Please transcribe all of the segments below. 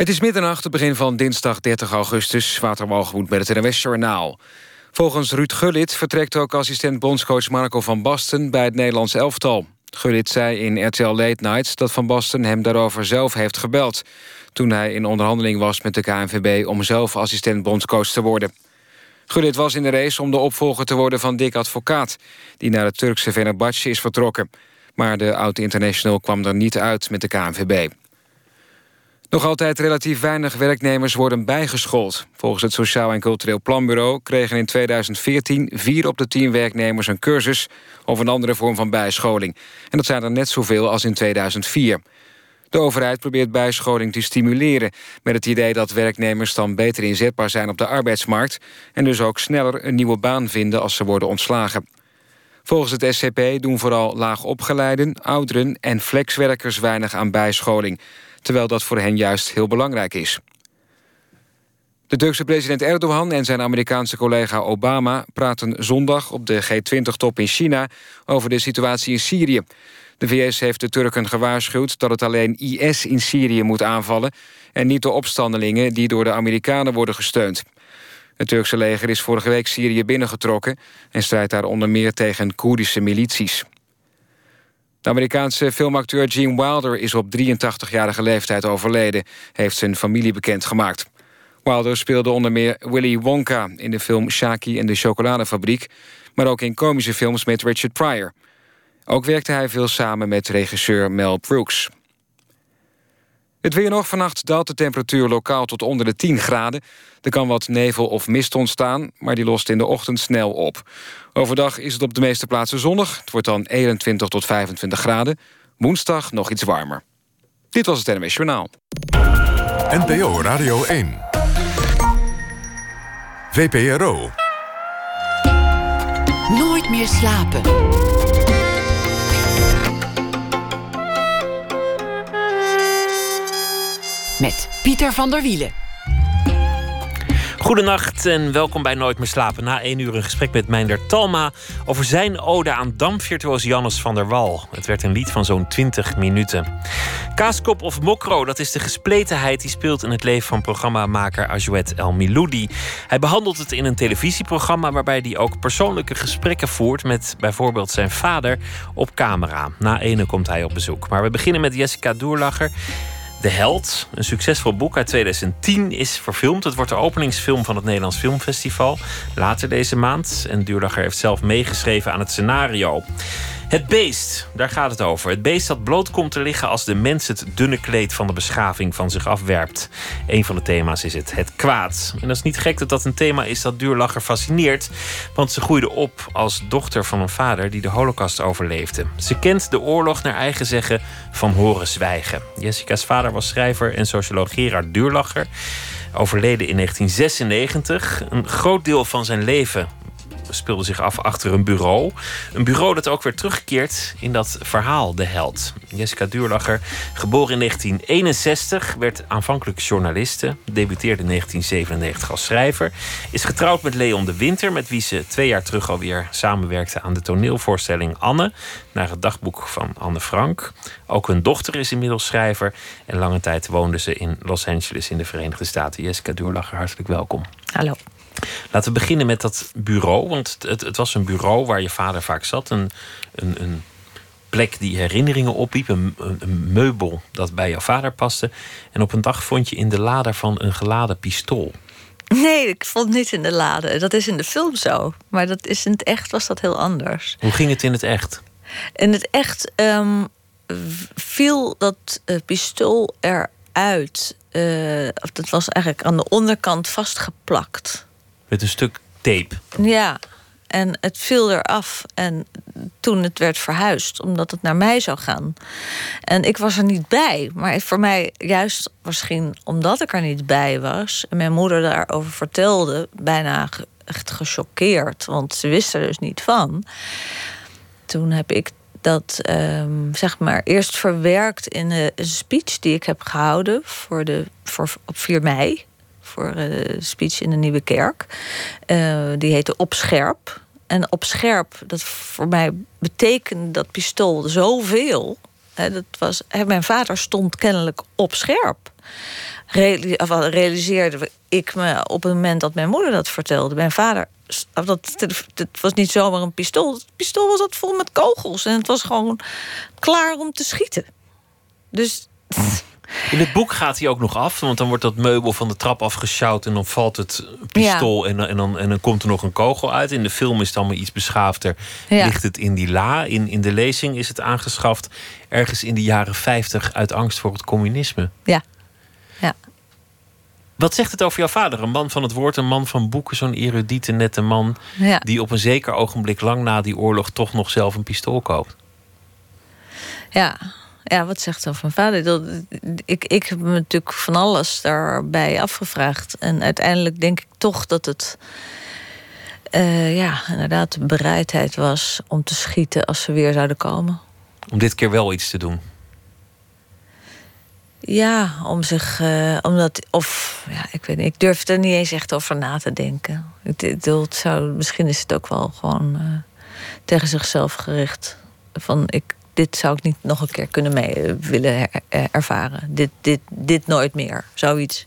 Het is middernacht, het begin van dinsdag 30 augustus. Waterwalgemoed met het NWS Journaal. Volgens Ruud Gullit vertrekt ook assistent bondscoach Marco van Basten... bij het Nederlands elftal. Gullit zei in RTL Late Nights dat Van Basten hem daarover zelf heeft gebeld... toen hij in onderhandeling was met de KNVB... om zelf assistent bondscoach te worden. Gullit was in de race om de opvolger te worden van Dick Advocaat... die naar het Turkse Fenerbahce is vertrokken. Maar de oud-international kwam er niet uit met de KNVB. Nog altijd relatief weinig werknemers worden bijgeschoold. Volgens het Sociaal en Cultureel Planbureau kregen in 2014 vier op de tien werknemers een cursus of een andere vorm van bijscholing. En dat zijn er net zoveel als in 2004. De overheid probeert bijscholing te stimuleren... met het idee dat werknemers dan beter inzetbaar zijn op de arbeidsmarkt... en dus ook sneller een nieuwe baan vinden als ze worden ontslagen. Volgens het SCP doen vooral laagopgeleiden, ouderen en flexwerkers weinig aan bijscholing terwijl dat voor hen juist heel belangrijk is. De Turkse president Erdogan en zijn Amerikaanse collega Obama... praten zondag op de G20-top in China over de situatie in Syrië. De VS heeft de Turken gewaarschuwd dat het alleen IS in Syrië moet aanvallen... en niet de opstandelingen die door de Amerikanen worden gesteund. Het Turkse leger is vorige week Syrië binnengetrokken... en strijdt daar onder meer tegen Koerdische milities. De Amerikaanse filmacteur Gene Wilder is op 83-jarige leeftijd overleden... heeft zijn familie bekendgemaakt. Wilder speelde onder meer Willy Wonka in de film Shaki en de chocoladefabriek... maar ook in komische films met Richard Pryor. Ook werkte hij veel samen met regisseur Mel Brooks. Het weer nog. Vannacht daalt de temperatuur lokaal tot onder de 10 graden. Er kan wat nevel of mist ontstaan, maar die lost in de ochtend snel op. Overdag is het op de meeste plaatsen zonnig. Het wordt dan 21 tot 25 graden. Woensdag nog iets warmer. Dit was het NMS Journaal. NPO Radio 1. VPRO. Nooit meer slapen. Met Pieter van der Wielen. Goedenacht en welkom bij Nooit meer slapen. Na één uur een gesprek met Meinder Talma over zijn ode aan damvirtuoos Jannes van der Wal. Het werd een lied van zo'n 20 minuten. Kaaskop of Mokro, dat is de gespletenheid die speelt in het leven van programmamaker Ajouet El Miloudi. Hij behandelt het in een televisieprogramma waarbij hij ook persoonlijke gesprekken voert met bijvoorbeeld zijn vader op camera. Na ene komt hij op bezoek. Maar we beginnen met Jessica Doerlacher. De Held, een succesvol boek uit 2010, is verfilmd. Het wordt de openingsfilm van het Nederlands Filmfestival. Later deze maand. En Duurlacher heeft zelf meegeschreven aan het scenario. Het beest, daar gaat het over. Het beest dat bloot komt te liggen als de mens het dunne kleed van de beschaving van zich afwerpt. Een van de thema's is het, het kwaad. En dat is niet gek dat dat een thema is dat Duurlacher fascineert. Want ze groeide op als dochter van een vader die de holocaust overleefde. Ze kent de oorlog naar eigen zeggen van horen zwijgen. Jessica's vader was schrijver en socioloog Gerard Duurlacher overleden in 1996. Een groot deel van zijn leven speelde zich af achter een bureau. Een bureau dat ook weer terugkeert in dat verhaal, De Held. Jessica Duurlacher, geboren in 1961, werd aanvankelijk journaliste. Debuteerde in 1997 als schrijver. Is getrouwd met Leon de Winter, met wie ze twee jaar terug alweer samenwerkte aan de toneelvoorstelling Anne. Naar het dagboek van Anne Frank. Ook hun dochter is inmiddels schrijver. En lange tijd woonde ze in Los Angeles in de Verenigde Staten. Jessica Duurlacher, hartelijk welkom. Hallo. Laten we beginnen met dat bureau. Want het, het was een bureau waar je vader vaak zat. Een, een, een plek die herinneringen opliep. Een, een, meubel dat bij jouw vader paste. En op een dag vond je in de lader van een geladen pistool. Nee, ik vond het niet in de lade. Dat is in de film zo. Maar dat is in het echt was dat heel anders. Hoe ging het in het echt? In het echt um, viel dat uh, pistool eruit. Uh, dat was eigenlijk aan de onderkant vastgeplakt. Met een stuk tape. Ja, en het viel eraf. En toen het werd verhuisd, omdat het naar mij zou gaan. En ik was er niet bij. Maar voor mij, juist misschien omdat ik er niet bij was... en mijn moeder daarover vertelde, bijna echt gechoqueerd. Want ze wist er dus niet van. Toen heb ik dat um, zeg maar eerst verwerkt in een speech die ik heb gehouden voor de, voor, op 4 mei voor eh, speech in de Nieuwe Kerk. Uh, die heette Op Scherp. En op scherp, dat voor mij betekende dat pistool zoveel. He, dat was, mijn vader stond kennelijk op scherp. realiseerde ik me op het moment dat mijn moeder dat vertelde. Mijn vader, dat, het was niet zomaar een pistool. Het pistool was dat vol met kogels. En het was gewoon klaar om te schieten. Dus... In het boek gaat hij ook nog af, want dan wordt dat meubel van de trap afgesjouwd en dan valt het pistool en, en, dan, en dan komt er nog een kogel uit. In de film is het allemaal iets beschaafder. Ligt het in die la. In, in de lezing is het aangeschaft ergens in de jaren 50 uit angst voor het communisme. Ja. ja. Wat zegt het over jouw vader? Een man van het woord, een man van boeken, zo'n erudite, nette man. Die op een zeker ogenblik lang na die oorlog toch nog zelf een pistool koopt. Ja, ja, wat zegt dan van vader? Ik, ik heb me natuurlijk van alles daarbij afgevraagd. En uiteindelijk denk ik toch dat het. Uh, ja, inderdaad, de bereidheid was om te schieten als ze weer zouden komen. Om dit keer wel iets te doen. Ja, om zich. Uh, omdat. Of ja, ik weet niet. Ik durf er niet eens echt over na te denken. Ik, het zou, misschien is het ook wel gewoon uh, tegen zichzelf gericht. Van ik dit zou ik niet nog een keer kunnen mee eh, willen ervaren. Dit, dit, dit nooit meer. Zoiets.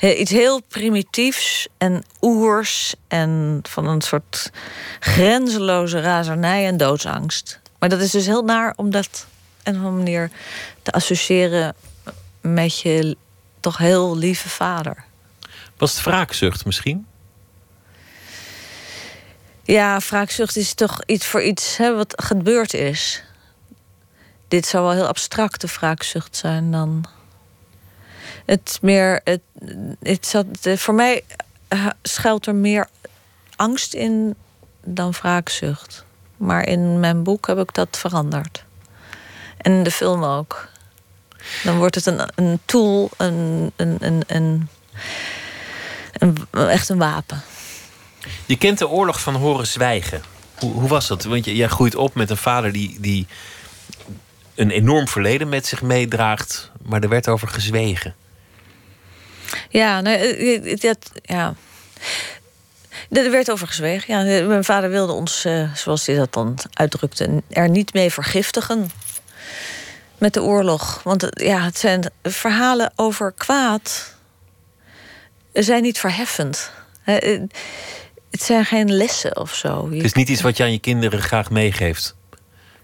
Iets heel primitiefs en oers en van een soort grenzeloze razernij en doodsangst. Maar dat is dus heel naar om dat op een manier te associëren met je toch heel lieve vader. Was het wraakzucht misschien? Ja, wraakzucht is toch iets voor iets hè, wat gebeurd is dit zou wel heel abstracte wraakzucht zijn dan. Het meer. Het, het zat, voor mij eh, schuilt er meer angst in dan wraakzucht. Maar in mijn boek heb ik dat veranderd. En in de film ook. Dan wordt het een, een tool, een, een, een, een, echt een wapen. Je kent de oorlog van horen zwijgen. Hoe, hoe was dat? Want jij groeit op met een vader die, die een enorm verleden met zich meedraagt, maar er werd over gezwegen. Ja, nee, dat, ja. Er werd over gezwegen. Ja, mijn vader wilde ons, zoals hij dat dan uitdrukte, er niet mee vergiftigen met de oorlog. Want ja, het zijn verhalen over kwaad. zijn niet verheffend. Het zijn geen lessen of zo. Het is niet iets wat je aan je kinderen graag meegeeft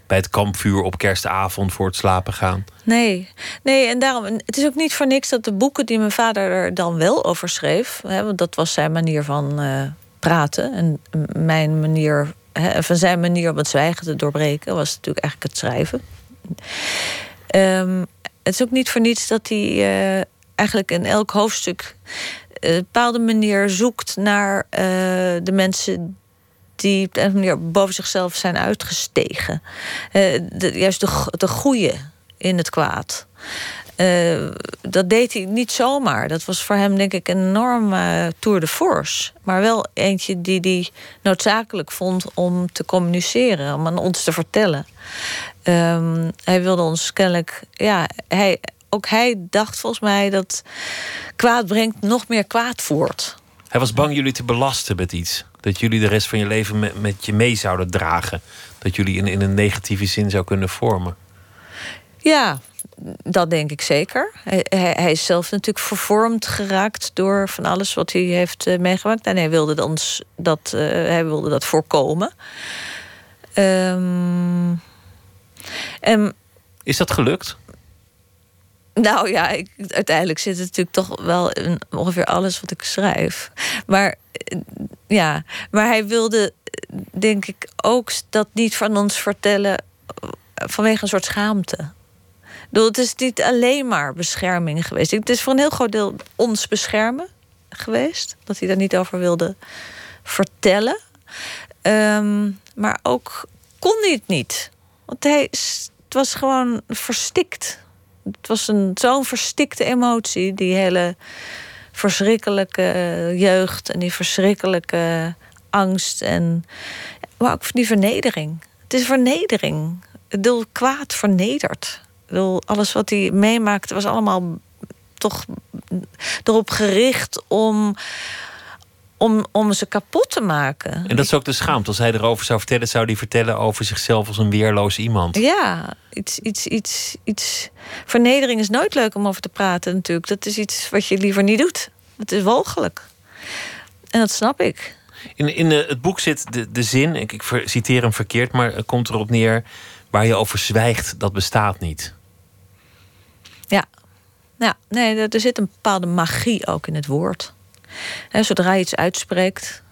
bij het kampvuur op kerstavond voor het slapen gaan. Nee, nee, en daarom, het is ook niet voor niks dat de boeken die mijn vader er dan wel over schreef, hè, want dat was zijn manier van uh, praten en mijn manier, hè, van zijn manier om het zwijgen te doorbreken, was natuurlijk eigenlijk het schrijven. Um, het is ook niet voor niets dat hij uh, eigenlijk in elk hoofdstuk een bepaalde manier zoekt naar de mensen die manier boven zichzelf zijn uitgestegen. De, juist de, de goede in het kwaad. Uh, dat deed hij niet zomaar. Dat was voor hem, denk ik, een enorme tour de force. Maar wel eentje die hij noodzakelijk vond om te communiceren, om aan ons te vertellen. Um, hij wilde ons kennelijk, ja, hij, ook hij dacht volgens mij dat kwaad brengt nog meer kwaad voort. Hij was bang jullie te belasten met iets. Dat jullie de rest van je leven met, met je mee zouden dragen. Dat jullie in, in een negatieve zin zou kunnen vormen. Ja, dat denk ik zeker. Hij, hij, is zelf natuurlijk vervormd geraakt door van alles wat hij heeft uh, meegemaakt. En hij wilde, ons dat, uh, hij wilde dat voorkomen. Um, en, is dat gelukt? Nou ja, uiteindelijk zit het natuurlijk toch wel in ongeveer alles wat ik schrijf. Maar eh, ja, maar hij wilde, denk ik, ook dat niet van ons vertellen eh, vanwege een soort schaamte. Het is niet alleen maar bescherming geweest. Het is voor een heel groot deel ons beschermen geweest. Dat hij daar niet over wilde vertellen. Um, maar ook kon hij het niet. Want hij, het was gewoon verstikt het was een, zo'n verstikte emotie, die hele verschrikkelijke jeugd en die verschrikkelijke angst en maar ook die vernedering. Het is vernedering. Het deel kwaad vernederd. alles wat hij meemaakte was allemaal toch erop gericht om om, om ze kapot te maken. En dat is ook de schaamte. Als hij erover zou vertellen, zou hij vertellen over zichzelf als een weerloos iemand. Ja, iets, iets, iets, iets. Vernedering is nooit leuk om over te praten, natuurlijk. Dat is iets wat je liever niet doet. Het is walgelijk. En dat snap ik. In, in het boek zit de, de zin, ik, ik citeer hem verkeerd, maar het komt erop neer waar je over zwijgt, dat bestaat niet. Ja, ja nee, er zit een bepaalde magie ook in het woord. Zodra je iets uitspreekt,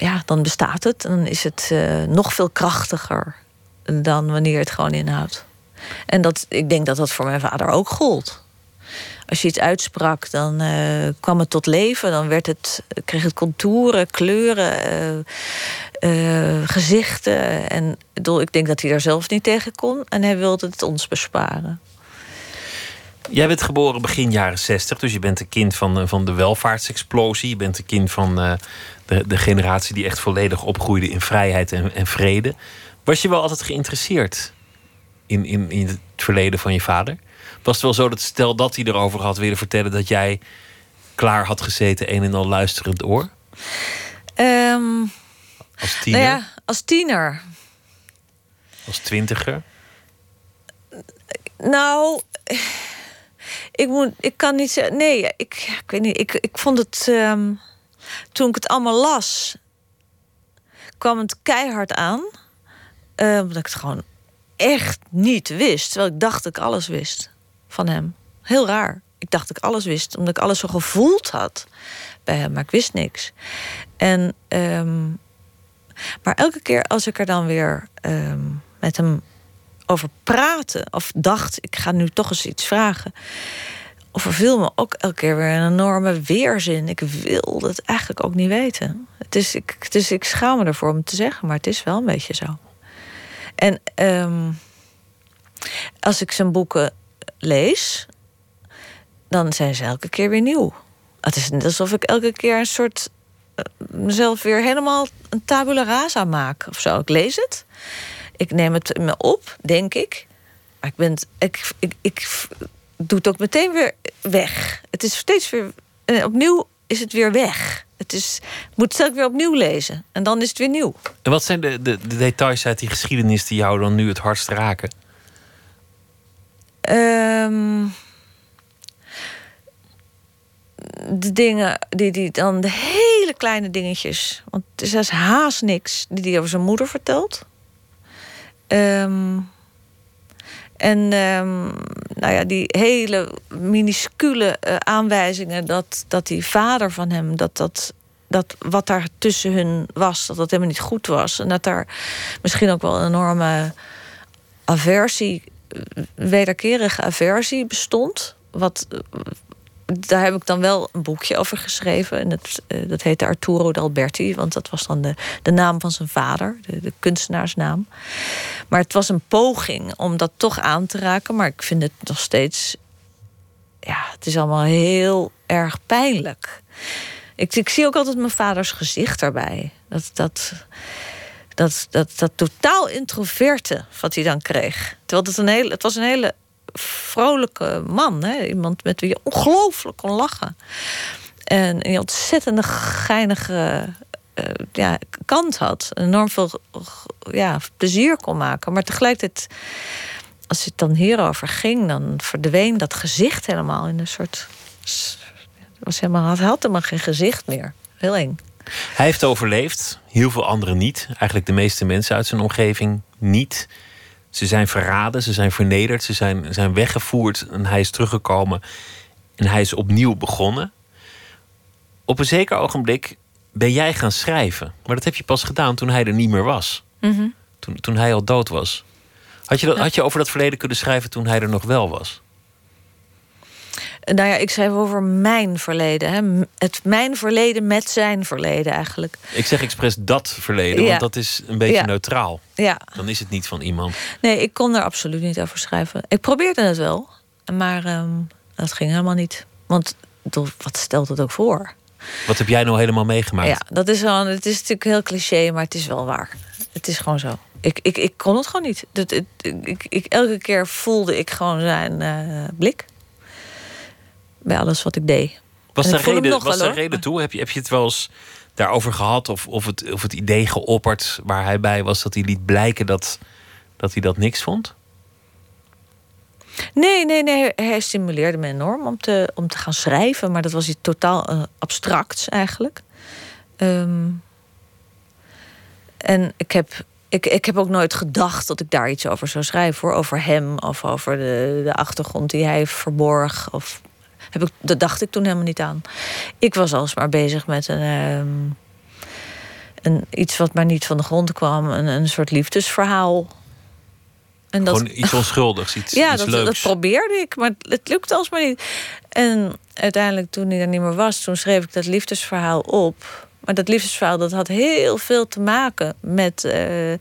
ja, dan bestaat het. Dan is het uh, nog veel krachtiger dan wanneer het gewoon inhoudt. En dat, ik denk dat dat voor mijn vader ook gold. Als je iets uitsprak, dan uh, kwam het tot leven. Dan werd het, kreeg het contouren, kleuren, uh, gezichten. En ik denk dat hij daar zelf niet tegen kon. En hij wilde het ons besparen. Jij bent geboren begin jaren 60, dus je bent een kind van, van de welvaartsexplosie. Je bent een kind van uh, de, de generatie die echt volledig opgroeide in vrijheid en, en vrede. Was je wel altijd geïnteresseerd in, in, in het verleden van je vader? Was het wel zo dat stel dat hij erover had willen vertellen dat jij klaar had gezeten, een en al luisterend oor? Um, als tiener? Nou ja, als tiener. Als twintiger? Nou, ik, moet, ik kan niet zeggen. Nee, ik, ik weet niet. Ik, ik vond het. Um, toen ik het allemaal las, kwam het keihard aan. Uh, omdat ik het gewoon echt niet wist. Terwijl ik dacht dat ik alles wist van hem. Heel raar. Ik dacht dat ik alles wist, omdat ik alles zo gevoeld had bij hem, maar ik wist niks. En, um, maar elke keer als ik er dan weer um, met hem over praatte, of dacht, ik ga nu toch eens iets vragen, overviel me ook elke keer weer een enorme weerzin. Ik wilde het eigenlijk ook niet weten. Het is, ik, is, ik schaam me ervoor om te zeggen, maar het is wel een beetje zo. En um, als ik zijn boeken lees, dan zijn ze elke keer weer nieuw. Het is net alsof ik elke keer een soort uh, mezelf weer helemaal een tabula rasa maak of zo. Ik lees het, ik neem het me op, denk ik. Maar ik ben, ik, ik, ik doe het ook meteen weer weg. Het is steeds weer uh, opnieuw is het weer weg. Het is, ik moet het weer opnieuw lezen. En dan is het weer nieuw. En wat zijn de, de, de details uit die geschiedenis die jou dan nu het hardst raken? Um, de dingen die hij dan, de hele kleine dingetjes. Want het is haast niks die hij over zijn moeder vertelt. Um, en um, nou ja, die hele minuscule uh, aanwijzingen dat, dat die vader van hem, dat, dat, dat wat daar tussen hun was, dat dat helemaal niet goed was. En dat daar misschien ook wel een enorme aversie wederkerige aversie bestond. Wat, daar heb ik dan wel een boekje over geschreven. En dat, uh, dat heette Arturo d'Alberti, want dat was dan de, de naam van zijn vader, de, de, kunstenaarsnaam. Maar het was een poging om dat toch aan te raken. Maar ik vind het nog steeds. Ja, het is allemaal heel erg pijnlijk. Ik, ik zie ook altijd mijn vaders gezicht daarbij. Dat. dat dat, dat, dat totaal introverte wat hij dan kreeg. Terwijl het, een hele, het was een hele vrolijke man. Hè? Iemand met wie je ongelooflijk kon lachen. En een ontzettende geinige uh, ja, kant had. Enorm veel ja, plezier kon maken. Maar tegelijkertijd, als het dan hierover ging... dan verdween dat gezicht helemaal in een soort... Was helemaal, hij had helemaal geen gezicht meer. Heel eng. Hij heeft overleefd, heel veel anderen niet. Eigenlijk de meeste mensen uit zijn omgeving niet. Ze zijn verraden, ze zijn vernederd, ze zijn, zijn weggevoerd en hij is teruggekomen en hij is opnieuw begonnen. Op een zeker ogenblik ben jij gaan schrijven, maar dat heb je pas gedaan toen hij er niet meer was. Mhm. toen, toen hij al dood was. Had je, dat, had je over dat verleden kunnen schrijven toen hij er nog wel was? Nou ja, ik schrijf over mijn verleden. Hè. Het, mijn verleden met zijn verleden eigenlijk. Ik zeg expres dat verleden, want dat is een beetje neutraal. Ja. Dan is het niet van iemand. Nee, ik kon er absoluut niet over schrijven. Ik probeerde het wel, maar um, dat ging helemaal niet. Want wat stelt het ook voor? Wat heb jij nou helemaal meegemaakt? Ja, dat is wel, het is natuurlijk heel cliché, maar het is wel waar. Het is gewoon zo. Ik, ik, ik kon het gewoon niet. Dat, ik, ik, ik, elke keer voelde ik gewoon zijn uh, blik bij alles wat ik deed. Was En er reden, was wel, reden toe? Heb je, heb je het wel eens daarover gehad? Of, of, het, of het idee geopperd waar hij bij was dat hij liet blijken dat, dat hij dat niks vond? Nee, nee, nee. Hij stimuleerde me enorm om te, om te gaan schrijven. Maar dat was iets totaal eh, abstracts eigenlijk. Ehm, en ik heb, ik, ik heb ook nooit gedacht dat ik daar iets over zou schrijven. Hoor. Over hem of over de, de achtergrond die hij verborg. Of, heb ik, dat dacht ik toen helemaal niet aan. Ik was alsmaar bezig met een, ehm, een, iets wat maar niet van de grond kwam. Een, een soort liefdesverhaal. En dat, Gewoon iets onschuldigs, iets, ja, iets dat, leuks. dat probeerde ik, maar het lukte alsmaar niet. En uiteindelijk, toen hij er niet meer was, toen schreef ik dat liefdesverhaal op. Maar dat liefdesverhaal dat had heel veel te maken met eh,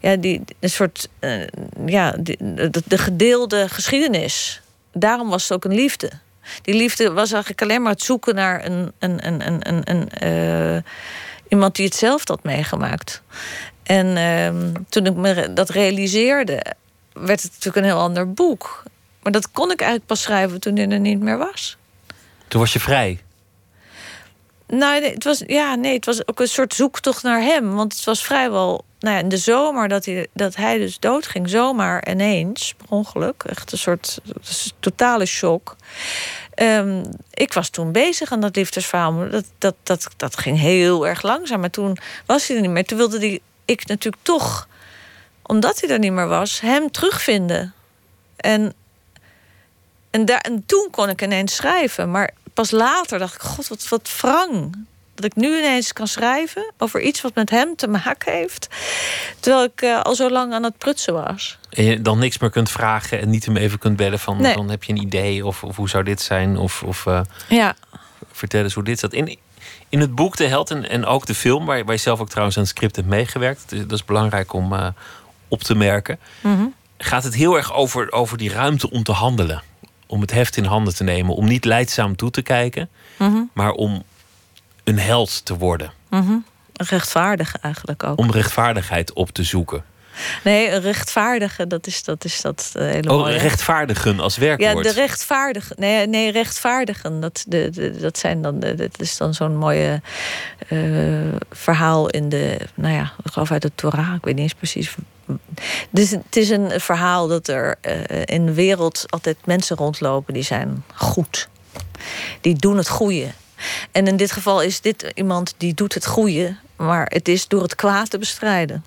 ja, die, een soort eh, ja, die, de, de gedeelde geschiedenis. Daarom was het ook een liefde. Die liefde was eigenlijk alleen maar het zoeken naar een, een, een, een, een, een, eh, iemand die het zelf had meegemaakt. En ehm, toen ik me dat realiseerde, werd het natuurlijk een heel ander boek. Maar dat kon ik eigenlijk pas schrijven toen hij er niet meer was. Toen was je vrij. Nou, nee, het was, ja, nee, het was ook een soort zoektocht naar hem. Want het was vrijwel nou ja, in de zomer dat hij, dat hij dus doodging. Zomaar ineens, per ongeluk. Echt een soort totale shock. Ehm, ik was toen bezig aan dat liefdesverhaal. Dat, dat, dat, dat ging heel erg langzaam. Maar toen was hij er niet meer. Toen wilde die, ik natuurlijk toch, omdat hij er niet meer was, hem terugvinden. En, en, daar, en toen kon ik ineens schrijven. Maar pas later dacht ik, god, wat, wat wrang. Dat ik nu ineens kan schrijven over iets wat met hem te maken heeft. Terwijl ik eh, al zo lang aan het prutsen was. En je dan niks meer kunt vragen en niet hem even kunt bellen van... Nee. dan heb je een idee of, of hoe zou dit zijn? Of, of eh, Ja, vertel eens hoe dit zat. In, in het boek De Held en, en ook de film... Waar, waar je zelf ook trouwens aan het script hebt meegewerkt... dus dat is belangrijk om eh, op te merken... Mhm. gaat het heel erg over, over die ruimte om te handelen. Om het heft in handen te nemen. Om niet leidzaam toe te kijken... Mhm. maar om een held te worden. Mhm. rechtvaardige eigenlijk ook. Om rechtvaardigheid op te zoeken. Nee, een rechtvaardige, dat is dat, is dat eh, hele Oh, rechtvaardigen als Ja, werkwoord. de rechtvaardigen. Nee, nee rechtvaardigen. Dat, de, de, dat, zijn dan, dat is dan zo'n mooie eh, verhaal in de. Nou ja, ik geloof uit de Torah. Ik weet niet eens precies. Dus het is een verhaal dat er eh, in de wereld altijd mensen rondlopen die zijn goed. Die doen het goede. En in dit geval is dit iemand die doet het goede, maar het is door het kwaad te bestrijden.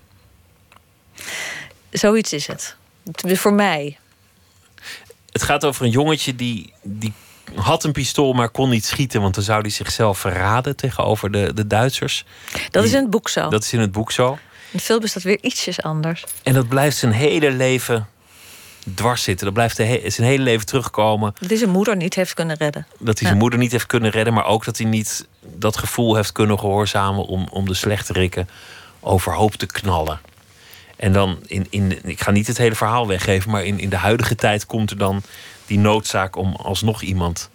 Zoiets is het. Voor mij. Het gaat over een jongetje die, die had een pistool, maar kon niet schieten. Want dan zou hij zichzelf verraden tegenover de, de Duitsers. Dat is in het boek zo. Dat is in het boek zo. In de film is dat weer ietsjes anders. En dat blijft zijn hele leven dwars zitten. Dat blijft he- zijn hele leven terugkomen. Dat hij zijn moeder niet heeft kunnen redden. Dat hij zijn moeder niet heeft kunnen redden. Maar ook dat hij niet dat gevoel heeft kunnen gehoorzamen om, om de slechterikken overhoop te knallen. En dan, in, in, ik ga niet het hele verhaal weggeven, maar in, in de huidige tijd komt er dan die noodzaak om alsnog iemand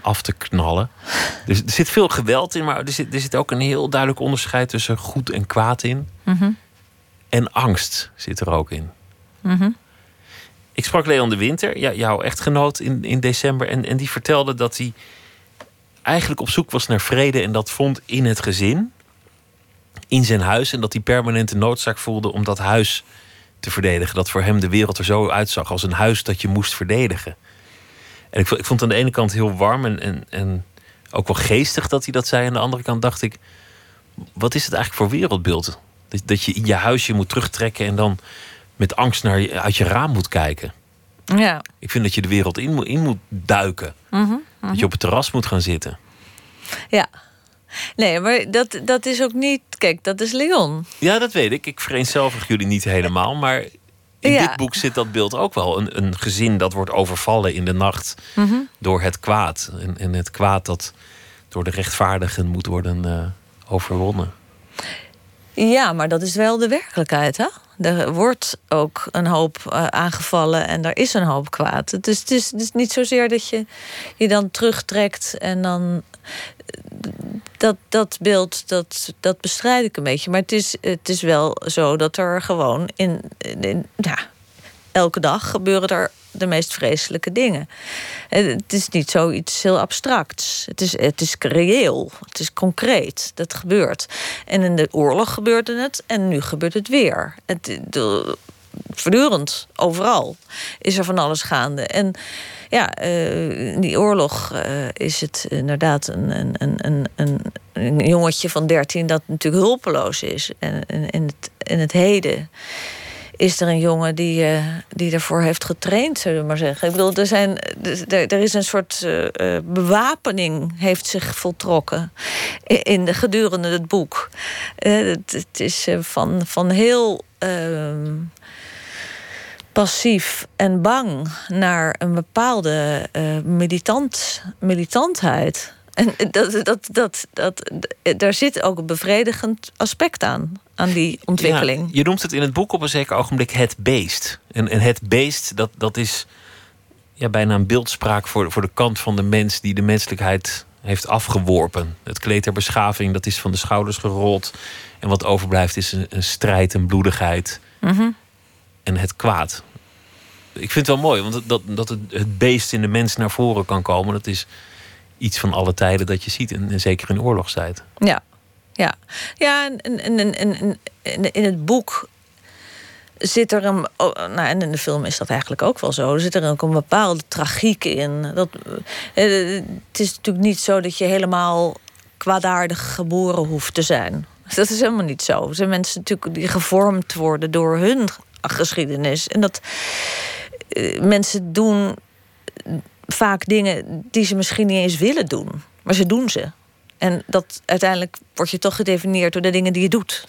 af te knallen. Dus er zit veel geweld in, maar er zit, er zit ook een heel duidelijk onderscheid tussen goed en kwaad in. Mhm. En angst zit er ook in. Mhm. Ik sprak Leon de Winter, jouw echtgenoot, in, in december. En, en die vertelde dat hij eigenlijk op zoek was naar vrede. En dat vond in het gezin, in zijn huis. En dat hij permanent de noodzaak voelde om dat huis te verdedigen. Dat voor hem de wereld er zo uitzag als een huis dat je moest verdedigen. En ik, vond- ik vond aan de ene kant heel warm en, en, en ook wel geestig dat hij dat zei. Aan de andere kant dacht ik, wat is het eigenlijk voor wereldbeeld? Dat, dat je in je huisje moet terugtrekken en dan met angst naar je, uit je raam moet kijken. Ja. Ik vind dat je de wereld in, moet- in moet duiken. Mhm. Dat je op het terras moet gaan zitten. Ja. Nee, maar dat, dat is ook niet... Kijk, dat is Leon. Ja, dat weet ik. Ik vereenzelvig jullie niet helemaal. Maar in Ja. dit boek zit dat beeld ook wel. Een, een gezin dat wordt overvallen in de nacht Mhm. door het kwaad. En, en het kwaad dat door de rechtvaardigen moet worden eh, overwonnen. Ja, maar dat is wel de werkelijkheid, hè? Er wordt ook een hoop eh, aangevallen en er is een hoop kwaad. Dus het is, niet zozeer dat je je dan terugtrekt en dan... Dat, dat beeld, dat, dat bestrijd ik een beetje. Maar het is, het is wel zo dat er gewoon in, in ja, elke dag gebeuren er de meest vreselijke dingen. Het is niet zoiets heel abstracts. Het is, het is reëel. Het is concreet. Dat gebeurt. En in de oorlog gebeurde het en nu gebeurt het weer. Het, voortdurend, overal, is er van alles gaande. En ja, in die oorlog uh, is het inderdaad een, een, een, een, een jongetje van 13 dat natuurlijk hulpeloos is. En in het, in het heden is er een jongen die, uh, die ervoor heeft getraind, zullen we maar zeggen. Ik bedoel, er, zijn, er, is een soort uh, bewapening heeft zich voltrokken in de, gedurende het boek. Het, het, is van, van heel ehm, passief en bang naar een bepaalde militant, militantheid. En dat, dat, dat, dat, daar zit ook een bevredigend aspect aan, aan die ontwikkeling. je noemt het in het boek op een zeker ogenblik het beest. En, en het beest, dat, dat is ja, bijna een beeldspraak voor, voor de kant van de mens die de menselijkheid heeft afgeworpen. Het kleed der beschaving, dat is van de schouders gerold. En wat overblijft is een, een strijd, een bloedigheid. Mhm. En het kwaad. Ik vind het wel mooi, want dat, dat het, het beest in de mens naar voren kan komen, dat is iets van alle tijden dat je ziet. En, zeker in oorlogstijd. Ja, ja. ja en, in het boek zit er een. Oh, nou, en in de film is dat eigenlijk ook wel zo. Er zit er ook een bepaalde tragiek in. Dat, eh, het is natuurlijk niet zo dat je helemaal kwaadaardig geboren hoeft te zijn. Dat is helemaal niet zo. Er zijn mensen natuurlijk die gevormd worden door hun geschiedenis. En dat uh, mensen doen vaak dingen die ze misschien niet eens willen doen. Maar ze doen ze. En dat uiteindelijk word je toch gedefinieerd door de dingen die je doet.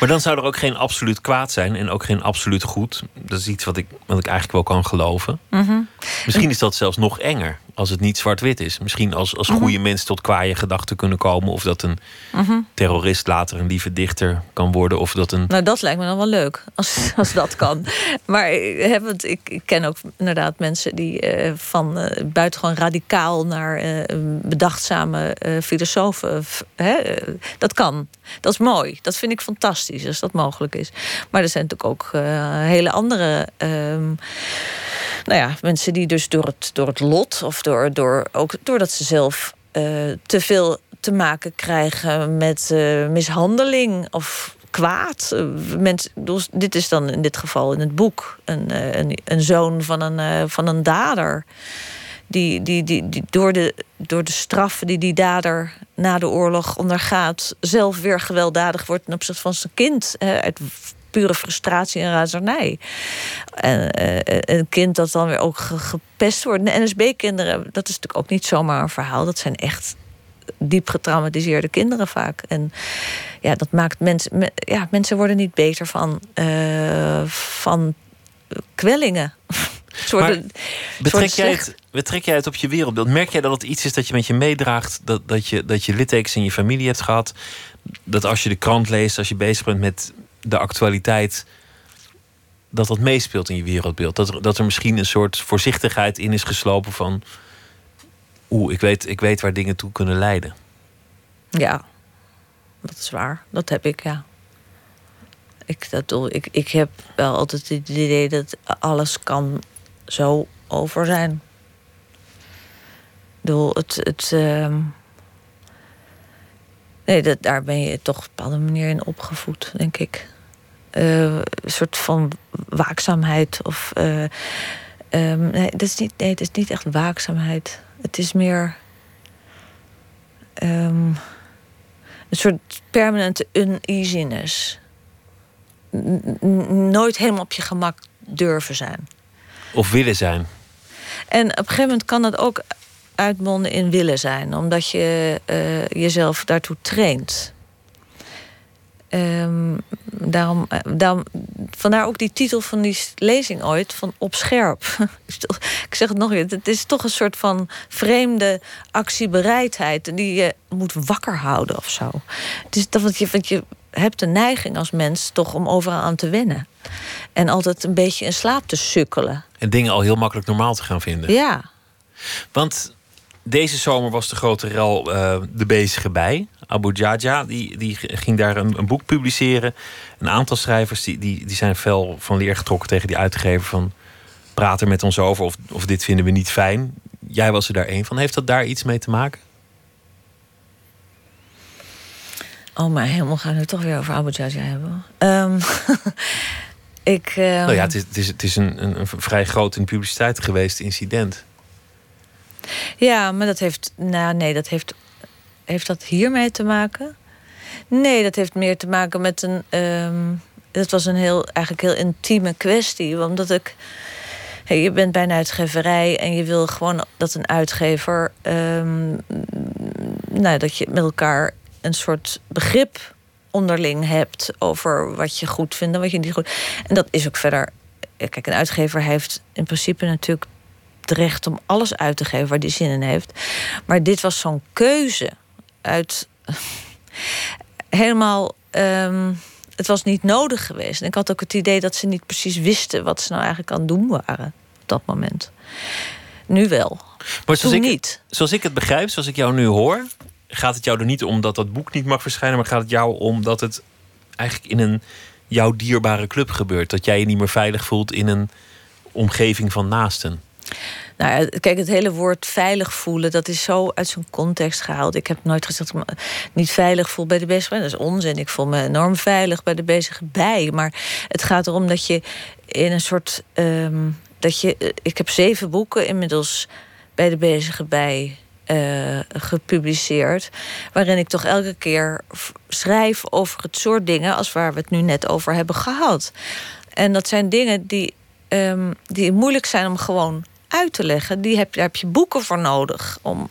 Maar dan zou er ook geen absoluut kwaad zijn en ook geen absoluut goed. Dat is iets wat ik, wat ik eigenlijk wel kan geloven. Mhm. Misschien is dat zelfs nog enger als het niet zwart-wit is. Misschien als, als goede mhm. mensen tot kwaaie gedachten kunnen komen. Of dat een mhm. terrorist later een lieve dichter kan worden. Of dat een... Nou, dat lijkt me dan wel leuk, als, als dat kan. Maar eh, ik, ik ken ook inderdaad mensen die uh, van uh, buitengewoon radicaal naar uh, bedachtzame filosofen. dat kan. Dat is mooi. Dat vind ik fantastisch als dat mogelijk is. Maar er zijn natuurlijk ook hele andere. Ehm, nou ja, mensen die dus door het, door het lot of door, door, ook doordat ze zelf uh, te veel te maken krijgen met uh, mishandeling of kwaad. Uh, mensen, dus dit is dan in dit geval in het boek een, een, een zoon van een, van een dader. Die, die, die, die door, de, door de straffen die die dader na de oorlog ondergaat, zelf weer gewelddadig wordt ten opzichte van zijn kind. Pure frustratie en razernij. En uh, een kind dat dan weer ook gepest wordt. De NSB-kinderen, dat is natuurlijk ook niet zomaar een verhaal. Dat zijn echt diep getraumatiseerde kinderen vaak. En ja, dat maakt mensen. Ja, mensen worden niet beter van, uh, van kwellingen. Soorten, betrek, jij het, betrek jij het op je wereldbeeld? Merk jij dat het iets is dat je met je meedraagt? Dat, dat, je, dat je littekens in je familie hebt gehad? Dat als je de krant leest, als je bezig bent met de actualiteit, dat dat meespeelt in je wereldbeeld. Dat er, dat er misschien een soort voorzichtigheid in is geslopen van. Oeh, ik weet, ik weet waar dingen toe kunnen leiden. Ja, dat is waar. Dat heb ik, ja. Ik, dat, ik, ik heb wel altijd het idee dat alles kan zo over zijn. Ik bedoel, het. het uh, nee, dat, daar ben je toch op een bepaalde manier in opgevoed, denk ik. Eh, een soort van waakzaamheid. Of, uh, um, nee, dat is niet, nee, het is niet echt waakzaamheid. Het is meer um, een soort permanente uneasiness. nooit helemaal op je gemak durven zijn. Of willen zijn. En op een gegeven moment kan dat ook uitmonden in willen zijn, omdat je uh, jezelf daartoe traint. Um, daarom, eh, daarom, vandaar ook die titel van die lezing ooit, van Op Scherp. Ik zeg het nog weer, het is toch een soort van vreemde actiebereidheid... die je moet wakker houden of zo. Het is dat, want, je, want je hebt de neiging als mens toch om overal aan te wennen. En altijd een beetje in slaap te sukkelen. En dingen al heel makkelijk normaal te gaan vinden. Ja. Want deze zomer was de grote rel uh, de bezige bij. Abu Jaja, die, die ging daar een, een, boek publiceren. Een aantal schrijvers die, die, die zijn fel van leer getrokken tegen die uitgever van... praat er met ons over of, of dit vinden we niet fijn. Jij was er daar één van. Heeft dat daar iets mee te maken? Oh, maar helemaal gaan we het toch weer over Abu Dhabi hebben. Um, ik. Um... Nou ja, het is, het is, het is een, een, een, vrij groot in publiciteit geweest incident. Ja, maar dat heeft. Nou, nee, dat heeft. Heeft dat hiermee te maken? Nee, dat heeft meer te maken met een. Um, dat was een heel, eigenlijk heel intieme kwestie. Omdat ik. Je bent bij een uitgeverij en je wil gewoon dat een uitgever. Um, nou, dat je met elkaar een soort begrip onderling hebt over wat je goed vindt en wat je niet goed. En dat is ook verder. Kijk, een uitgever heeft in principe natuurlijk het recht om alles uit te geven waar die zin in heeft. Maar dit was zo'n keuze uit helemaal. Um, het was niet nodig geweest. En ik had ook het idee dat ze niet precies wisten wat ze nou eigenlijk aan het doen waren op dat moment. Nu wel. Maar zoals ik, niet. Zoals ik het begrijp, zoals ik jou nu hoor, gaat het jou er niet om dat dat boek niet mag verschijnen, maar gaat het jou om dat het eigenlijk in een jouw dierbare club gebeurt? Dat jij je niet meer veilig voelt in een omgeving van naasten? Nou, kijk, het hele woord veilig voelen, dat is zo uit zijn context gehaald. Ik heb nooit gezegd ik me niet veilig voel bij de bezige Dat is onzin. Ik voel me enorm veilig bij de bezige bij. Maar het gaat erom dat je in een soort. Ehm, dat je, ik heb zeven boeken inmiddels bij de bezige bij uh, gepubliceerd. Waarin ik toch elke keer schrijf over het soort dingen als waar we het nu net over hebben gehad. En dat zijn dingen die, um, die moeilijk zijn om gewoon uit te leggen. Die heb, daar heb je boeken voor nodig. Om,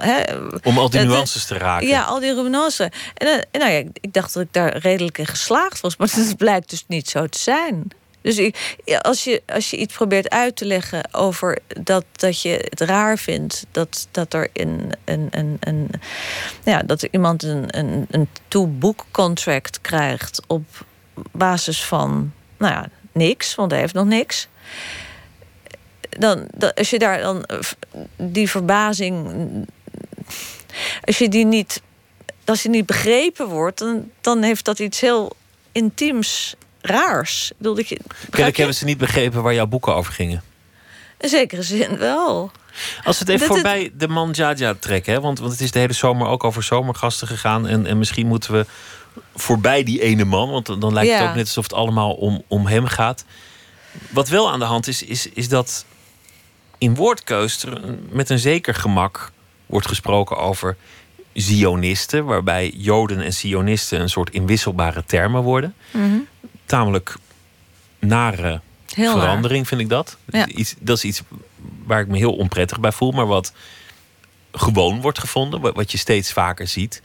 om al die nuances te raken. Ja, al die nuances. En, en eh, nou ja, ik dacht dat ik daar redelijk in geslaagd was. Maar het blijkt dus niet zo te zijn. Dus als, je, als je iets probeert uit te leggen over dat, dat je het raar vindt dat, dat er in een, een, een, ja, dat er iemand een, een, een two-book contract krijgt op basis van nou ja, niks, want hij heeft nog niks. Dan, dan, als je daar dan die verbazing. Als je die niet. Als je niet begrepen wordt, dan, dan heeft dat iets heel intiems raars. Ik bedoel, dat je, Kennelijk hebben ze niet begrepen waar jouw boeken over gingen. In zekere zin wel. Als we het even voorbij de man Jaja trekken, hè? Want, want het is de hele zomer ook over zomergasten gegaan. En, en misschien moeten we voorbij die ene man, want dan lijkt het ook net alsof het allemaal om, om hem gaat. Wat wel aan de hand is, is, is dat in woordkeus met een zeker gemak wordt gesproken over Zionisten, waarbij Joden en Zionisten een soort inwisselbare termen worden. Mm tamelijk nare verandering, vind ik dat. Iets, dat is iets waar ik me heel onprettig bij voel, maar wat gewoon wordt gevonden, wat je steeds vaker ziet.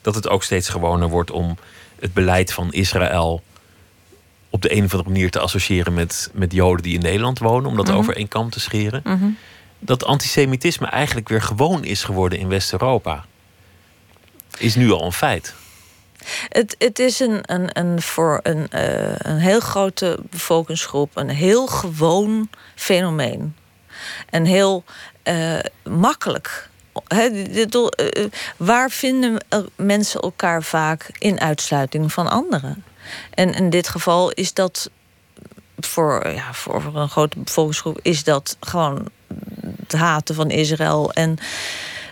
Dat het ook steeds gewoner wordt om het beleid van Israël op de een of andere manier te associëren met, met Joden die in Nederland wonen, om dat mhm. over één kam te scheren. Mhm. Dat antisemitisme eigenlijk weer gewoon is geworden in West-Europa. Is nu al een feit. Het, het is een, een, een, voor een, uh, een heel grote bevolkingsgroep een heel gewoon fenomeen. En heel uh, makkelijk. uh, waar vinden mensen elkaar vaak in uitsluiting van anderen? En in dit geval is dat voor, ja, voor een grote bevolkingsgroep is dat gewoon het haten van Israël en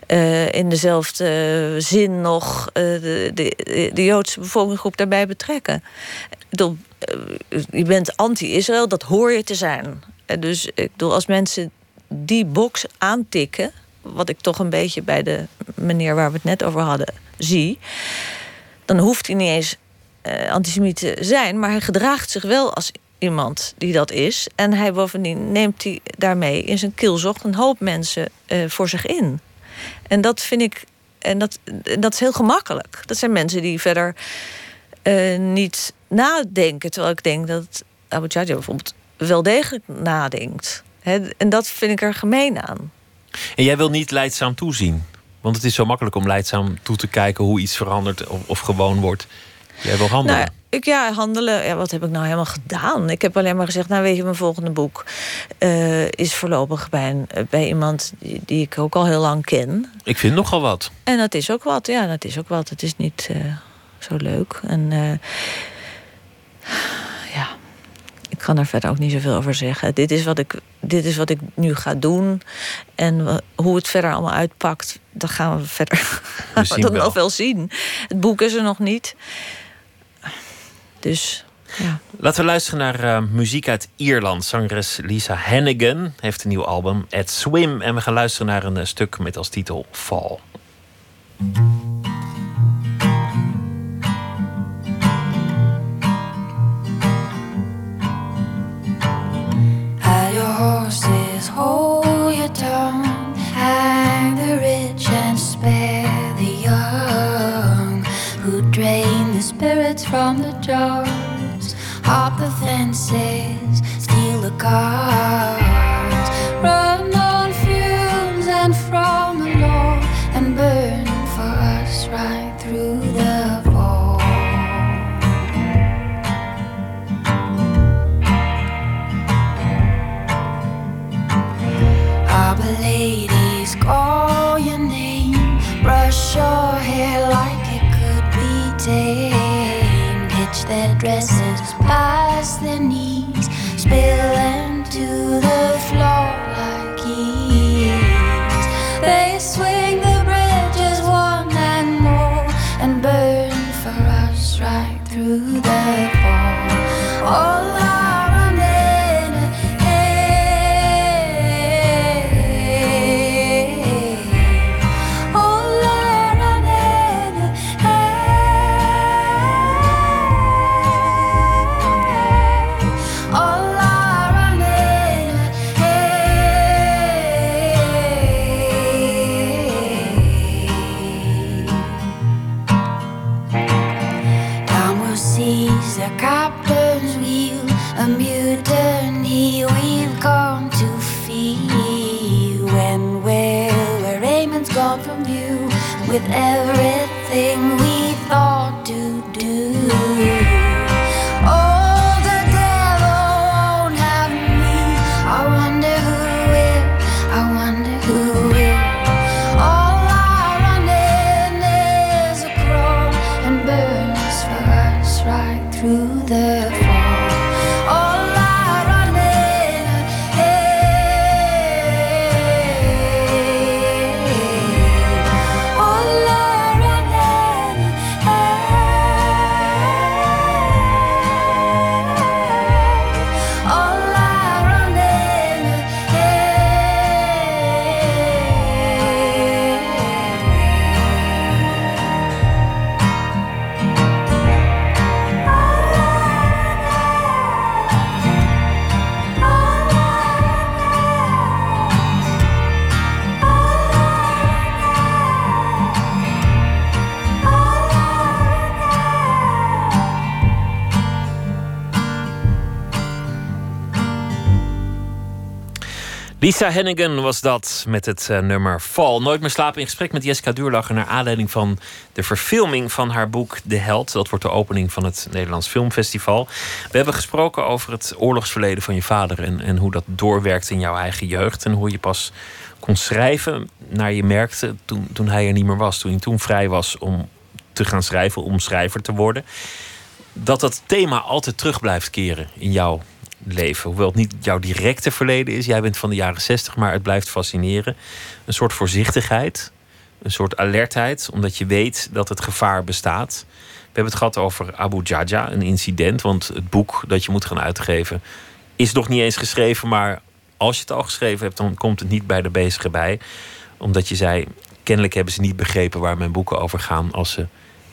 uh, in dezelfde zin nog uh, de, de, de, Joodse bevolkingsgroep daarbij betrekken. Je bent anti-Israël, dat hoor je te zijn. dus ik bedoel, als mensen die box aantikken, wat ik toch een beetje bij de meneer waar we het net over hadden zie, dan hoeft hij niet eens antisemiet te zijn, maar hij gedraagt zich wel als iemand die dat is. En hij bovendien neemt hij daarmee in zijn kielzocht een hoop mensen voor zich in. En dat vind ik. En dat, dat is heel gemakkelijk. Dat zijn mensen die verder uh, niet nadenken. Terwijl ik denk dat Abu Chaja bijvoorbeeld wel degelijk nadenkt. en dat vind ik er gemeen aan. En jij wil niet leidzaam toezien? Want het is zo makkelijk om leidzaam toe te kijken hoe iets verandert of, of gewoon wordt. Jij wil handelen. Nou, ik, ja, handelen. Ja, wat heb ik nou helemaal gedaan? Ik heb alleen maar gezegd, nou weet je, mijn volgende boek uh, is voorlopig bij, een, eh, bij iemand die, die, ik ook al heel lang ken. Ik vind nogal wat. En dat is ook wat, ja, dat is ook wat. Het is niet uh, zo leuk. En ja, ik kan daar verder ook niet zoveel over zeggen. Dit is wat ik, dit is wat ik nu ga doen. En hoe het verder allemaal uitpakt, dat gaan we verder we we nog wel zien. Het boek is er nog niet. Dus ja. Laten we luisteren naar uh, muziek uit Ierland. Zangeres Lisa Hannigan heeft een nieuw album, At Swim. En we gaan luisteren naar een uh, stuk met als titel Fall. Lisa Hennigan was dat met het uh, nummer Fall. Nooit meer slapen in gesprek met Jessica Duurlacher... naar aanleiding van de verfilming van haar boek De Held. Dat wordt de opening van het Nederlands Filmfestival. We hebben gesproken over het oorlogsverleden van je vader... en, en hoe dat doorwerkt in jouw eigen jeugd... en hoe je pas kon schrijven naar je merkte toen, toen hij er niet meer was. Toen je toen vrij was om te gaan schrijven, om schrijver te worden. Dat dat thema altijd terug blijft keren in jouw leven. Hoewel het niet jouw directe verleden is. Jij bent van de jaren zestig, maar het blijft fascineren. Een soort voorzichtigheid. Een soort alertheid, omdat je weet dat het gevaar bestaat. We hebben het gehad over Abu Jaja, een incident. Want het boek dat je moet gaan uitgeven is nog niet eens geschreven. Maar als je het al geschreven hebt, dan komt het niet bij de bezige bij. Omdat je zei, kennelijk hebben ze niet begrepen waar mijn boeken over gaan... als ze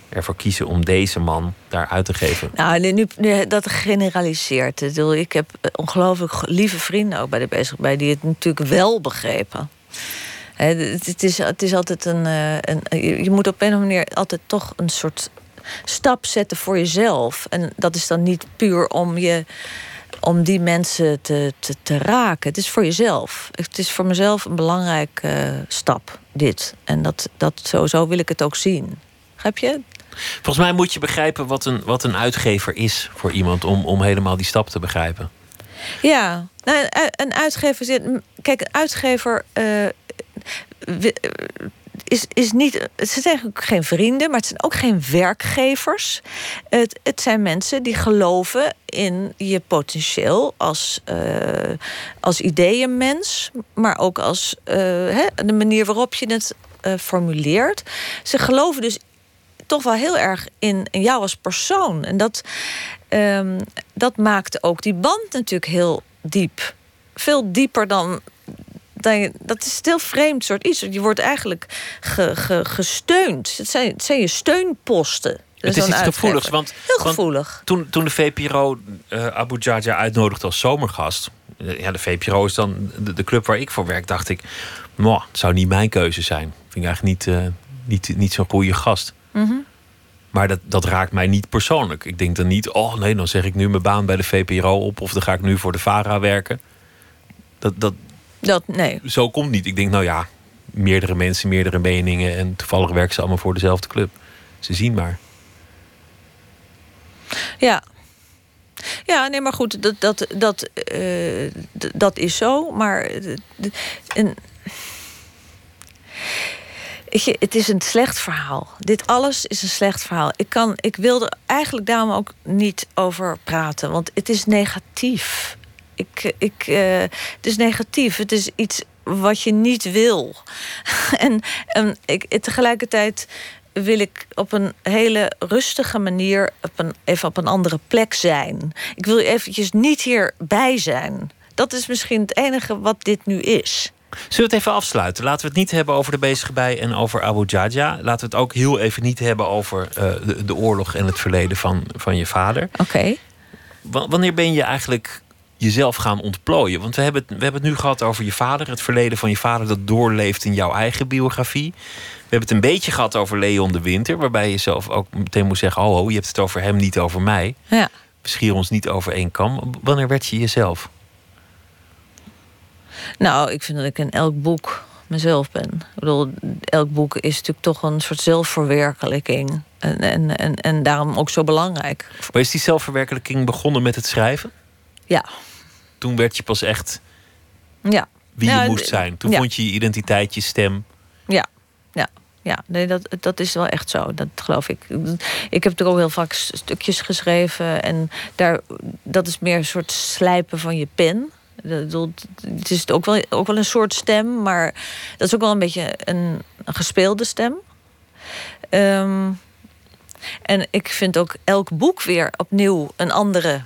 ervoor kiezen om deze man daar uit te geven? Nou, nu, dat generaliseert. Ik heb ongelooflijk lieve vrienden ook bij de bezig bij die het natuurlijk wel begrepen. Het is, het is altijd een, een. Je moet op een of andere manier altijd toch een soort stap zetten voor jezelf. En dat is dan niet puur om je. Om die mensen te, te, te raken. Het is voor jezelf. Het is voor mezelf een belangrijke stap, dit. En dat, dat, zo wil ik het ook zien. Begrijp je? Volgens mij moet je begrijpen wat een, wat een uitgever is voor iemand om, om helemaal die stap te begrijpen. Ja, nou, een uitgever zit. Kijk, een uitgever. Uh, is, is niet, het zijn ook geen vrienden, maar het zijn ook geen werkgevers. Het, het zijn mensen die geloven in je potentieel als, uh, als ideeënmens, maar ook als uh, hè, de manier waarop je het uh, formuleert. Ze geloven dus toch wel heel erg in, in jou als persoon. En dat, um, dat maakt ook die band natuurlijk heel diep. Veel dieper dan dan, dat is een heel vreemd soort iets. Je wordt eigenlijk ge, ge, gesteund. Het zijn, het zijn je steunposten. Het is iets gevoeligs. Want, Heel gevoelig. toen, toen de VPRO uh, eh, Abu Jaja uitnodigde als zomergast. Uh, ja, de VPRO is dan de, de, club waar ik voor werk. Dacht ik, het zou niet mijn keuze zijn. Vind ik eigenlijk niet, uh, niet, niet zo'n goede gast. Mm -hmm. Maar dat, dat raakt mij niet persoonlijk. Ik denk dan niet, oh nee, dan zeg ik nu mijn baan bij de VPRO op. Of dan ga ik nu voor de VARA werken. Dat, dat, dat, nee. Zo komt niet. Ik denk, nou ja, meerdere mensen, meerdere meningen. En toevallig werken ze allemaal voor dezelfde club. Ze zien maar. Ja. Ja, nee, maar goed, dat, dat, dat, uh, dat is zo. Maar. En, je, het is een slecht verhaal. Dit alles is een slecht verhaal. Ik, kan, ik wilde eigenlijk daarom ook niet over praten, want het is negatief ik, ik, uh, het is negatief. Het is iets wat je niet wil. en en ik, tegelijkertijd wil ik op een hele rustige manier op een, even op een andere plek zijn. Ik wil eventjes niet hierbij zijn. Dat is misschien het enige wat dit nu is. Zullen we het even afsluiten? Laten we het niet hebben over de bezige bij en over Abu Jaja. Laten we het ook heel even niet hebben over uh, de, de, oorlog en het verleden van, van je vader. Oké. Okay. Wanneer ben je eigenlijk jezelf gaan ontplooien? Want we hebben, het, we hebben het nu gehad over je vader, het verleden van je vader dat doorleeft in jouw eigen biografie. We hebben het een beetje gehad over Leon de Winter, waarbij je zelf ook meteen moet zeggen: Oh, je hebt het over hem, niet over mij. Ja. We schieren ons niet over één kam. Wanneer werd je jezelf? Nou, ik vind dat ik in elk boek mezelf ben. Ik bedoel, elk boek is natuurlijk toch een soort zelfverwerkelijking. En, en, en, en daarom ook zo belangrijk. Maar is die zelfverwerkelijking begonnen met het schrijven? Ja. Toen werd je pas echt ja. wie je moest zijn. Toen vond je je identiteit, je stem. Ja, ja. Ja, nee, dat, dat is wel echt zo. Dat geloof ik. Ik heb er ook heel vaak stukjes geschreven. En daar, dat is meer een soort slijpen van je pen. Het is ook wel, ook wel een soort stem, maar dat is ook wel een beetje een, gespeelde stem. Um, en ik vind ook elk boek weer opnieuw een andere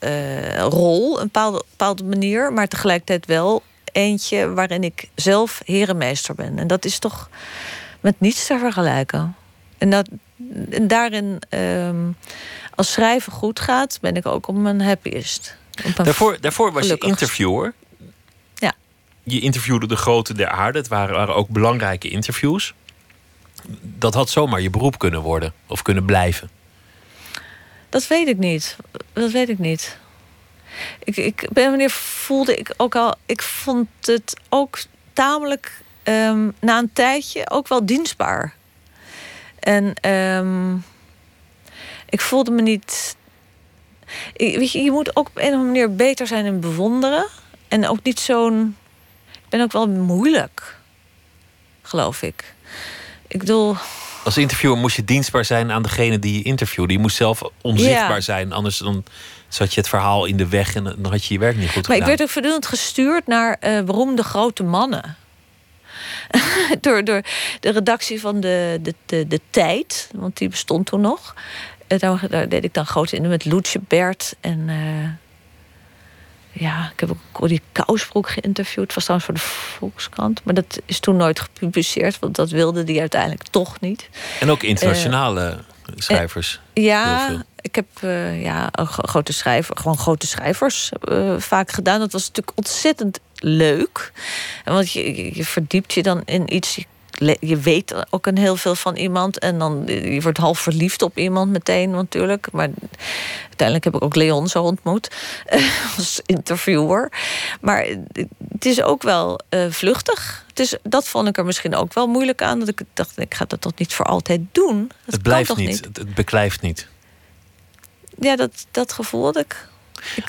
uh, rol, een bepaalde, manier, maar tegelijkertijd wel eentje waarin ik zelf herenmeester ben. En dat is toch met niets te vergelijken. En, dat, daarin, um, als schrijven goed gaat, ben ik ook op mijn happiest. Op daarvoor, daarvoor was je interviewer. Ja. Je interviewde de grote der aarde. Het waren, waren ook belangrijke interviews. Dat had zomaar je beroep kunnen worden of kunnen blijven. Dat weet ik niet. Dat weet ik niet. Ik, ik ben wanneer voelde ik ook al. Ik vond het ook tamelijk um, na een tijdje ook wel dienstbaar. En um, ik voelde me niet. Weet je, je moet ook op een of andere manier beter zijn in bewonderen. En ook niet zo'n. Ik ben ook wel moeilijk, geloof ik. Ik bedoel. Als interviewer moest je dienstbaar zijn aan degene die je interviewde. Je moest zelf onzichtbaar ja. zijn, anders dan zat je het verhaal in de weg en dan had je je werk niet goed maar gedaan. Maar ik werd ook voortdurend gestuurd naar uh, beroemde grote mannen. door, door de redactie van de, de, de, de Tijd, want die bestond toen nog. Daar, daar deed ik dan grote in met Loetje Bert en... Uh, ja, ik heb ook Corrie Kousbroek geïnterviewd. Het was trouwens voor de Volkskrant. Maar dat is toen nooit gepubliceerd. Want dat wilde die uiteindelijk toch niet. En ook internationale uh, schrijvers. Uh, ja, ik heb ja, grote schrijver, gewoon grote schrijvers vaak gedaan. Dat was natuurlijk ontzettend leuk. Want je, je verdiept je dan in iets je weet ook een heel veel van iemand. En dan je wordt half verliefd op iemand meteen natuurlijk. Maar uiteindelijk heb ik ook Leon zo ontmoet. als interviewer. Maar het is ook wel uh, vluchtig. Het is, dat vond ik er misschien ook wel moeilijk aan. Dat ik dacht, ik ga dat toch niet voor altijd doen. Dat het blijft niet. niet. Het beklijft niet. Ja, dat, dat gevoel had ik.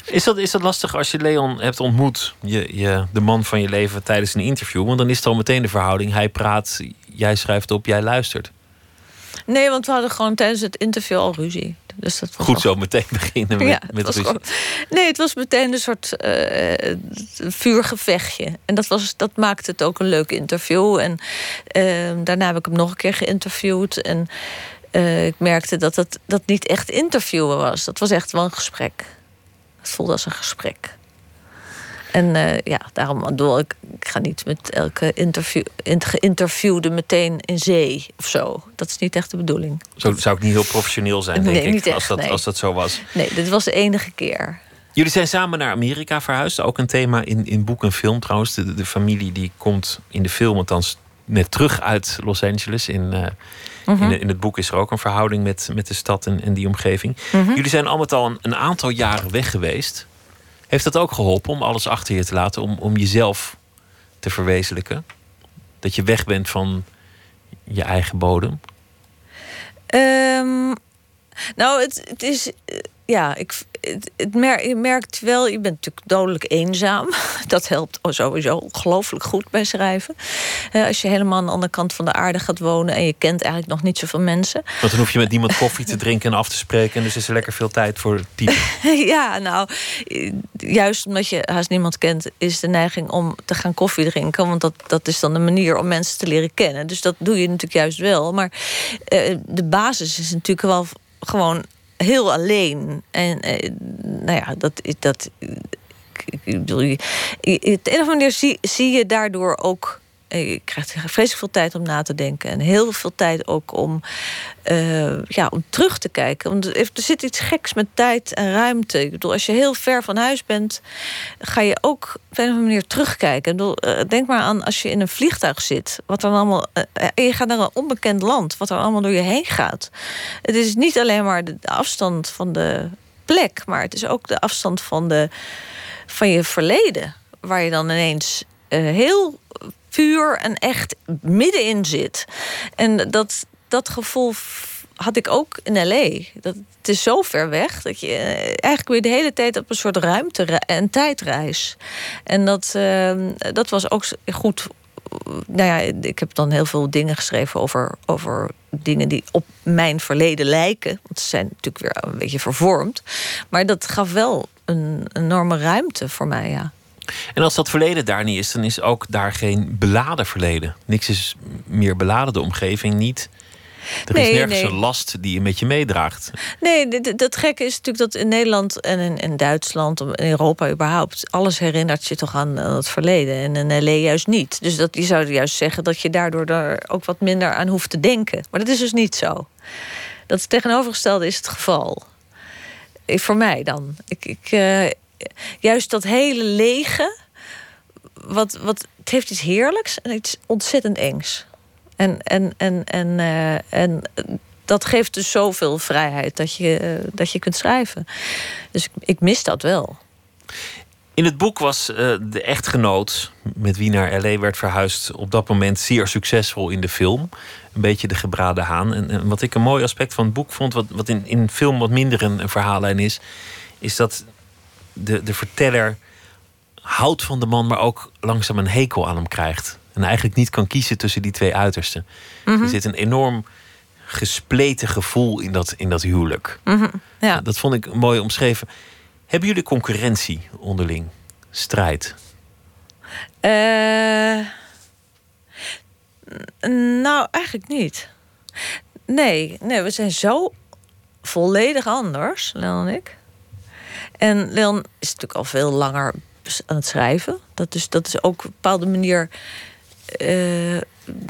Is, dat, is dat lastig als je Leon hebt ontmoet, je, je, de man van je leven, tijdens een interview? Want dan is het al meteen de verhouding. Hij praat, jij schrijft op, jij luistert. Nee, want we hadden gewoon tijdens het interview al ruzie. Dus dat Goed al- zo meteen beginnen met, Ja, met ruzie. gewoon- nee, het was meteen een soort eh, vuurgevechtje. En dat, was, dat maakte het ook een leuk interview. En eh, daarna heb ik hem nog een keer geïnterviewd. En eh, ik merkte dat het dat niet echt interviewen was. Dat was echt wel een gesprek. Het voelde als een gesprek. En eh, ja, daarom bedoel ik, ik ga niet met elke interview, in- geïnterviewde meteen in zee of zo. Dat is niet echt de bedoeling. Zo zou ik niet heel professioneel zijn, denk Nee, ik, niet echt, als, dat, nee. als dat zo was. Nee, dit was de enige keer. Jullie zijn samen naar Amerika verhuisd. Ook een thema in, in boek en film trouwens. De, de familie die komt in de film althans net terug uit Los Angeles. In, eh, Mhm. in, de- in het boek is er ook een verhouding met, met de stad en, en die omgeving. Jullie zijn al met al een, een aantal jaren weg geweest. Heeft dat ook geholpen om alles achter je te laten? Om, om jezelf te verwezenlijken? Dat je weg bent van je eigen bodem? Ehm, nou, het, het is. Ja, ik, het, je merkt wel, je bent natuurlijk dodelijk eenzaam. Dat helpt sowieso ongelooflijk goed bij schrijven. Als je helemaal aan de andere kant van de aarde gaat wonen en je kent eigenlijk nog niet zoveel mensen. Want dan hoef je met niemand koffie te drinken en af te spreken. En dus is er lekker veel tijd voor typen. ja, nou, juist omdat je haast niemand kent, is de neiging om te gaan koffie drinken. Want dat, dat is dan de manier om mensen te leren kennen. Dus dat doe je natuurlijk juist wel. Maar eh, de basis is natuurlijk wel gewoon heel alleen. En eh, nou ja, dat is dat. Ik, bedoel, op een manier zie, zie je daardoor ook. Je krijgt vreselijk veel tijd om na te denken. En heel veel tijd ook om, eh, ja, om terug te kijken. Want er zit iets geks met tijd en ruimte. Ik bedoel, als je heel ver van huis bent, ga je ook op een of andere manier terugkijken. Ik bedoel, eh, denk maar aan als je in een vliegtuig zit. Wat er allemaal. eh, je gaat naar een onbekend land. Wat er allemaal door je heen gaat. Het is niet alleen maar de afstand van de plek, maar het is ook de afstand van, de, van je verleden. Waar je dan ineens heel puur en echt middenin zit. En dat, dat gevoel had ik ook in L.A. Dat, het is zo ver weg dat je eh, eigenlijk weer de hele tijd op een soort ruimte en tijdreis. En dat, eh, dat was ook goed nou ja, ik heb dan heel veel dingen geschreven over, over dingen die op mijn verleden lijken. Want ze zijn natuurlijk weer een beetje vervormd. Maar dat gaf wel een enorme ruimte voor mij, ja. En als dat verleden daar niet is, dan is ook daar geen beladen verleden. Niks is meer beladen, de omgeving niet. Er Nee, is nergens nee. een last die je met je meedraagt. Nee, dat gekke is natuurlijk dat in Nederland en in, in Duitsland, in Europa überhaupt, alles herinnert je toch aan, aan het verleden. En in LA juist niet. Dus dat, je zou juist zeggen dat je daardoor daar ook wat minder aan hoeft te denken. Maar dat is dus niet zo. Dat is tegenovergestelde is het geval. Eh, Voor mij dan. Ik, ik, eh, juist dat hele lege, wat, wat, het heeft iets heerlijks en iets ontzettend engs. En, en, en, en, eh, en dat geeft dus zoveel vrijheid dat je, eh, dat je kunt schrijven. Dus ik, ik mis dat wel. In het boek was eh, de echtgenoot met wie naar L.A. werd verhuisd... op dat moment zeer succesvol in de film. Een beetje de gebraden haan. En, wat ik een mooi aspect van het boek vond... wat, wat in, in film wat minder een, een verhaallijn is... is dat de, de verteller houdt van de man... maar ook langzaam een hekel aan hem krijgt. En eigenlijk niet kan kiezen tussen die twee uitersten. Er zit een enorm gespleten gevoel in dat, in dat huwelijk. Ja. Dat vond ik mooi omschreven. Hebben jullie concurrentie onderling? Strijd? Eh, n- nou, eigenlijk niet. Nee, nee, we zijn zo volledig anders, Leon en ik. En Leon is natuurlijk al veel langer aan het schrijven. Dat is, dat is ook op een bepaalde manier eh,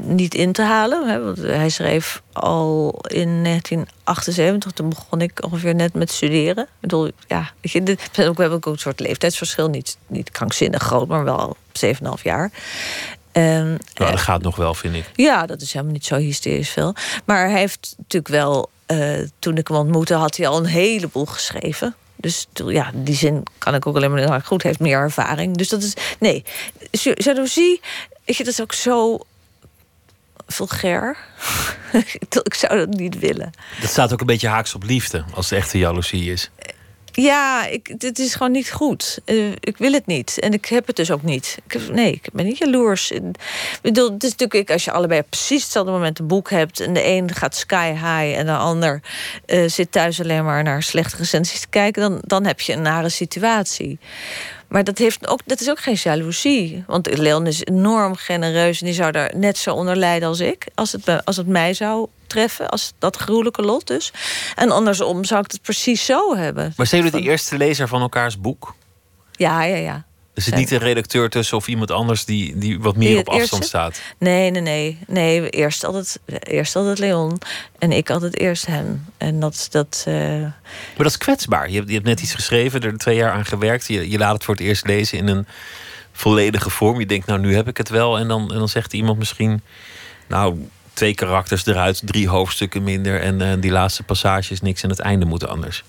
niet in te halen. Hè? Want hij schreef al in 1978. Toen begon ik ongeveer net met studeren. Ik bedoel, ja, weet je, dit, we hebben ook een soort leeftijdsverschil. Niet, niet krankzinnig groot, maar wel 7,5 jaar. En, Nou, dat gaat nog wel, vind ik. ja, dat is helemaal niet zo hysterisch veel. Maar hij heeft natuurlijk wel, eh, toen ik hem ontmoette, had hij al een heleboel geschreven. Dus ja, in die zin kan ik ook alleen maar zeggen, goed, heeft meer ervaring. Dus dat is, nee, Ja- jaloezie, weet je, dat is ook zo vulgair. ik zou dat niet willen. Dat staat ook een beetje haaks op liefde, als het echte jaloezie is. Ja, ik, dit is gewoon niet goed. Uh, ik wil het niet. En ik heb het dus ook niet. Ik nee, ik ben niet jaloers. Ik bedoel, het is natuurlijk als je allebei precies hetzelfde moment een boek hebt... en de een gaat sky high en de ander uh, zit thuis alleen maar naar slechte recensies te kijken... dan, dan heb je een nare situatie. Maar dat, heeft ook, dat is ook geen jaloezie. Want Leon is enorm genereus en die zou daar net zo onder lijden als ik. Als het, als het mij zou treffen, als dat gruwelijke lot dus. En andersom zou ik het precies zo hebben. Maar zijn jullie de eerste lezer van elkaars boek? Ja, ja, ja. Er zit niet een redacteur tussen of iemand anders die, die wat meer op afstand staat? Nee, nee, nee. nee eerst, altijd, eerst altijd Leon en ik altijd eerst hem. En dat... dat uh... Maar dat is kwetsbaar. Je hebt, je hebt net iets geschreven, er twee jaar aan gewerkt. Je, je laat het voor het eerst lezen in een volledige vorm. Je denkt, nou, nu heb ik het wel. En dan, en dan zegt iemand misschien... Nou, twee karakters eruit, drie hoofdstukken minder... en uh, die laatste passage is niks en het einde moet anders.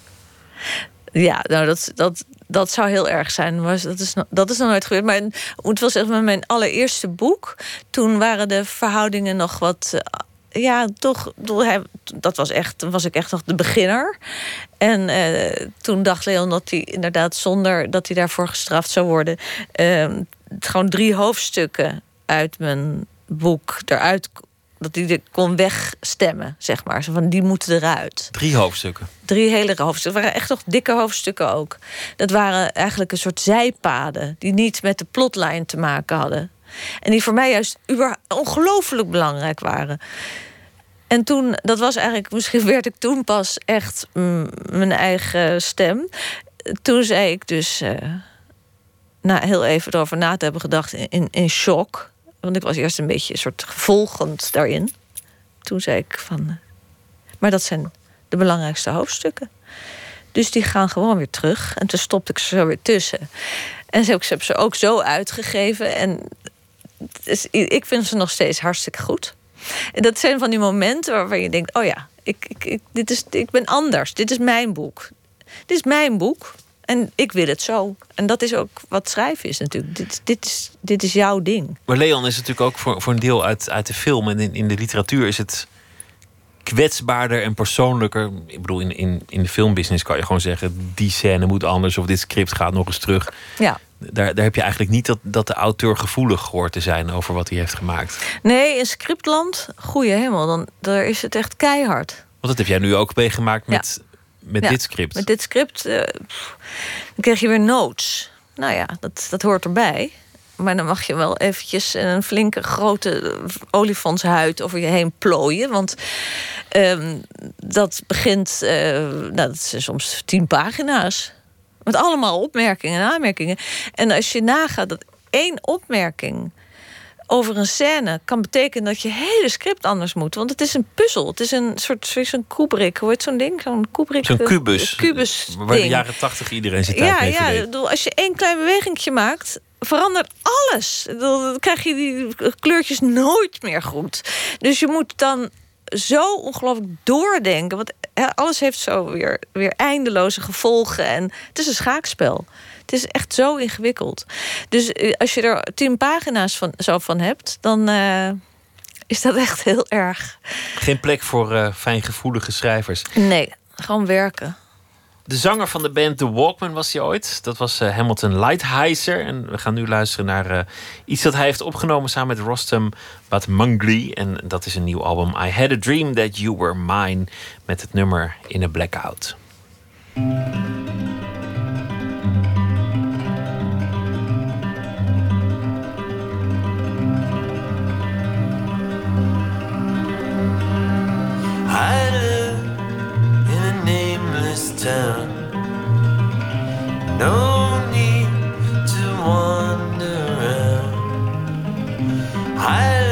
Ja, nou, dat, dat, dat zou heel erg zijn. Dat is, dat is nog nooit gebeurd. Maar moet mijn allereerste boek... toen waren de verhoudingen nog wat... Eh, ja, toch, dat was echt, was ik echt nog de beginner. En uh, toen dacht Leon dat hij inderdaad zonder dat hij daarvoor gestraft zou worden, uh, gewoon drie hoofdstukken uit mijn boek eruit dat die kon wegstemmen, zeg maar. Zo van, die moeten eruit. Drie hoofdstukken? Drie hele hoofdstukken. Dat waren echt nog dikke hoofdstukken ook. Dat waren eigenlijk een soort zijpaden... die niet met de plotlijn te maken hadden. En die voor mij juist ongelooflijk belangrijk waren. En toen, dat was eigenlijk... Misschien werd ik toen pas echt mijn eigen stem. Toen zei ik dus... Uh, na heel even erover na te hebben gedacht, in, in shock want ik was eerst een beetje een soort gevolgend daarin. Toen zei ik van. Eh, maar dat zijn de belangrijkste hoofdstukken. Dus die gaan gewoon weer terug. En toen stopte ik ze zo weer tussen. En ze heb ze ook zo uitgegeven. En dus ik vind ze nog steeds hartstikke goed. En dat zijn van die momenten waarvan je denkt: oh ja, ik, ik, dit is, ik ben anders. Dit is mijn boek. Dit is mijn boek. En ik wil het zo. En dat is ook wat schrijven is natuurlijk. Dit, dit, is, dit is jouw ding. Maar Leon is natuurlijk ook voor, voor een deel uit, uit de film. En in, in de literatuur is het kwetsbaarder en persoonlijker. Ik bedoel, in, in, in de filmbusiness kan je gewoon zeggen... die scène moet anders of dit script gaat nog eens terug. Ja. Daar, daar heb je eigenlijk niet dat, dat de auteur gevoelig hoort te zijn... over wat hij heeft gemaakt. Nee, in scriptland, goeie hemel, dan daar is het echt keihard. Want dat heb jij nu ook meegemaakt met met dit script? Met dit script uh, dan krijg je weer notes. Nou ja, dat, dat hoort erbij. Maar dan mag je wel eventjes een flinke grote olifantshuid over je heen plooien. Want um, dat begint, uh, nou, dat zijn soms tien pagina's. Met allemaal opmerkingen en aanmerkingen. En als je nagaat dat één opmerking over een scène kan betekenen dat je hele script anders moet. Want het is een puzzel. Het is een soort zo'n Kubrick. Hoe heet zo'n ding? Zo'n Kubrick. Zo'n kubus. kubus waar de jaren tachtig iedereen zit Ja, ja. Bedoel, als je één klein bewegingje maakt, verandert alles. Dan krijg je die kleurtjes nooit meer goed. Dus je moet dan zo ongelooflijk doordenken. Want alles heeft zo weer, weer eindeloze gevolgen. En het is een schaakspel. Het is echt zo ingewikkeld. Dus eh, als je er tien pagina's van, zo van hebt, dan uh, is dat echt heel erg. Geen plek voor uh, fijngevoelige schrijvers. Nee, gewoon werken. De zanger van de band The Walkman was hij ooit. Dat was uh, Hamilton Lighthizer. En we gaan nu luisteren naar uh, iets dat hij heeft opgenomen samen met Rostam Batmangli. En dat is een nieuw album. I Had a Dream That You Were Mine. Met het nummer In a Blackout. I live in a nameless town. No need to wander around. I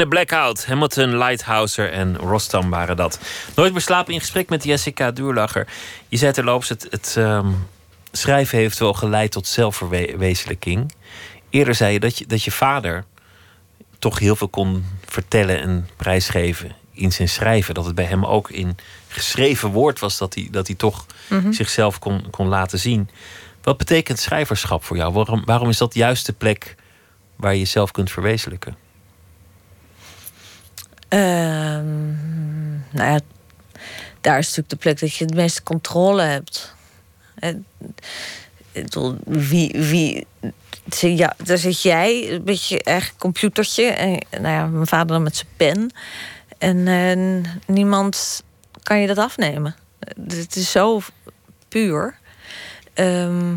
In a Blackout, Hamilton, Lighthouser en Rostam waren dat. Nooit meer slapen in gesprek met Jessica Duurlacher. Je zei terloops, het, het ehm, schrijven heeft wel geleid tot zelfverwezenlijking. Eerder zei je dat, je dat je vader toch heel veel kon vertellen en prijsgeven in zijn schrijven. Dat het bij hem ook in geschreven woord was dat hij, dat hij toch Mhm. zichzelf kon, kon laten zien. Wat betekent schrijverschap voor jou? Waarom, waarom is dat juist de plek waar je jezelf kunt verwezenlijken? Ehm, nou ja, daar is natuurlijk de plek dat je het meeste controle hebt. En, bedoel, wie, wie, ja, daar zit jij, een beetje eigen computertje. En nou ja, mijn vader dan met zijn pen. En eh, niemand kan je dat afnemen. Het is zo puur. Ehm,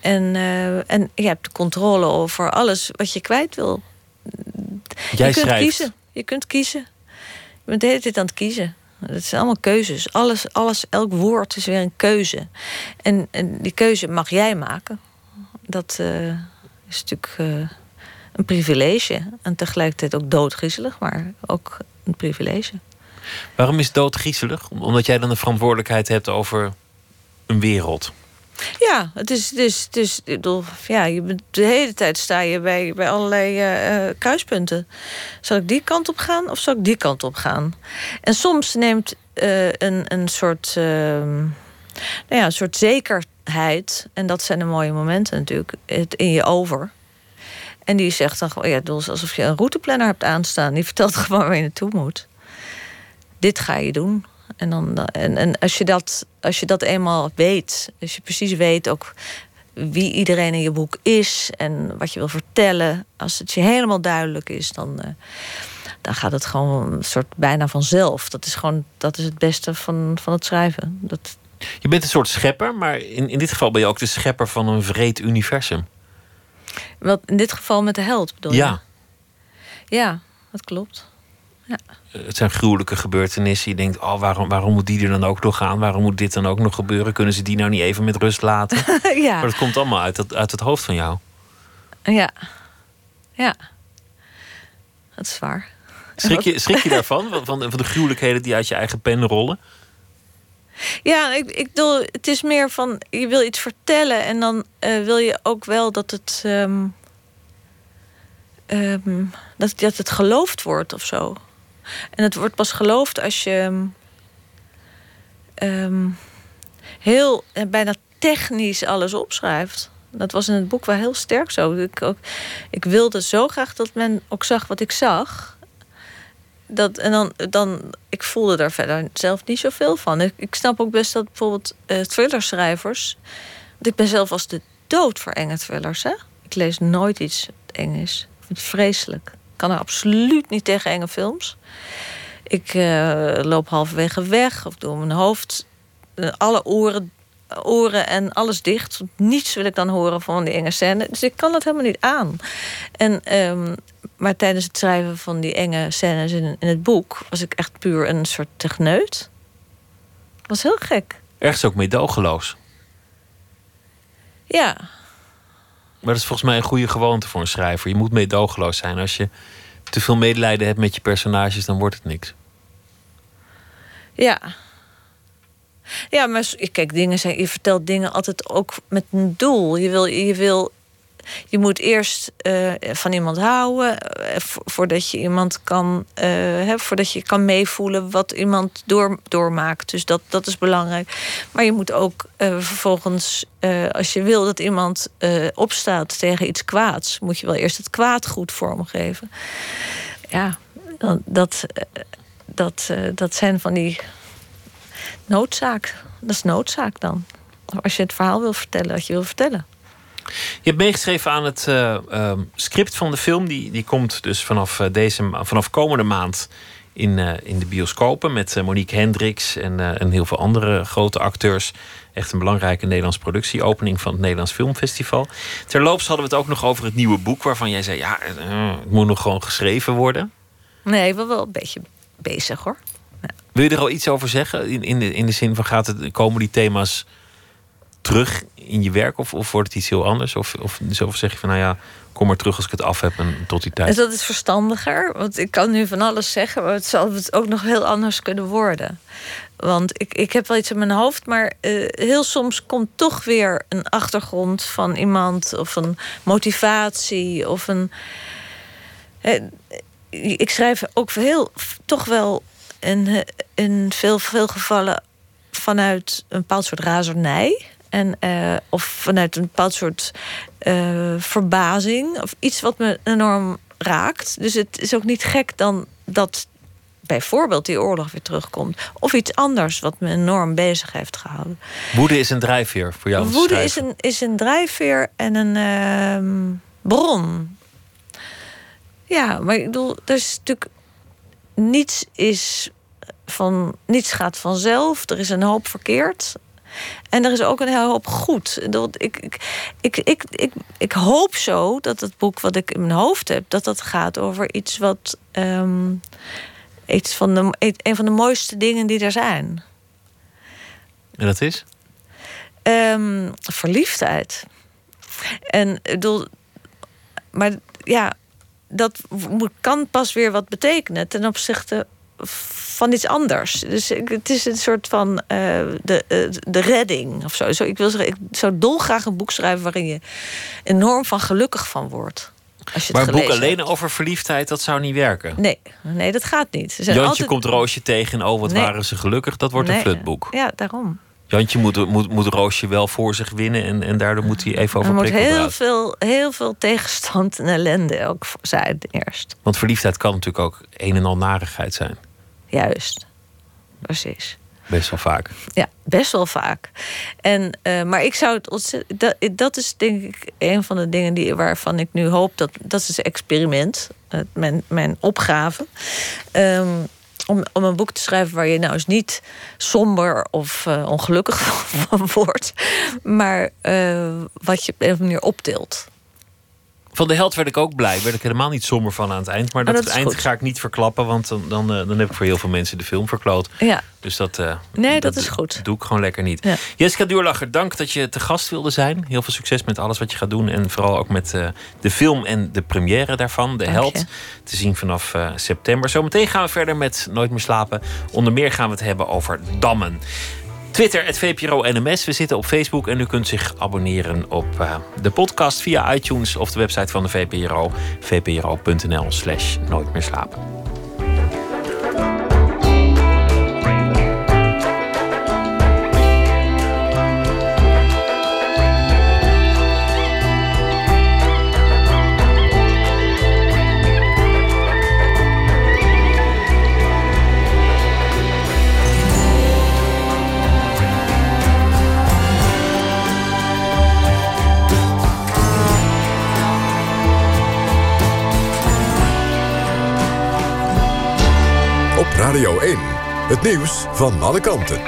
en, eh, en je hebt de controle over alles wat je kwijt wil. Jij je kunt schrijft. kiezen. Je kunt kiezen. Je bent de hele tijd aan het kiezen. Het zijn allemaal keuzes. Alles, alles, elk woord is weer een keuze. En, en die keuze mag jij maken. Dat eh, is natuurlijk eh, een privilege. En tegelijkertijd ook doodgriezelig, maar ook een privilege. Waarom is het dood griezelig? Om- Omdat jij dan de verantwoordelijkheid hebt over een wereld. Ja, het is, het is, ik bedoel, ja, je de hele tijd sta je bij, bij allerlei eh, kruispunten. Zal ik die kant op gaan of zal ik die kant op gaan? En soms neemt eh, een, een soort, nou ja, een soort zekerheid, en dat zijn de mooie momenten natuurlijk, het in je over. En die zegt dan gewoon, ja, het alsof je een routeplanner hebt aanstaan. Die vertelt gewoon waar je naartoe moet. Dit ga je doen. En, dan, en, en als, je dat, als je dat eenmaal weet, als je precies weet ook wie iedereen in je boek is en wat je wil vertellen, als het je helemaal duidelijk is, dan, eh, dan gaat het gewoon een soort bijna vanzelf. Dat is gewoon dat is het beste van, van het schrijven. Dat, Je bent een soort schepper, maar in, in dit geval ben je ook de schepper van een vreed universum. wel, in dit geval met de held bedoel je? Ja, Ja, dat klopt. Het zijn gruwelijke gebeurtenissen. Je denkt, oh, waarom, waarom moet die er dan ook nog gaan? Waarom moet dit dan ook nog gebeuren? Kunnen ze die nou niet even met rust laten? ja. Maar dat komt allemaal uit het, uit het hoofd van jou. Ja. Ja. Dat is waar. Schrik je, schrik je daarvan? Van, van de gruwelijkheden die uit je eigen pen rollen? Ja, ik, ik bedoel, het is meer van je wil iets vertellen en dan eh, wil je ook wel dat het, ehm, ehm, dat, dat het geloofd wordt of zo. En het wordt pas geloofd als je ehm, heel eh, bijna technisch alles opschrijft. Dat was in het boek wel heel sterk zo. Ik, ook, ik wilde zo graag dat men ook zag wat ik zag. Dat, en dan, dan, ik voelde daar verder zelf niet zoveel van. Ik, snap ook best dat bijvoorbeeld eh thrillerschrijvers. Want ik ben zelf als de dood voor enge thrillers. Hè? Ik lees nooit iets eng is. Ik vind het vreselijk. Ik kan er absoluut niet tegen enge films. Ik eh, loop halverwege weg of doe mijn hoofd, eh, alle oren, oren en alles dicht. Niets wil ik dan horen van die enge scène. Dus ik kan dat helemaal niet aan. En, ehm, maar tijdens het schrijven van die enge scènes in, in het boek was ik echt puur een soort techneut. Was heel gek. Ergens ook meedogenloos. Ja, Maar dat is volgens mij een goede gewoonte voor een schrijver. Je moet meedogenloos zijn. Als je te veel medelijden hebt met je personages, dan wordt het niks. Ja. Ja, maar kijk, dingen zijn, je vertelt dingen altijd ook met een doel. Je wil, je wil, Je moet eerst eh, van iemand houden eh, vo- voordat je iemand kan, eh, hè, voordat je kan meevoelen wat iemand door, doormaakt. Dus dat, dat is belangrijk. Maar je moet ook vervolgens, als je wil dat iemand opstaat tegen iets kwaads, moet je wel eerst het kwaad goed vormgeven. Ja, dat, dat, dat zijn van die noodzaak. Dat is noodzaak dan. Als je het verhaal wil vertellen dat je wil vertellen. Je hebt meegeschreven aan het eh, ehm, script van de film. Die, die komt dus vanaf, eh, deze, vanaf komende maand in, eh, in de bioscopen. Met Monique Hendricks en, en heel veel andere grote acteurs. Echt een belangrijke Nederlandse productie. Opening van het Nederlands Filmfestival. Terloops hadden we het ook nog over het nieuwe boek. Waarvan jij zei, ja, het moet nog gewoon geschreven worden. Nee, ben wel een beetje bezig hoor. Wil je er al iets over zeggen? In, in, de, in de zin van, gaat het, komen die thema's terug in je werk? Of, of wordt het iets heel anders? Of, of, zeg je van, nou ja, kom maar terug als ik het af heb en tot die tijd. dat is verstandiger, want ik kan nu van alles zeggen, maar het zal het ook nog heel anders kunnen worden. Want ik, ik heb wel iets in mijn hoofd, maar eh, heel soms komt toch weer een achtergrond van iemand of een motivatie of een. Eh, ik schrijf ook heel, toch wel in, eh, in veel, veel gevallen vanuit een bepaald soort razernij. En, eh, of vanuit een bepaald soort eh, verbazing. Of iets wat me enorm raakt. Dus het is ook niet gek dan dat bijvoorbeeld die oorlog weer terugkomt. Of iets anders wat me enorm bezig heeft gehouden. Woede is een drijfveer voor jou. Woede is een, is een drijfveer en een ehm, bron. Ja, maar ik bedoel, er is natuurlijk niets is van niets gaat vanzelf. Er is een hoop verkeerd. En er is ook een hele hoop goed. Ik, ik, ik, ik, ik, ik, hoop zo dat het boek wat ik in mijn hoofd heb, dat dat gaat over iets wat ehm, iets van de, een van de mooiste dingen die er zijn. En dat is? Ehm, verliefdheid. En bedoel, maar ja, dat kan pas weer wat betekenen ten opzichte van iets anders. Dus ik- het is een soort van eh, de, eh, de redding of zo. zo. Ik wil zeggen, ik zou dolgraag een boek schrijven waarin je enorm van gelukkig van wordt. Als je Maar een boek alleen over verliefdheid, dat zou niet werken. Nee, nee, dat gaat niet. Zijn Jantje altijd- komt Roosje tegen en oh, wat Nee. waren ze gelukkig. Dat wordt een flutboek. Ja, daarom. Jantje moet, moet, moet Roosje wel voor zich winnen en, en daardoor moet hij even over Er moet heel veel, heel veel tegenstand en ellende ook zijn eerst. Want verliefdheid kan natuurlijk ook een en al narigheid zijn. Juist. Precies. Best wel vaak. Ja, best wel vaak. En, eh, maar ik zou het ontzettend. Dat, dat is denk ik een van de dingen die, waarvan ik nu hoop dat. Dat is experiment. eh, mijn, mijn opgave. Ehm, om, om een boek te schrijven waar je nou eens niet somber of eh, ongelukkig van wordt. Maar wat je op een manier optilt. Van de held werd ik ook blij. Werd ik helemaal niet somber van aan het eind. Maar dat, dat het eind goed. ga ik niet verklappen. Want dan, dan, eh, dan heb ik voor heel veel mensen de film verkloot. Ja, Dus dat, eh, Nee, dat is goed. doe ik gewoon lekker niet. Ja. Jessica Duurlacher, dank dat je te gast wilde zijn. Heel veel succes met alles wat je gaat doen. En vooral ook met eh, de film en de première daarvan. De Dank je. Held. Te zien vanaf september. Zometeen gaan we verder met Nooit meer slapen. Onder meer gaan we het hebben over dammen. Twitter, het VPRO NMS. We zitten op Facebook en u kunt zich abonneren op eh, de podcast via iTunes of de website van de VPRO. vpro.nl slash nooit meer slapen. Radio 1. Het nieuws van alle kanten.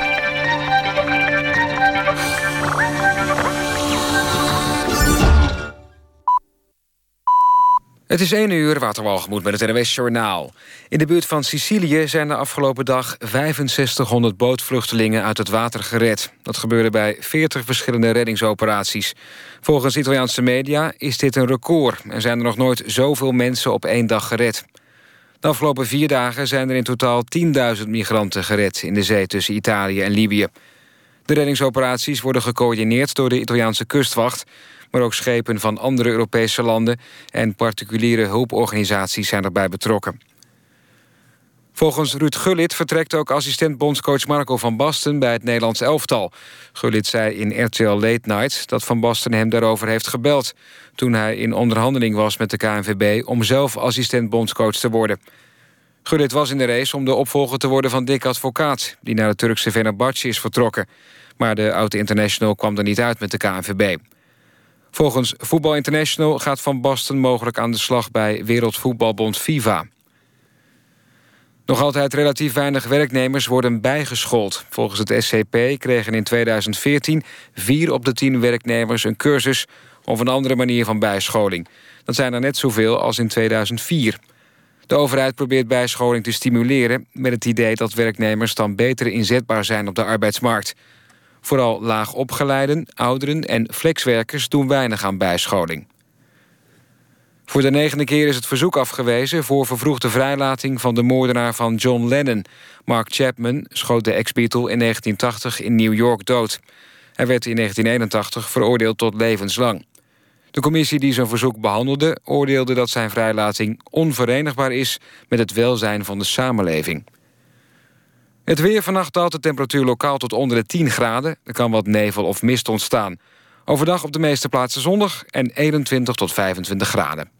Het is 1 uur, Waterwalgemoed met het NWS Journaal. In de buurt van Sicilië zijn de afgelopen dag 6500 bootvluchtelingen uit het water gered. Dat gebeurde bij 40 verschillende reddingsoperaties. Volgens Italiaanse media is dit een record... en zijn er nog nooit zoveel mensen op één dag gered. De afgelopen vier dagen zijn er in totaal 10.000 migranten gered... in de zee tussen Italië en Libië. De reddingsoperaties worden gecoördineerd door de Italiaanse kustwacht... maar ook schepen van andere Europese landen en particuliere hulporganisaties zijn erbij betrokken. Volgens Ruud Gullit vertrekt ook assistent-bondscoach Marco van Basten bij het Nederlands elftal. Gullit zei in RTL Late Night dat Van Basten hem daarover heeft gebeld... toen hij in onderhandeling was met de KNVB om zelf assistent-bondscoach te worden. Gullit was in de race om de opvolger te worden van Dick Advocaat... die naar de Turkse Fenerbahce is vertrokken. Maar de oude international kwam er niet uit met de KNVB. Volgens Voetbal International gaat Van Basten mogelijk aan de slag... bij Wereldvoetbalbond FIFA. Nog altijd relatief weinig werknemers worden bijgeschoold. Volgens het SCP kregen in 2014 vier op de tien werknemers een cursus... of een andere manier van bijscholing. Dat zijn er net zoveel als in 2004. De overheid probeert bijscholing te stimuleren... met het idee dat werknemers dan beter inzetbaar zijn op de arbeidsmarkt. Vooral laag opgeleiden, ouderen en flexwerkers doen weinig aan bijscholing. Voor de negende keer is het verzoek afgewezen... voor vervroegde vrijlating van de moordenaar van John Lennon. Mark Chapman schoot de ex-Beatle in 1980 in New York dood. Hij werd in 1981 veroordeeld tot levenslang. De commissie die zijn verzoek behandelde... oordeelde dat zijn vrijlating onverenigbaar is... met het welzijn van de samenleving. Het weer vannacht daalt de temperatuur lokaal tot onder de 10 graden. Er kan wat nevel of mist ontstaan. Overdag op de meeste plaatsen zonnig en 21 tot 25 graden.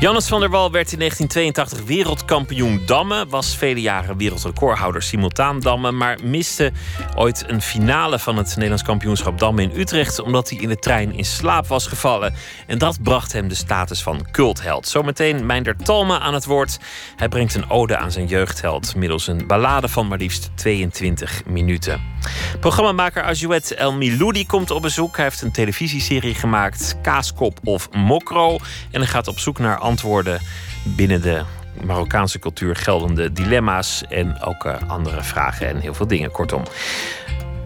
Jannes van der Wal werd in 1982 wereldkampioen dammen. Was vele jaren wereldrecordhouder simultaan dammen. Maar miste ooit een finale van het Nederlands kampioenschap dammen in Utrecht. Omdat hij in de trein in slaap was gevallen. En dat bracht hem de status van cultheld. Zometeen Meinder Talma aan het woord. Hij brengt een ode aan zijn jeugdheld. Middels een ballade van maar liefst 22 minuten. Programmamaker Ajuet El Miloudi komt op bezoek. Hij heeft een televisieserie gemaakt. Kaaskop of Mokro. En hij gaat op zoek naar antwoorden binnen de Marokkaanse cultuur geldende dilemma's en ook uh, andere vragen en heel veel dingen. Kortom,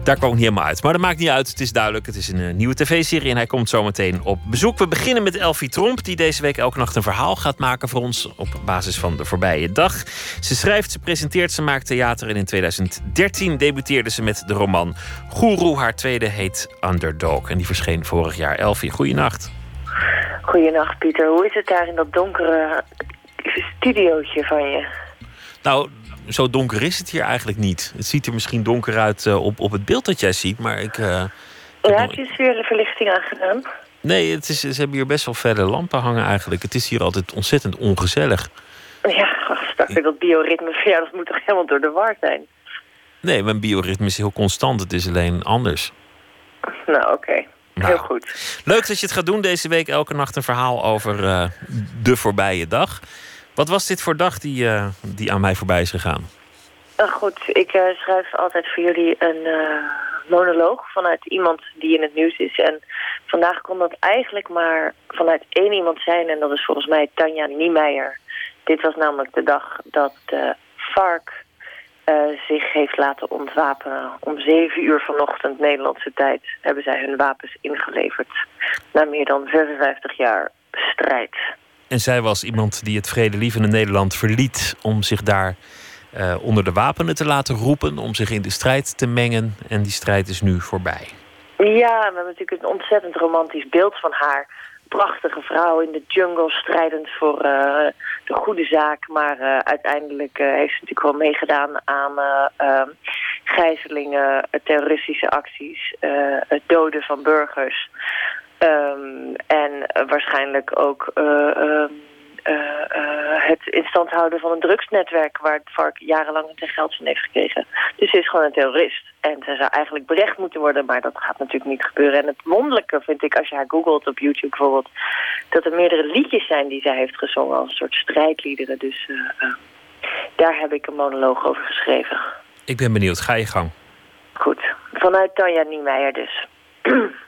daar kwam ik niet helemaal uit. Maar dat maakt niet uit. Het is duidelijk. Het is een uh, nieuwe tv-serie en hij komt zometeen op bezoek. We beginnen met Elfie Tromp, die deze week elke nacht een verhaal gaat maken voor ons op basis van de voorbije dag. Ze schrijft, ze presenteert, ze maakt theater en in 2013 debuteerde ze met de roman Guru. Haar tweede heet Underdog en die verscheen vorig jaar. Elfie, goeienacht. Goedenacht Pieter, hoe is het daar in dat donkere studiootje van je? Nou, zo donker is het hier eigenlijk niet. Het ziet er misschien donker uit uh, op, op het beeld dat jij ziet, maar ik... Uh, ja, heb je weer de verlichting aangedaan? Nee, het is, ze hebben hier best wel verre lampen hangen eigenlijk. Het is hier altijd ontzettend ongezellig. Ja, straks dat bioritme van jou, dat moet toch helemaal door de war zijn? Nee, mijn bioritme is heel constant. Het is alleen anders. Nou, oké. Okay. Nou, Heel goed. Leuk dat je het gaat doen deze week. Elke nacht een verhaal over uh, de voorbije dag. Wat was dit voor dag die, uh, die aan mij voorbij is gegaan? Uh, goed, ik schrijf altijd voor jullie een monoloog vanuit iemand die in het nieuws is. En vandaag kon dat eigenlijk maar vanuit één iemand zijn. En dat is volgens mij Tanja Niemeyer. Dit was namelijk de dag dat de FARC zich heeft laten ontwapenen. Om zeven uur vanochtend Nederlandse tijd hebben zij hun wapens ingeleverd. Na meer dan 56 jaar strijd. En zij was iemand die het vredelievende Nederland verliet om zich daar uh, onder de wapenen te laten roepen, om zich in de strijd te mengen. En die strijd is nu voorbij. Ja, we hebben natuurlijk een ontzettend romantisch beeld van haar prachtige vrouw in de jungle strijdend voor uh, de goede zaak. Maar uh, uiteindelijk heeft ze natuurlijk wel meegedaan aan ehm, gijzelingen, terroristische acties, het doden van burgers. Um, en waarschijnlijk ook ehm, uh, uh, het in stand houden van een drugsnetwerk... waar het vark jarenlang zijn geld van heeft gekregen. Dus ze is gewoon een terrorist. En ze zou eigenlijk berecht moeten worden, maar dat gaat natuurlijk niet gebeuren. En het wonderlijke vind ik, als je haar googelt op YouTube bijvoorbeeld... dat er meerdere liedjes zijn die zij heeft gezongen als een soort strijdliederen. Dus uh, daar heb ik een monoloog over geschreven. Ik ben benieuwd, ga je gang. Goed, vanuit Tanja Niemeyer dus.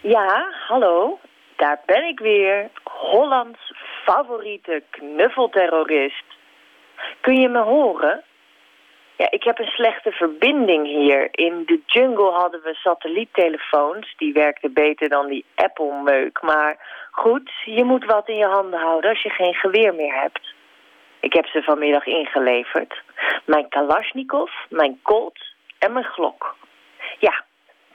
ja, hallo, daar ben ik weer, Hollands favoriete knuffelterrorist. Kun je me horen? Ja, ik heb een slechte verbinding hier. In de jungle hadden we satelliettelefoons. Die werkten beter dan die Apple-meuk. Maar goed, je moet wat in je handen houden als je geen geweer meer hebt. Ik heb ze vanmiddag ingeleverd. Mijn Kalashnikov, mijn Colt en mijn Glok. Ja,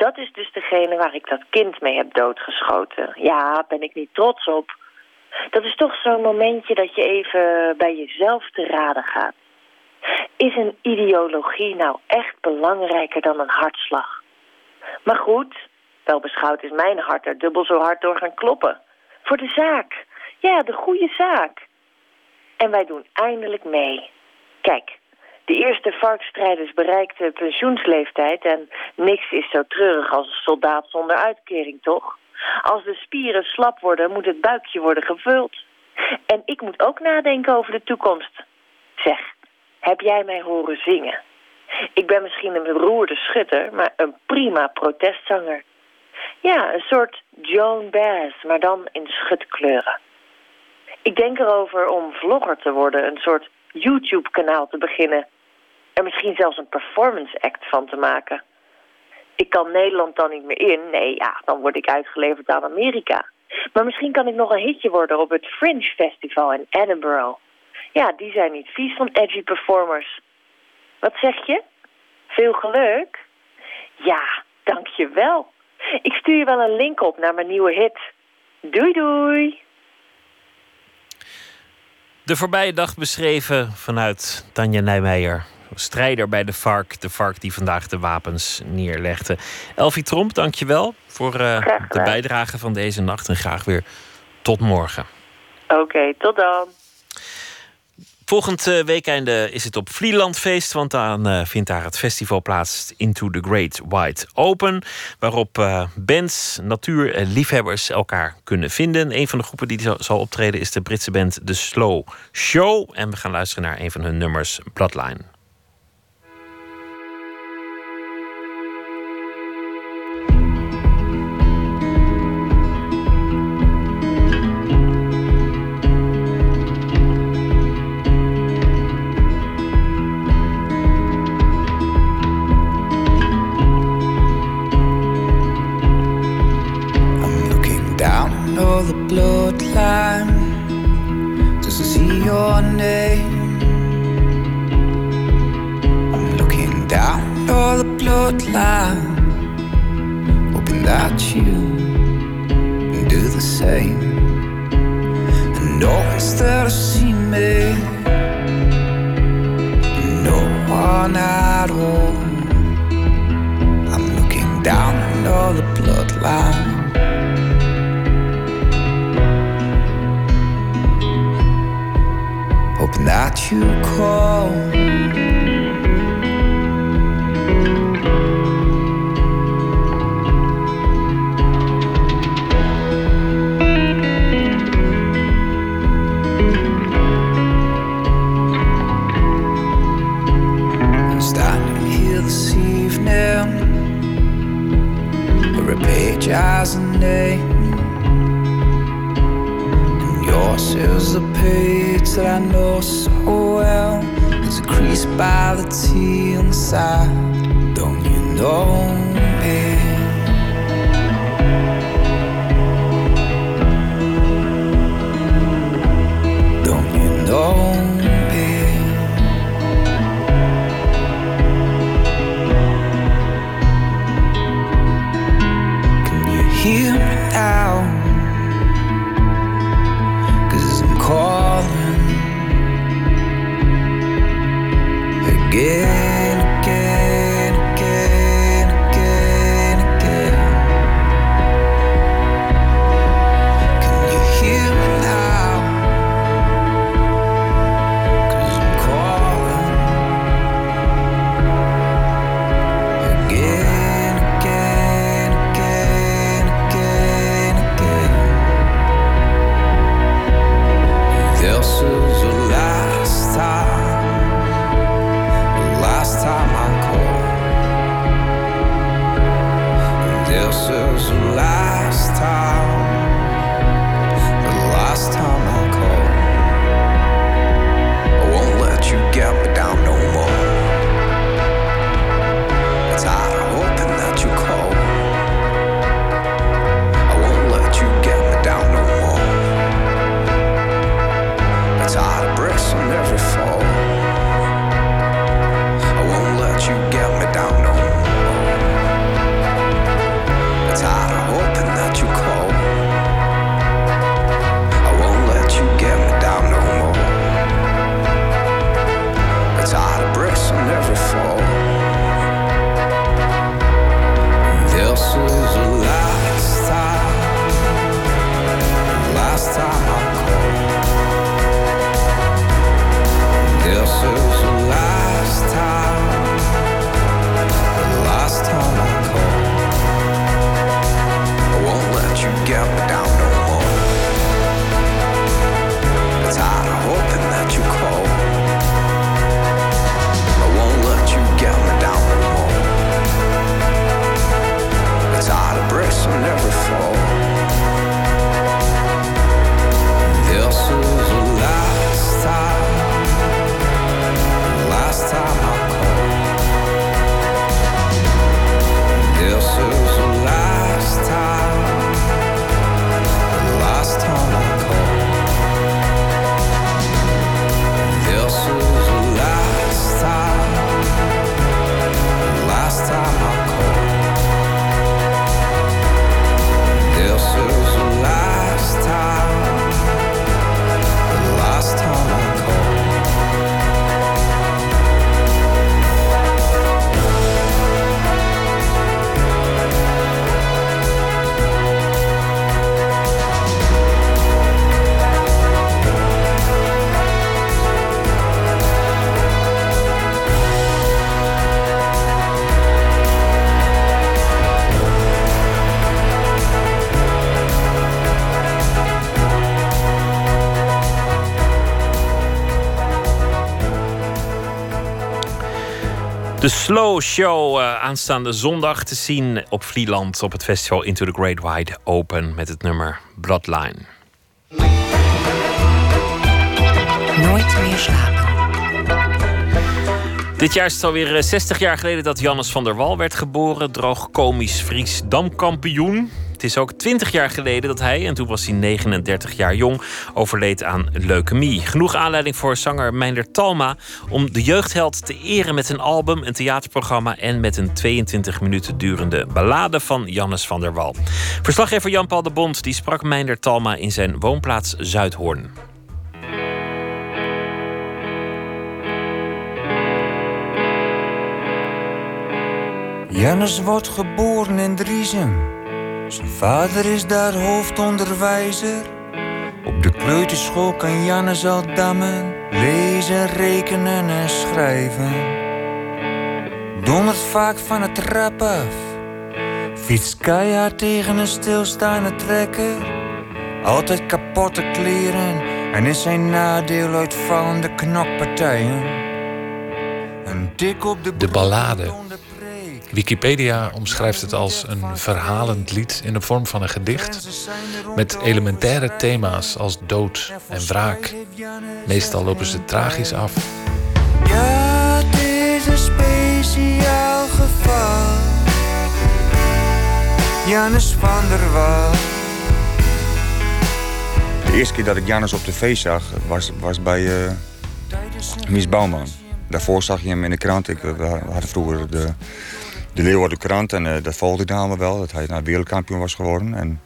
dat is dus degene waar ik dat kind mee heb doodgeschoten. Ja, ben ik niet trots op. Dat is toch zo'n momentje dat je even bij jezelf te raden gaat. Is een ideologie nou echt belangrijker dan een hartslag? Maar goed, wel beschouwd is mijn hart er dubbel zo hard door gaan kloppen. Voor de zaak. Ja, de goede zaak. En wij doen eindelijk mee. Kijk, de eerste varkstrijders bereikten pensioensleeftijd... en niks is zo treurig als een soldaat zonder uitkering, toch? Als de spieren slap worden, moet het buikje worden gevuld. En ik moet ook nadenken over de toekomst. Zeg, heb jij mij horen zingen? Ik ben misschien een beroerde schutter, maar een prima protestzanger. Ja, een soort Joan Baez, maar dan in schutkleuren. Ik denk erover om vlogger te worden, een soort YouTube-kanaal te beginnen. Er misschien zelfs een performance act van te maken. Ik kan Nederland dan niet meer in. Nee, ja, dan word ik uitgeleverd aan Amerika. Maar misschien kan ik nog een hitje worden op het Fringe Festival in Edinburgh. Ja, die zijn niet vies van edgy performers. Wat zeg je? Veel geluk? Ja, dank je wel. Ik stuur je wel een link op naar mijn nieuwe hit. Doei doei! De voorbije dag beschreven vanuit Tanja Nijmeijer. Strijder bij de FARC. De FARC die vandaag de wapens neerlegde. Elfie Tromp, dankjewel voor uh, de bijdrage van deze nacht. En graag weer tot morgen. Oké, tot dan. Volgend uh, weekende is het op Vlielandfeest, want dan uh, vindt daar het festival plaats Into the Great White Open, waarop uh, bands, natuurliefhebbers elkaar kunnen vinden. Een van de groepen die zal optreden is de Britse band The Slow Show en we gaan luisteren naar een van hun nummers, Bloodline. Slow Show uh, aanstaande zondag te zien op Vlieland op het festival Into the Great Wide Open met het nummer Bloodline. Nooit meer slapen. Dit jaar is het alweer 60 jaar geleden dat Jannes van der Wal werd geboren. Droog komisch Fries damkampioen. Het is ook 20 jaar geleden dat hij, en toen was hij 39 jaar jong, overleed aan leukemie. Genoeg aanleiding voor zanger Meinder Talma om de jeugdheld te eren met een album, een theaterprogramma en met een 22 minuten durende ballade van Jannes van der Wal. Verslaggever Jan-Paul de Bond die sprak Meinder Talma in zijn woonplaats Zuidhoorn. Jannes wordt geboren in Driesem. Zijn vader is daar hoofdonderwijzer. Op de kleuterschool kan Jannes al dammen, lezen, rekenen en schrijven. Dondert vaak van het trap af. Fietst keihard tegen een stilstaande trekker. Altijd kapotte kleren en is zijn nadeel uitvallende knokpartijen. Een tik op de, de ballade Wikipedia omschrijft het als een verhalend lied in de vorm van een gedicht. Met elementaire thema's als dood en wraak. Meestal lopen ze tragisch af. Ja, het is een speciaal geval. Janus van der Wal. De eerste keer dat ik Janus op tv zag was, was bij uh, Mies Bouwman. Daarvoor zag je hem in de krant. Ik, we hadden vroeger de de Leeuwarden Krant. En uh, dat volgde ik allemaal wel, dat hij naar wereldkampioen was geworden. En,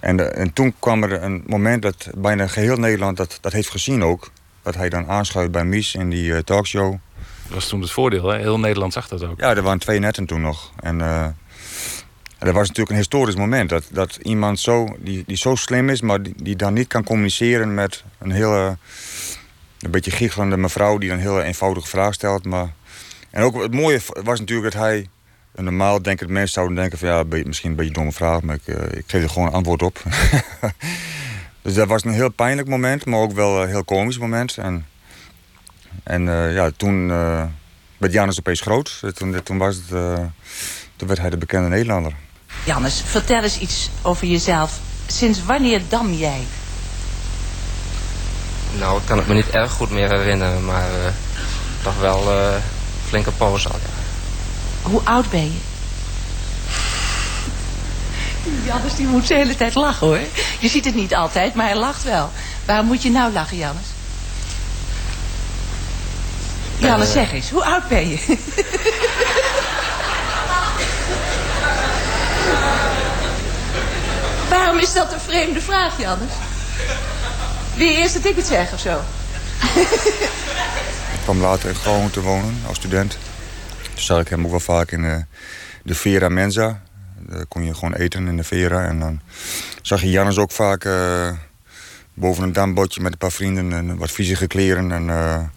en, uh, en toen kwam er een moment dat bijna geheel Nederland dat, dat heeft gezien ook. Dat hij dan aanschuift bij Mies in die uh, talkshow. Dat was toen het voordeel, hè? Heel Nederland zag dat ook. Ja, er waren twee netten toen nog. En dat was natuurlijk een historisch moment. Dat, dat iemand zo, die, die zo slim is, maar die, die dan niet kan communiceren met een hele... Een beetje giechelende mevrouw die een hele eenvoudige vraag stelt, maar en ook het mooie was natuurlijk dat hij... Normaal denken de mensen zouden denken van ja, misschien een beetje een domme vraag, maar ik, uh, ik geef er gewoon een antwoord op. dus dat was een heel pijnlijk moment, maar ook wel een heel komisch moment. En, en uh, ja, toen uh, werd Janus opeens groot. Toen, toen, was het, toen werd hij de bekende Nederlander. Janus, vertel eens iets over jezelf. Sinds wanneer dam jij? Nou, ik kan het me niet erg goed meer herinneren, maar toch wel flinke poos al, ja. Hoe oud ben je? Jannes die moet de hele tijd lachen hoor. Je ziet het niet altijd, maar hij lacht wel. Waarom moet je nou lachen, Jannes? Jannes, uh, zeg eens, hoe oud ben je? Waarom is dat een vreemde vraag, Jannes? Wil je eerst dat ik het zeg of zo? kwam later in Groningen te wonen als student. Toen zag ik hem ook wel vaak in de, de Vera Mensa. Daar kon je gewoon eten in de Vera. En dan zag je Jannes ook vaak uh, boven een dambotje met een paar vrienden... en wat viezige kleren en uh, aan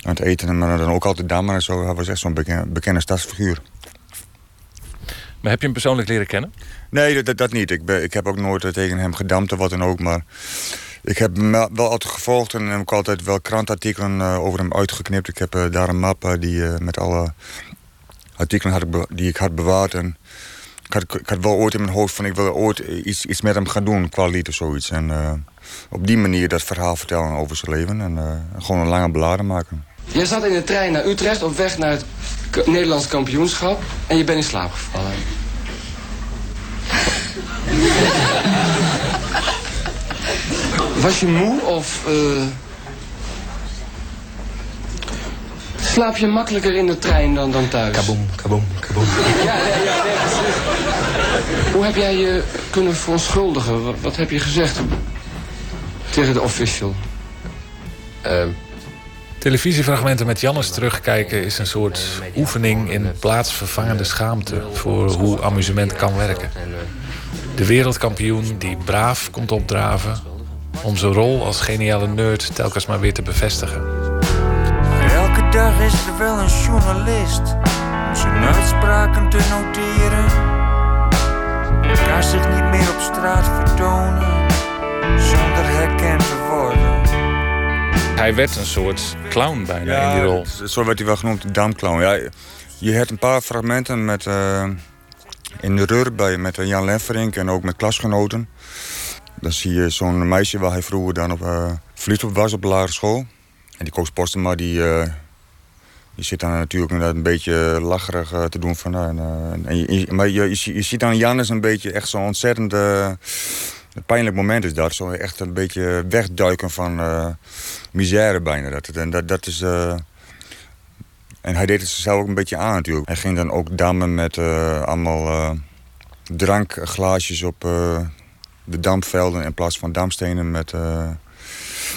het eten. Maar dan ook altijd dammen en zo. Hij was echt zo'n bekende, bekende stadsfiguur. Maar heb je hem persoonlijk leren kennen? Nee, dat, dat niet. Ik, ben, ik heb ook nooit tegen hem gedampt of wat dan ook. Maar ik heb hem wel altijd gevolgd en heb ik altijd wel krantartikelen uh, over hem uitgeknipt. Ik heb uh, daar een map uh, die, met alle artikelen had ik die ik had bewaard. En ik had, ik had wel ooit in mijn hoofd van ik wil ooit iets, iets met hem gaan doen, qua lied of zoiets. En op die manier dat verhaal vertellen over zijn leven en gewoon een lange bladen maken. Je zat in de trein naar Utrecht op weg naar het Nederlands kampioenschap en je bent in slaap gevallen. Was je moe of... Uh... Slaap je makkelijker in de trein dan, dan thuis? Kaboom, kaboom, kaboom. Ja, ja, ja. Hoe heb jij je kunnen verontschuldigen? Wat, wat heb je gezegd tegen de official? Uh, Televisiefragmenten met Jannes terugkijken is een soort oefening in plaatsvervangende schaamte voor hoe amusement kan werken. De wereldkampioen die braaf komt opdraven om zijn rol als geniale nerd telkens maar weer te bevestigen. Elke dag is er wel een journalist om zijn uitspraken te noteren. Kan zich niet meer op straat vertonen zonder herkend te worden. hij werd een soort clown bijna in die rol. Zo werd hij wel genoemd, de damclown. Ja, je hebt een paar fragmenten met, uh, in de Rur bij, met Jan Lenverink en ook met klasgenoten. Dan zie je zo'n meisje waar hij vroeger dan op uh, op was op de lagere school. En die Koos Postema, die, uh, die zit dan natuurlijk een beetje lacherig uh, te doen. Van, en je, maar je, je, je, ziet dan Jannes een beetje echt zo'n ontzettend pijnlijk moment is dat. Zo echt een beetje wegduiken van misère bijna. Dat, en dat, dat is... en hij deed het zichzelf ook een beetje aan natuurlijk. Hij ging dan ook dammen met allemaal drankglaasjes op de dampvelden in plaats van dampstenen. Met, uh...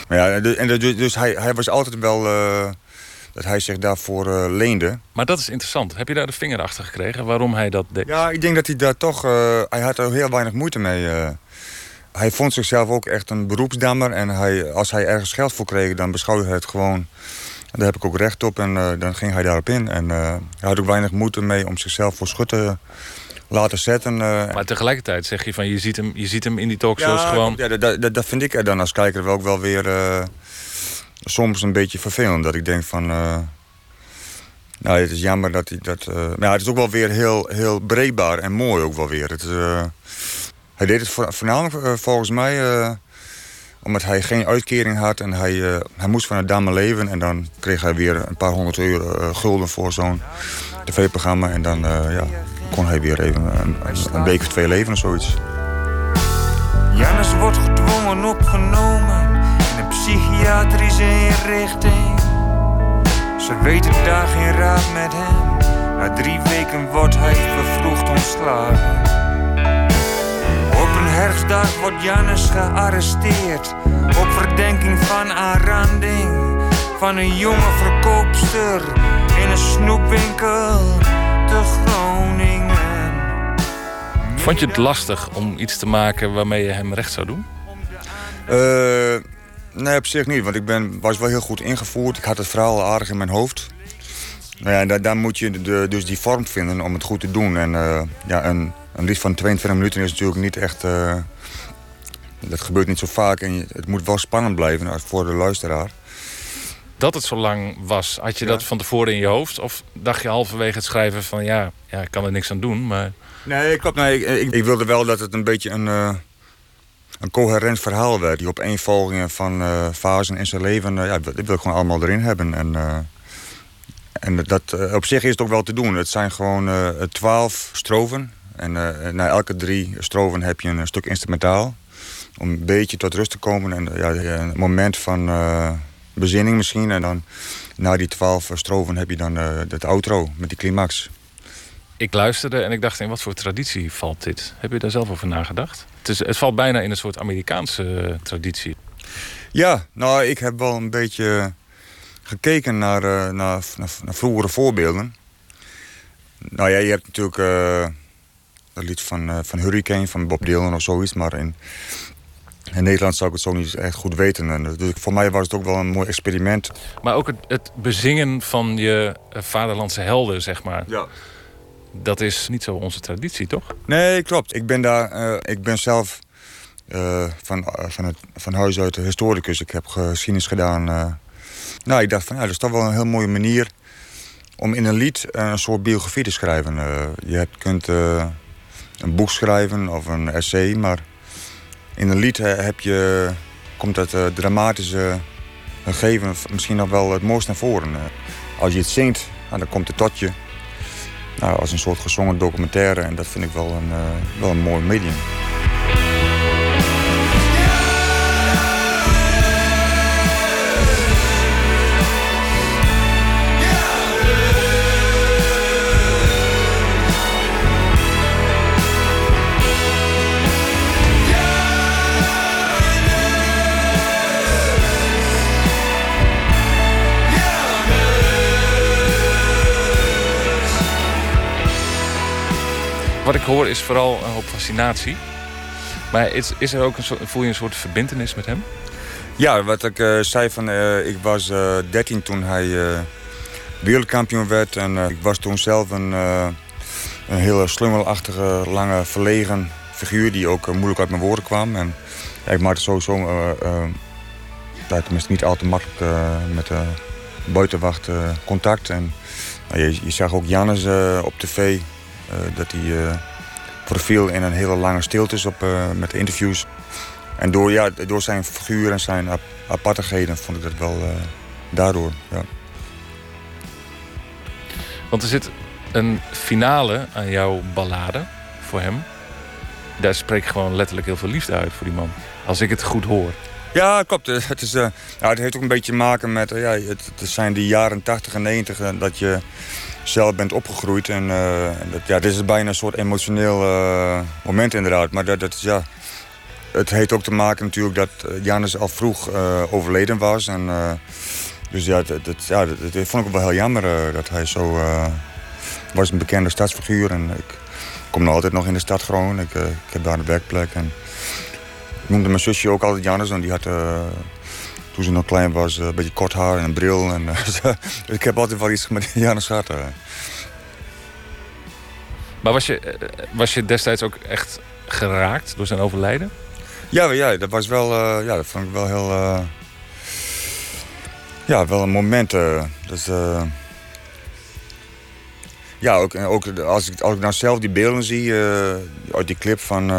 maar ja, en dus hij, hij was altijd wel uh, dat hij zich daarvoor uh, leende. Maar dat is interessant. Heb je daar de vinger achter gekregen waarom hij dat deed? Ja, ik denk dat hij daar toch... hij had er heel weinig moeite mee. hij vond zichzelf ook echt een beroepsdammer. En hij, als hij ergens geld voor kreeg, dan beschouwde hij het gewoon... Daar heb ik ook recht op en dan ging hij daarop in. En hij had ook weinig moeite mee om zichzelf voor schutten laten zetten. Uh, maar tegelijkertijd zeg je van je ziet hem, je ziet hem in die talkshows ja, gewoon. Ja, dat, dat, dat vind ik er dan als kijker ook wel weer uh, soms een beetje vervelend. Dat ik denk van. Uh, nou, het is jammer dat hij dat. maar ja, het is ook wel weer heel, heel breekbaar en mooi ook wel weer. Het hij deed het voornamelijk volgens mij omdat hij geen uitkering had en hij, hij moest van het dame leven. En dan kreeg hij weer een paar honderd euro gulden voor zo'n tv-programma. En dan, ja, kon hij weer even een, week of twee leven of zoiets. Jannes wordt gedwongen opgenomen in een psychiatrische inrichting. Ze weten daar geen raad met hem. Na drie weken wordt hij vervroegd ontslagen. Op een herfstdag wordt Jannes gearresteerd. Op verdenking van aanranding van een jonge verkoopster in een snoepwinkel te Groningen. Vond je het lastig om iets te maken waarmee je hem recht zou doen? Uh, nee, op zich niet. Want ik ben, was wel heel goed ingevoerd. Ik had het verhaal aardig in mijn hoofd. Nou ja, daar, daar moet je de, dus die vorm vinden om het goed te doen. En uh, ja, een, een lied van 22 minuten is natuurlijk niet echt... Uh, dat gebeurt niet zo vaak. En het moet wel spannend blijven voor de luisteraar. Dat het zo lang was, had je ja. dat van tevoren in je hoofd? Of dacht je halverwege het schrijven van... ja, ja ik kan er niks aan doen, maar... Nee, klopt. Ik, ik, wilde wel dat het een beetje een, uh, een coherent verhaal werd. Die opeenvolgingen van uh, fasen in zijn leven, uh, ja, dat wil ik gewoon allemaal erin hebben. En, en dat, op zich is het ook wel te doen. Het zijn gewoon twaalf stroven. En na elke drie stroven heb je een stuk instrumentaal. Om een beetje tot rust te komen. En ja, een moment van bezinning misschien. En dan na die twaalf stroven heb je dan het outro met die climax ik luisterde en ik dacht, in wat voor traditie valt dit? Heb je daar zelf over nagedacht? Het, is, het valt bijna in een soort Amerikaanse eh, traditie. Ja, nou, ik heb wel een beetje gekeken naar, uh, naar, naar, naar, vroegere voorbeelden. Nou ja, je hebt natuurlijk uh, dat lied van, van Hurricane, van Bob Dylan of zoiets. Maar in, in Nederland zou ik het zo niet echt goed weten. En dus voor mij was het ook wel een mooi experiment. Maar ook het, het bezingen van je vaderlandse helden, zeg maar. Ja. Dat is niet zo onze traditie, toch? Nee, klopt. Ik ben, daar, uh, ik ben zelf uh, van, uh, van, het, van huis uit historicus. Ik heb geschiedenis gedaan. nou, ik dacht van, ja, dat is toch wel een heel mooie manier... om in een lied een soort biografie te schrijven. je hebt, kunt een boek schrijven of een essay, maar... in een lied heb je, komt dat dramatische gegeven misschien nog wel het mooist naar voren. als je het zingt, nou, dan komt het tot je nou, als een soort gezongen documentaire. En dat vind ik wel een, uh, wel een mooi medium. Wat ik hoor is vooral een hoop fascinatie. Maar is, is er ook een voel je een soort verbindenis met hem? Ja, wat ik uh, zei van... Uh, ik was uh, 13 toen hij wereldkampioen werd. En ik was toen zelf een, een hele slungelachtige, lange, verlegen figuur... die ook moeilijk uit mijn woorden kwam. En ik maakte sowieso tenminste niet al te makkelijk eh, met de buitenwacht eh, contact. En nou, je, je zag ook Jannes eh, op tv eh, dat hij eh profiel in een hele lange stiltes op, eh, met de interviews. En door, ja, door zijn figuur en zijn ap- apartigheden vond ik dat wel eh, daardoor. Ja. Want er zit een finale aan jouw ballade voor hem. Daar spreekt gewoon letterlijk heel veel liefde uit voor die man. Als ik het goed hoor. Ja, klopt. Eh, Het, is, eh, nou, het heeft ook een beetje te maken met... eh, ja, het, het zijn die jaren 80 en 90 eh, dat je zelf bent opgegroeid. En eh, en dat, ja, dit is bijna een soort emotioneel eh, moment inderdaad. Maar dat, dat is, ja, het heeft ook te maken natuurlijk dat eh, Janus al vroeg overleden was. En, dus ja, dat, dat, ja dat, vond ik wel heel jammer dat hij zo... was een bekende stadsfiguur en ik kom nog altijd nog in de stad Groningen. Ik, ik heb daar een werkplek en... Ik noemde mijn zusje ook altijd Jannes, want die had toen ze nog klein was eh, een beetje kort haar en een bril. En, eh, dus ik heb altijd wel iets met Jannes gehad. eh. Maar was je, eh, was je destijds ook echt geraakt door zijn overlijden? Ja, ja, dat was wel, ja, dat vond ik wel heel, ja, wel een moment. eh, dus, ja, ook, ook als, ik, als ik nou zelf die beelden zie uit die clip van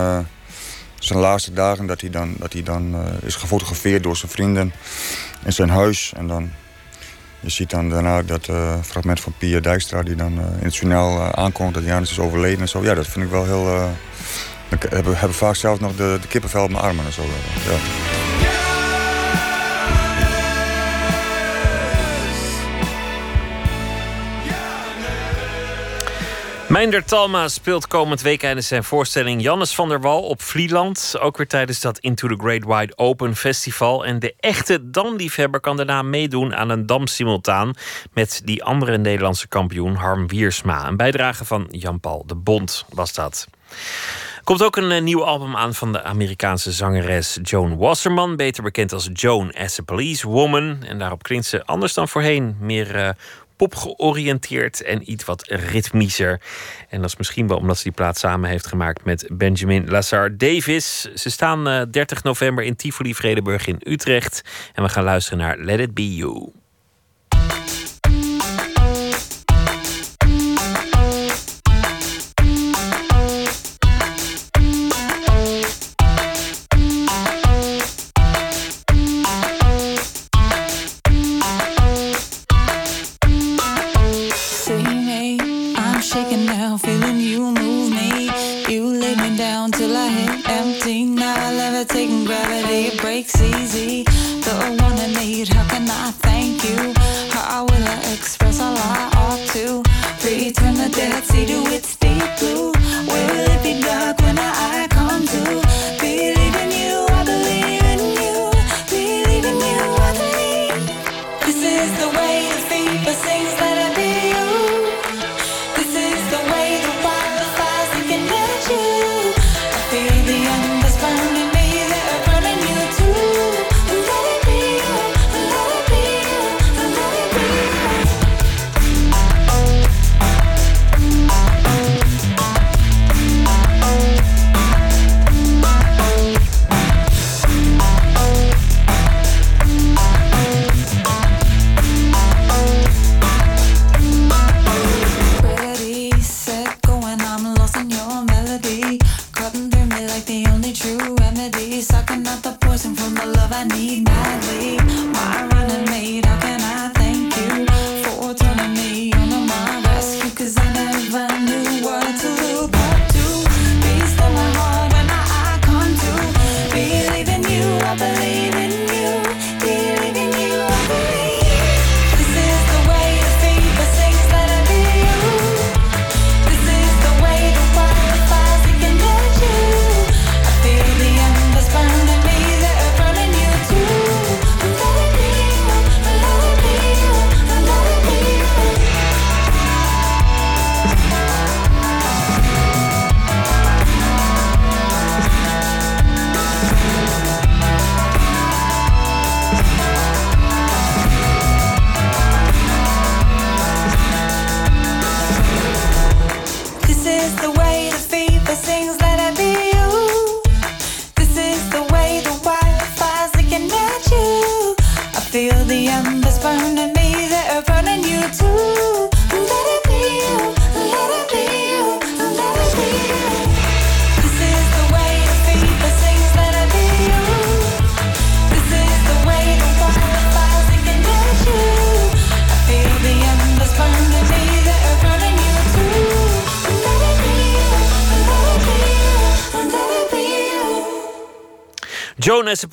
zijn laatste dagen, dat hij dan, dat hij dan eh, is gefotografeerd door zijn vrienden in zijn huis. En dan, je ziet dan daarna dat eh, fragment van Pia Dijkstra die dan eh, in het journaal aankondigt dat Janus is overleden en zo. Ja, dat vind ik wel heel... eh, ik heb, heb vaak zelf nog de, de kippenvel op mijn armen en zo. Ja. Meinder Talma speelt komend week tijdens zijn voorstelling Jannes van der Wal op Vlieland. Ook weer tijdens dat Into the Great Wide Open Festival. En de echte damliefhebber kan daarna meedoen aan een damsimultaan... met die andere Nederlandse kampioen Harm Wiersma. Een bijdrage van Jan-Paul de Bond was dat. Komt ook een eh, nieuw album aan van de Amerikaanse zangeres Joan Wasserman. Beter bekend als Joan as a Police Woman. En daarop klinkt ze anders dan voorheen. Meer eh, popgeoriënteerd en iets wat ritmischer. En dat is misschien wel omdat ze die plaat samen heeft gemaakt met Benjamin Lazar Davis. Ze staan eh, 30 november in Tivoli Vredenburg in Utrecht. En we gaan luisteren naar Let It Be You.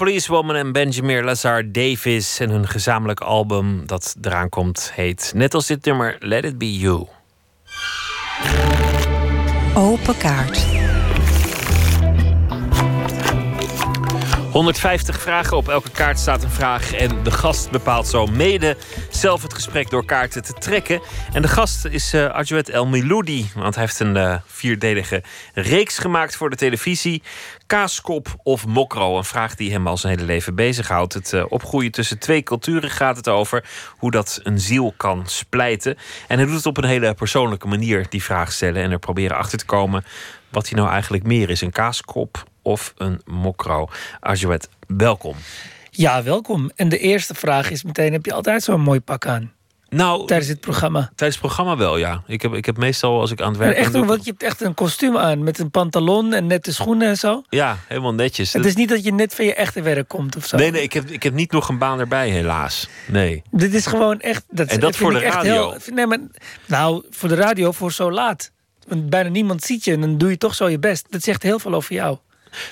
Policewoman en Benjamin Lazar Davis. En hun gezamenlijk album dat eraan komt heet, net als dit nummer, Let It Be You. Open kaart. 150 vragen, op elke kaart staat een vraag. En de gast bepaalt zo mede zelf het gesprek door kaarten te trekken. En de gast is uh, Arjuet El Miloudi. Want hij heeft een uh, vierdelige reeks gemaakt voor de televisie. Kaaskop of mokro? Een vraag die hem al zijn hele leven bezighoudt. Het uh, opgroeien tussen twee culturen gaat het over. Hoe dat een ziel kan splijten. En hij doet het op een hele persoonlijke manier, die vraag stellen. En er proberen achter te komen wat hij nou eigenlijk meer is. Een kaaskop of een mokro? Arjuet, welkom. Ja, welkom. En de eerste vraag is meteen: heb je altijd zo'n mooi pak aan? Nou, tijdens het programma. Tijdens het programma wel, ja. Ik heb, ik heb meestal als ik aan het werk echt een, Je hebt echt een kostuum aan met een pantalon en nette schoenen en zo. Ja, helemaal netjes. Het is niet dat je net van je echte werk komt of zo. Nee, nee, ik heb, ik heb niet nog een baan erbij, helaas. Nee. Dit is gewoon echt. Dat, en dat voor de radio? Heel, nee, maar, nou, voor de radio voor zo laat. Want bijna niemand ziet je en dan doe je toch zo je best. Dat zegt heel veel over jou.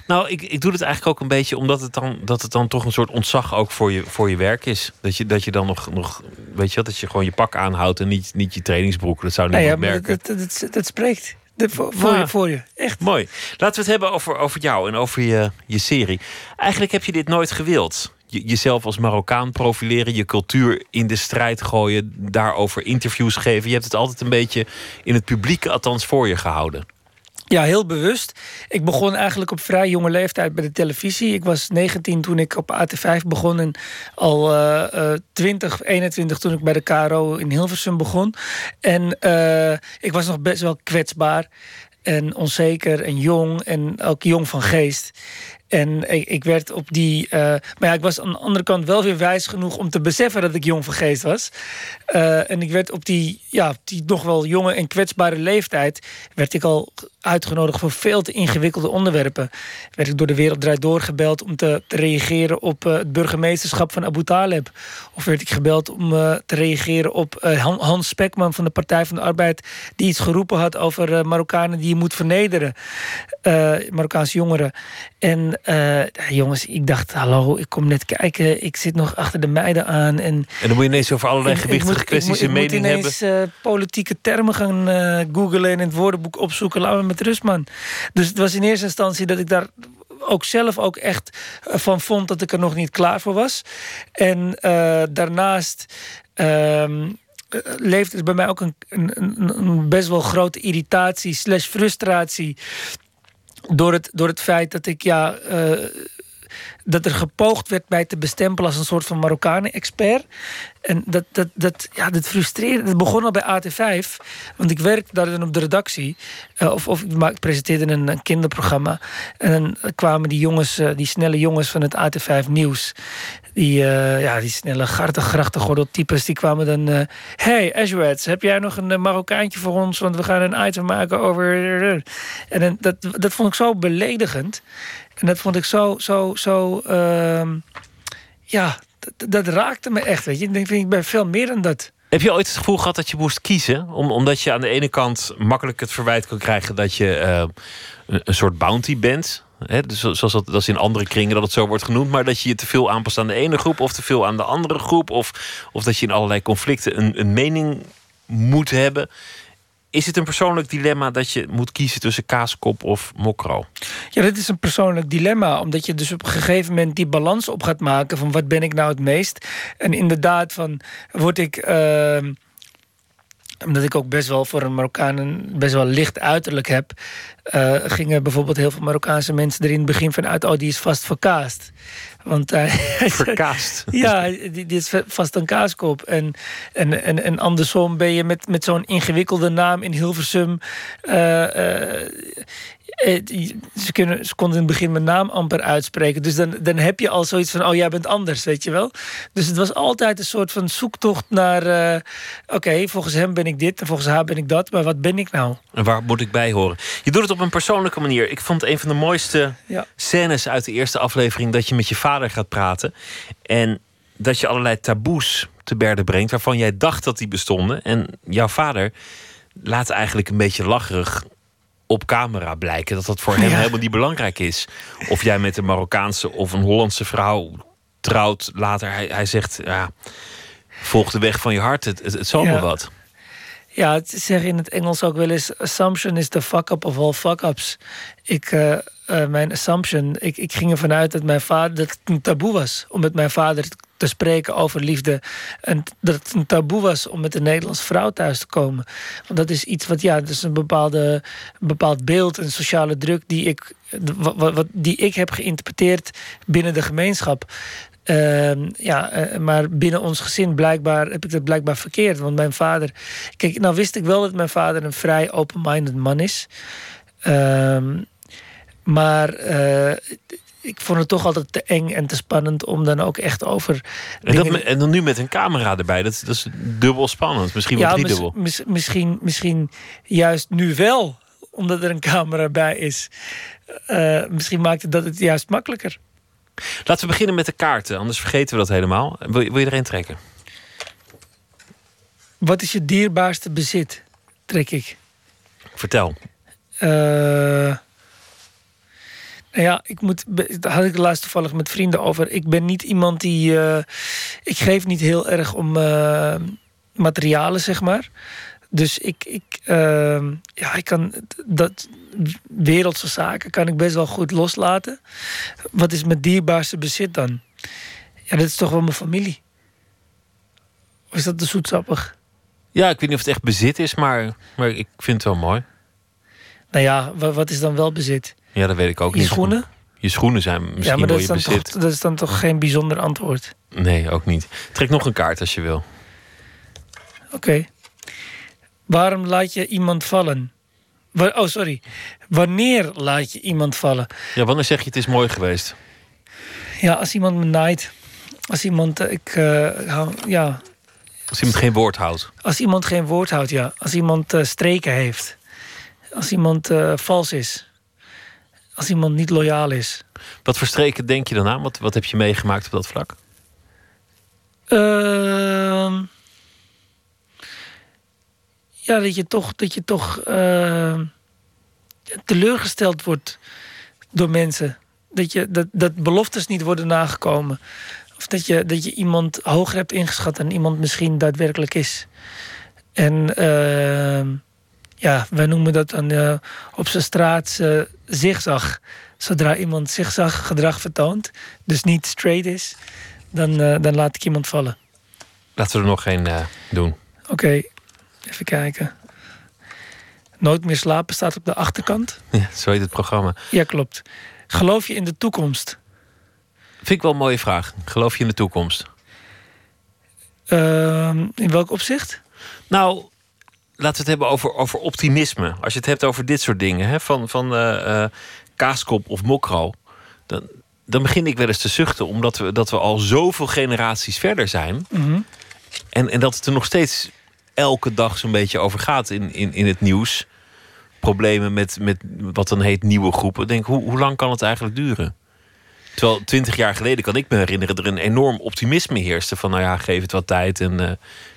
Nou, ik, ik doe het eigenlijk ook een beetje omdat het dan, dat het dan toch een soort ontzag ook voor je, voor je werk is. Dat je, dat je dan nog, nog, weet je wat, dat je gewoon je pak aanhoudt en niet, niet je trainingsbroek. Dat zou niemand nou ja, merken. Dat, dat, dat, dat spreekt. voor, voor, je, voor je, echt. Mooi. Laten we het hebben over, over jou en over je, je serie. Eigenlijk heb je dit nooit gewild. Je, jezelf als Marokkaan profileren, je cultuur in de strijd gooien, daarover interviews geven. Je hebt het altijd een beetje in het publiek, althans, voor je gehouden. Ja, heel bewust. Ik begon eigenlijk op vrij jonge leeftijd bij de televisie. Ik was 19 toen ik op AT5 begon en al uh, 20, 21 toen ik bij de KRO in Hilversum begon. En uh, ik was nog best wel kwetsbaar en onzeker en jong en ook jong van geest. En ik, werd op die. Uh, maar ja, ik was aan de andere kant wel weer wijs genoeg om te beseffen dat ik jong van geest was. Uh, en ik werd op die, ja, die nog wel jonge en kwetsbare leeftijd. werd ik al uitgenodigd voor veel te ingewikkelde onderwerpen. Werd ik door de wereld draait doorgebeld om te, reageren op uh, het burgemeesterschap van Abu Taleb. Of werd ik gebeld om te reageren op Hans Spekman van de Partij van de Arbeid. die iets geroepen had over Marokkanen die je moet vernederen. Marokkaanse jongeren. En uh, jongens, ik dacht, hallo, ik kom net kijken. Ik zit nog achter de meiden aan. En, en dan moet je ineens over allerlei gewichtige kwesties in mening hebben. Ik moet ineens uh, politieke termen gaan uh, googlen en in het woordenboek opzoeken. Laten we met rust, man. Dus het was in eerste instantie dat ik daar ook zelf ook echt van vond dat ik er nog niet klaar voor was. En daarnaast... Uh, leeft er bij mij ook een, een, een best wel grote irritatie slash frustratie door het, door het feit dat ik ja. Uh, dat er gepoogd werd mij te bestempelen als een soort van Marokkanen-expert. En dat, dat, dat, ja, dat frustreerde. Het begon al bij AT5, want ik werkte daar dan op de redactie. Uh, of, of ik presenteerde een, kinderprogramma. En dan kwamen die jongens, uh, die snelle jongens van het AT5 Nieuws. Die, uh, ja, die snelle grachtengordel-types, die kwamen dan... Uh, hey, Ashwets, heb jij nog een Marokkaantje voor ons? Want we gaan een item maken over... En dat, dat vond ik zo beledigend. En dat vond ik zo... zo, zo uh, ja, dat, raakte me echt, weet je. Ik denk, ik ben veel meer dan dat. Heb je ooit het gevoel gehad dat je moest kiezen? Om, omdat je aan de ene kant makkelijk het verwijt kan krijgen... dat je een soort bounty bent... He, dus zoals dat, dat is in andere kringen dat het zo wordt genoemd, maar dat je je te veel aanpast aan de ene groep of te veel aan de andere groep, of, of dat je in allerlei conflicten een, een mening moet hebben. Is het een persoonlijk dilemma dat je moet kiezen tussen kaaskop of mokro? Ja, dit is een persoonlijk dilemma. Omdat je dus op een gegeven moment die balans op gaat maken van wat ben ik nou het meest. En inderdaad, van word ik. Uh, omdat ik ook best wel voor een Marokkaan een best wel licht uiterlijk heb, uh, gingen bijvoorbeeld heel veel Marokkaanse mensen er in het begin van uit: oh, die is vast verkaasd. Want hij Verkaasd. ja, die, die, is vast een kaaskop. En, en, en, en andersom ben je met, met zo'n ingewikkelde naam in Hilversum. Uh, ze, kunnen, ze konden in het begin mijn naam amper uitspreken. Dus dan, dan heb je al zoiets van: oh, jij bent anders, weet je wel. Dus het was altijd een soort van zoektocht naar: uh, oké, volgens hem ben ik dit en volgens haar ben ik dat, maar wat ben ik nou? En waar moet ik bij horen? Je doet het op een persoonlijke manier. Ik vond een van de mooiste ja. scènes uit de eerste aflevering dat je met je vader gaat praten. En dat je allerlei taboes te berden brengt waarvan jij dacht dat die bestonden. En jouw vader laat eigenlijk een beetje lacherig op camera blijken. Dat dat voor hem Ja. helemaal niet belangrijk is. Of jij met een Marokkaanse of een Hollandse vrouw trouwt later. Hij, hij zegt, ja, volg de weg van je hart. Het, het, het zal Ja. me wat. Ja, het zeggen in het Engels ook wel eens... assumption is the fuck-up of all fuck-ups. Ik, eh, eh, mijn assumption, ik, ik ging ervan uit dat mijn vader... dat het een taboe was om met mijn vader te spreken over liefde. En dat het een taboe was om met een Nederlandse vrouw thuis te komen. Want dat is iets wat, ja, dat is een, bepaalde, bepaald beeld, een sociale druk... die ik, wat, wat, wat- die ik heb geïnterpreteerd binnen de gemeenschap... Ehm, ja, eh, maar binnen ons gezin blijkbaar heb ik dat blijkbaar verkeerd. Want mijn vader. Kijk, nou wist ik wel dat mijn vader een vrij open-minded man is. Ehm, maar eh, ik vond het toch altijd te eng en te spannend om dan ook echt over. En, dat, en dan nu met een camera erbij. Dat, is- dat is dubbel spannend. Misschien wel ja, drie mis- misschien, misschien juist nu wel, omdat er een camera bij is. Eh, misschien maakt het dat het juist makkelijker. Laten we beginnen met de kaarten. Anders vergeten we dat helemaal. Wil, je- wil je er een trekken? Wat is je dierbaarste bezit? Trek ik. Vertel. Eh, nou ja, ik moet. Daar had ik laatst toevallig met vrienden over. Ik ben niet iemand die. eh, ik geef niet heel erg om eh, materialen, zeg maar. Dus ik, ik, eh, ja, ik kan dat wereldse zaken kan ik best wel goed loslaten. Wat is mijn dierbaarste bezit dan? Ja, dat is toch wel mijn familie. Of is dat te zoetsappig? Ja, ik weet niet of het echt bezit is, maar, maar ik vind het wel mooi. Nou ja, wa- wat is dan wel bezit? Ja, dat weet ik ook Je niet. schoenen? Je schoenen zijn misschien ja, maar wel dat je is, dan bezit. toch, dat is dan toch geen bijzonder antwoord. Nee, ook niet. Trek nog een kaart als je wil. Oké. Waarom laat je iemand vallen? Oh, sorry. Wanneer laat je iemand vallen? Ja, wanneer zeg je het is mooi geweest? Ja, als iemand me naait. Als iemand, eh, ik, eh, ja, Als iemand geen woord houdt. als iemand geen woord houdt, ja. Als iemand eh, streken heeft. Als iemand vals is. Als iemand niet loyaal is. Wat voor streken denk je dan aan? Wat, wat heb je meegemaakt op dat vlak? Ehm, ja, dat je toch, dat je toch ehm, teleurgesteld wordt door mensen. Dat, je, dat, dat beloftes niet worden nagekomen. Of dat je, dat je iemand hoger hebt ingeschat dan iemand misschien daadwerkelijk is. En ehm, ja, wij noemen dat dan eh, op zijn straat eh, zigzag. Zodra iemand zigzag gedrag vertoont, dus niet straight is, dan, eh, dan laat ik iemand vallen. Laten we er nog geen doen. Oké, even kijken. Nooit meer slapen staat op de achterkant. Ja, zo heet het programma. Ja, klopt. Geloof je in de toekomst? Vind ik wel een mooie vraag. Geloof je in de toekomst? Ehm, in welk opzicht? Nou, laten we het hebben over, over optimisme. Als je het hebt over dit soort dingen, hè, van, van eh, eh, kaaskop of mokro, dan, dan begin ik wel eens te zuchten, omdat we, dat we al zoveel generaties verder zijn. Mhm. En, en dat het er nog steeds elke dag zo'n beetje over gaat in, in, in het nieuws. Problemen met, met wat dan heet nieuwe groepen. Denk, hoe, hoe lang kan het eigenlijk duren? Terwijl twintig jaar geleden kan ik me herinneren... er een enorm optimisme heerste. Van nou ja, geef het wat tijd en eh,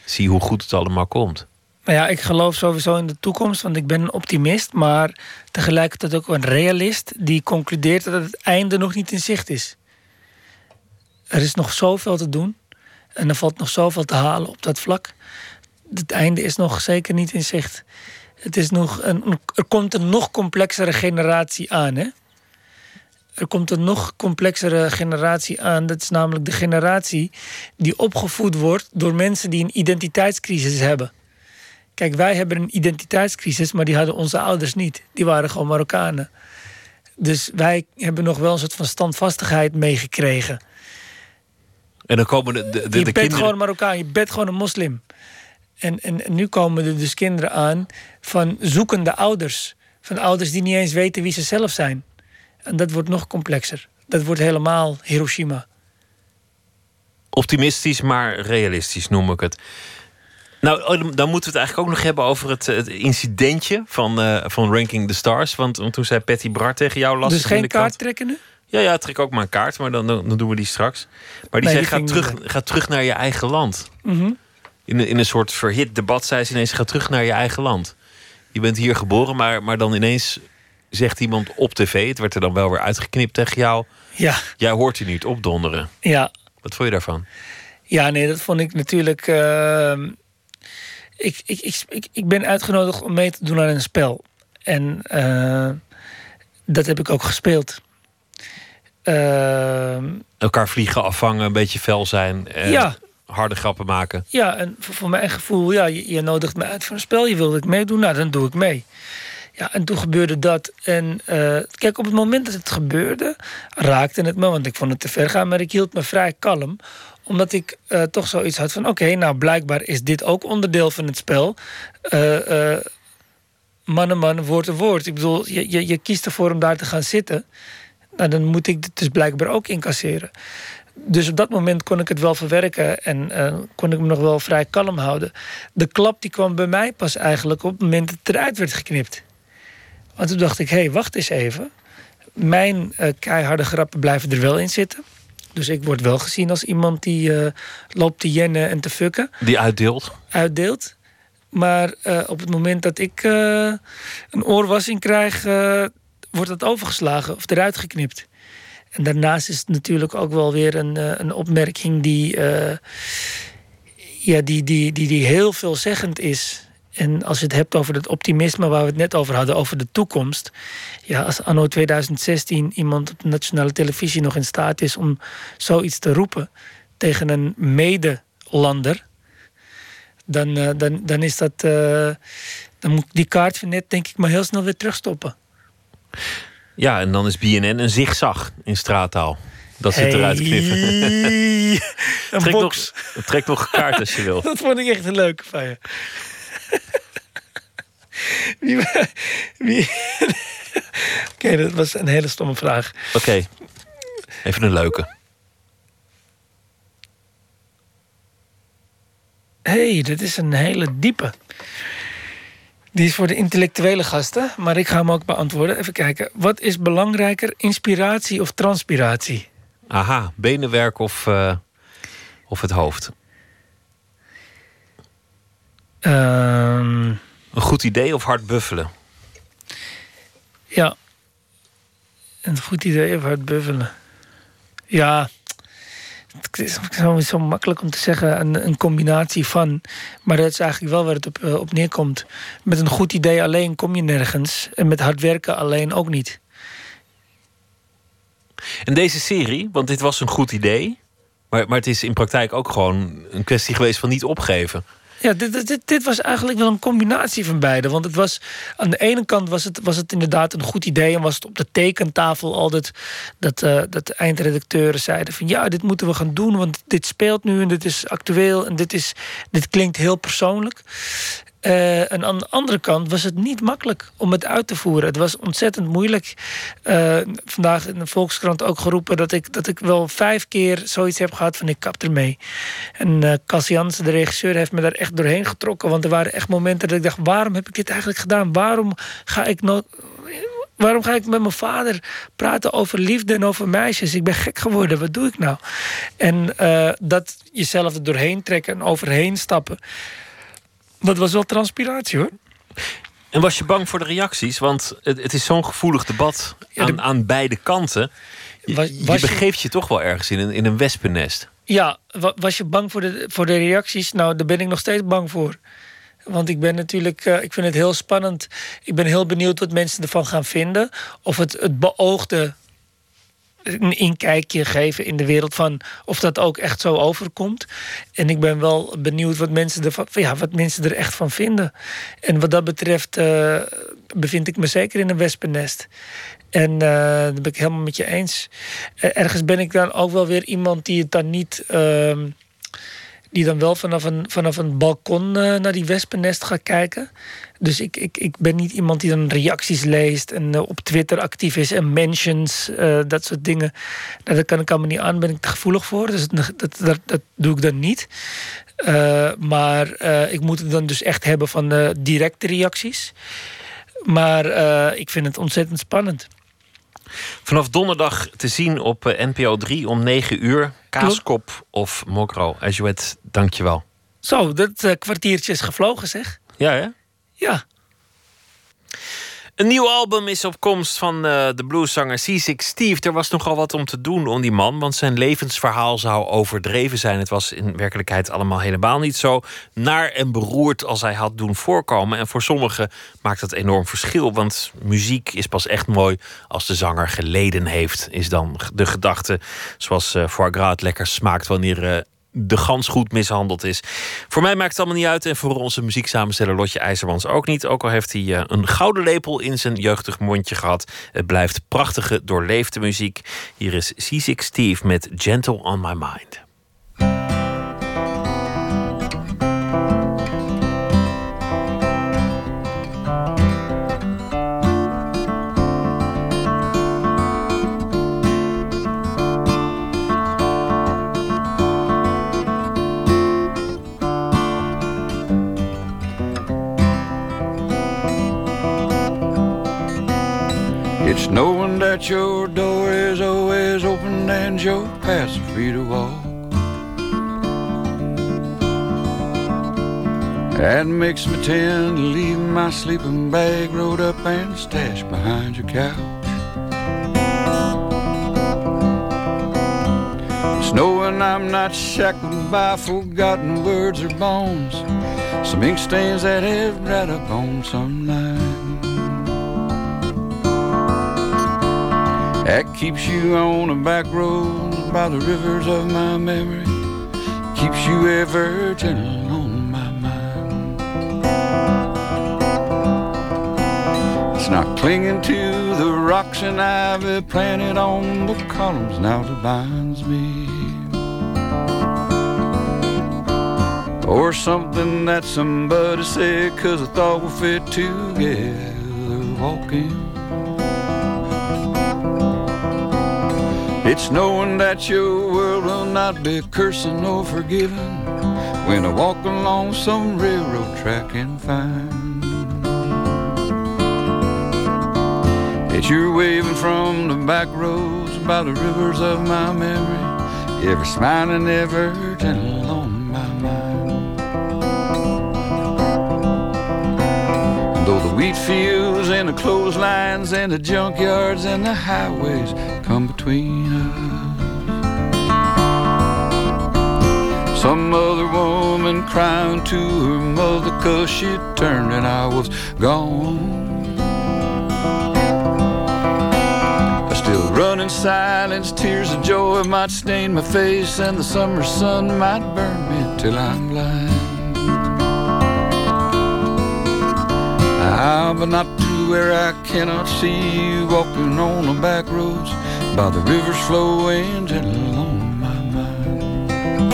zie hoe goed het allemaal komt. Nou ja, ik geloof sowieso in de toekomst, want ik ben een optimist, maar tegelijkertijd ook een realist die concludeert dat het einde nog niet in zicht is. Er is nog zoveel te doen en er valt nog zoveel te halen op dat vlak. Het einde is nog zeker niet in zicht. Het is nog een, er komt een nog complexere generatie aan. Hè? Er komt een nog complexere generatie aan. Dat is namelijk de generatie die opgevoed wordt door mensen die een identiteitscrisis hebben. Kijk, wij hebben een identiteitscrisis, maar die hadden onze ouders niet. Die waren gewoon Marokkanen. Dus wij hebben nog wel een soort van standvastigheid meegekregen. En dan komen de, de, de, je bent kinderen... gewoon Marokkaan, je bent gewoon een moslim. En, en, en nu komen er dus kinderen aan van zoekende ouders. Van ouders die niet eens weten wie ze zelf zijn. En dat wordt nog complexer. Dat wordt helemaal Hiroshima. Optimistisch, maar realistisch noem ik het. Nou, oh, dan- moeten we het eigenlijk ook nog hebben over het, het incidentje van, eh, van Ranking the Stars. Want, want toen zei Patty Bart tegen jou lastig dus in geen de krant- kaart trekken nu? Ja, ja, trek ook maar een kaart, maar dan, dan, doen we die straks. Maar die Nee, zei, die ga terug, ga terug naar je eigen land. Mhm. In, een- in een soort verhit debat zei ze ineens, ga terug naar je eigen land. je bent hier geboren, maar, maar dan ineens zegt iemand op tv, het werd er dan wel weer uitgeknipt tegen jou. Ja. Jij hoort hier niet opdonderen. Ja. Wat vond je daarvan? Ja, nee, dat vond ik natuurlijk. ehm, ik, ik, ik, ik, ik ben uitgenodigd om mee te doen aan een spel. En eh, dat heb ik ook gespeeld. Ehm, Elkaar vliegen, afvangen, een beetje fel zijn. En Ja. Harde grappen maken. ja, en voor, voor mijn gevoel, ja, je, je nodigt me uit voor een spel. Je wil dat ik meedoe, nou, dan doe ik mee. Ja, en toen gebeurde dat. En eh, kijk, op het moment dat het gebeurde, raakte het me, want ik vond het te ver gaan, maar ik hield me vrij kalm omdat ik eh, toch zoiets had van: oké, nou blijkbaar is dit ook onderdeel van het spel. Eh, eh, man en man, woord en woord. Ik bedoel, je, je, je kiest ervoor om daar te gaan zitten. Nou, dan moet ik dit dus blijkbaar ook incasseren. Dus op dat moment kon ik het wel verwerken en eh, kon ik me nog wel vrij kalm houden. De klap die kwam bij mij pas eigenlijk op het moment dat het eruit werd geknipt. Want toen dacht ik, hé, hey, wacht eens even. Mijn eh, keiharde grappen blijven er wel in zitten. Dus ik word wel gezien als iemand die eh, loopt te jennen en te fucken Die uitdeelt. uitdeelt. Maar eh, op het moment dat ik eh, een oorwassing krijg, wordt dat overgeslagen of eruit geknipt. En daarnaast is het natuurlijk ook wel weer een, een opmerking die, ja, die, die, die, die heel veelzeggend is. En als je het hebt over het optimisme waar we het net over hadden, over de toekomst. Ja, als anno 2016 iemand op de nationale televisie nog in staat is om zoiets te roepen tegen een medelander dan, eh, dan, dan is dat. eh, dan moet die kaart van net, denk ik, maar heel snel weer terugstoppen. Ja, en dan is BNN een zigzag in straattaal. Dat zit Hey. eruit knippen. Trek, nog, trek nog een kaart als je wil. Dat vond ik echt een leuke van je. Wie, wie, Oké, dat was een hele stomme vraag. Oké, even een leuke. hey, dit is een hele diepe. Die is voor de intellectuele gasten, maar ik ga hem ook beantwoorden. Even kijken. Wat is belangrijker, inspiratie of transpiratie? Aha, benenwerk of, eh, of het hoofd? Ehm, Een goed idee of hard buffelen? ja. Een goed idee even hard buffelen. Ja. Het is zo, makkelijk om te zeggen, een, een combinatie van. Maar dat is eigenlijk wel waar het op, eh, op neerkomt. Met een goed idee alleen kom je nergens. En met hard werken alleen ook niet. En deze serie, want dit was een goed idee. Maar, maar het is in praktijk ook gewoon een kwestie geweest van niet opgeven. Ja, dit, dit- dit, was eigenlijk wel een combinatie van beide. Want het was, aan de ene kant was het, was het inderdaad een goed idee... en was het op de tekentafel altijd dat, eh, dat de eindredacteuren zeiden... van ja, dit moeten we gaan doen, want dit speelt nu... en dit is actueel en dit, is, dit klinkt heel persoonlijk. Eh, en aan de andere kant was het niet makkelijk om het uit te voeren. Het was ontzettend moeilijk. Eh, vandaag in de Volkskrant ook geroepen dat ik, dat ik wel vijf keer zoiets heb gehad van ik kap ermee. En eh Cas de regisseur, heeft me daar echt doorheen getrokken. Want er waren echt momenten dat ik dacht, waarom heb ik dit eigenlijk gedaan? Waarom ga ik no Waarom ga ik met mijn vader praten over liefde en over meisjes? Ik ben gek geworden, wat doe ik nou? En dat jezelf er doorheen trekken en overheen stappen. Dat was wel transpiratie hoor. En was je bang voor de reacties? Want het, het is zo'n gevoelig debat aan, aan beide kanten. Je, Was- je was je- begeeft je toch wel ergens in een, in een wespennest. Ja, wa- was je bang voor de, voor de reacties? Nou, daar ben ik nog steeds bang voor. Want ik ben natuurlijk, eh, ik vind het heel spannend. Ik ben heel benieuwd wat mensen ervan gaan vinden. Of het, het beoogde een inkijkje geven in de wereld van of dat ook echt zo overkomt. En ik ben wel benieuwd wat mensen, ervan, ja, wat mensen er echt van vinden. En wat dat betreft eh, bevind ik me zeker in een wespennest. En eh dat ben ik helemaal met je eens. Eh, ergens ben ik dan ook wel weer iemand die het dan niet. ehm, die dan wel vanaf een, vanaf een balkon eh, naar die wespennest gaat kijken. Dus ik, ik, ik ben niet iemand die dan reacties leest en eh, op Twitter actief is en mentions, eh, dat soort dingen. Nou, dat kan ik allemaal niet aan, ben ik te gevoelig voor. Dus dat, dat, dat, doe ik dan niet. Maar ik moet het dan dus echt hebben van directe reacties. Maar ik vind het ontzettend spannend. Vanaf donderdag te zien op eh, NPO 3 om 9 uur. Kaaskop of Mokro. Ajuet, dankjewel. Zo, dat eh, kwartiertje is gevlogen zeg. Ja, hè? Ja. Een nieuw album is op komst van eh, de blueszanger Seasick Steve. Er was nogal wat om te doen om die man, want zijn levensverhaal zou overdreven zijn. Het was in werkelijkheid allemaal helemaal niet zo naar en beroerd als hij had doen voorkomen. En voor sommigen maakt dat enorm verschil, want muziek is pas echt mooi als de zanger geleden heeft, is dan de gedachte. Zoals uh, foie gras het lekker smaakt wanneer uh, de gans goed mishandeld is. Voor mij maakt het allemaal niet uit. En voor onze muzieksamensteller Lotje IJzermans ook niet. Ook al heeft hij uh, een gouden lepel in zijn jeugdig mondje gehad. Het blijft prachtige, doorleefde muziek. Hier is Seasick Steve met Gentle on My Mind. Knowing that your door is always open and your paths are free to walk. That makes me tend to leave my sleeping bag rolled up and stashed behind your couch. It's knowing I'm not shackled by forgotten words or bones, some ink stains that have dried up on some line. That keeps you on the back roads by the rivers of my memory. Keeps you ever gentle on my mind. It's not clinging to the rocks and ivy planted on the columns now that binds me. Or something that somebody said cause I thought we fit together walking. It's knowing that your world will not be cursing or forgiven when I walk along some railroad track and find that you're waving from the back roads by the rivers of my memory, ever smiling, ever gentle on my mind. Though the wheat fields and the clotheslines and the junkyards and the highways come between us. Some other woman crying to her mother cause she turned and I was gone. I still run in silence, tears of joy might stain my face and the summer sun might burn me till I'm blind. Ah, but not to where I cannot see you walking on the back roads by the river's flowing gentle on my mind.